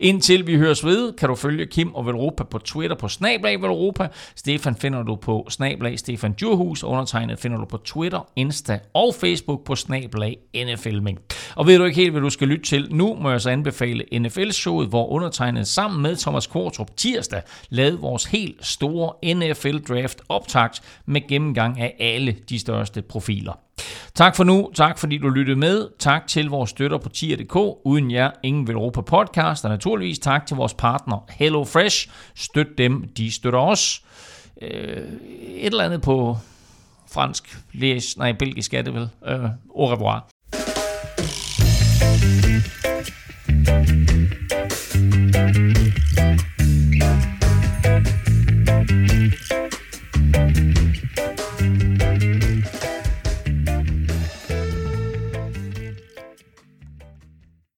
Indtil vi høres ved, kan du følge Kim og Velropa på Twitter på Snablag Velropa. Stefan finder du på Snablag Stefan Djurhus. Undertegnet finder du på Twitter, Insta og Facebook på Snablag NFLming. Og ved du ikke helt, hvad du skal lytte til nu, må jeg så anbefale NFL-showet, hvor undertegnet sammen med Thomas Kortrup tirsdag lavede vores helt store NFL-draft optakt med gennemgang af alle de største profiler. Tak for nu. Tak fordi du lyttede med. Tak til vores støtter på tier.dk. Uden jer, ingen vil podcast. Og naturligvis tak til vores partner Hello Fresh. Støt dem, de støtter os. Øh, et eller andet på fransk, læs, nej, belgisk er det vel. Øh, au revoir.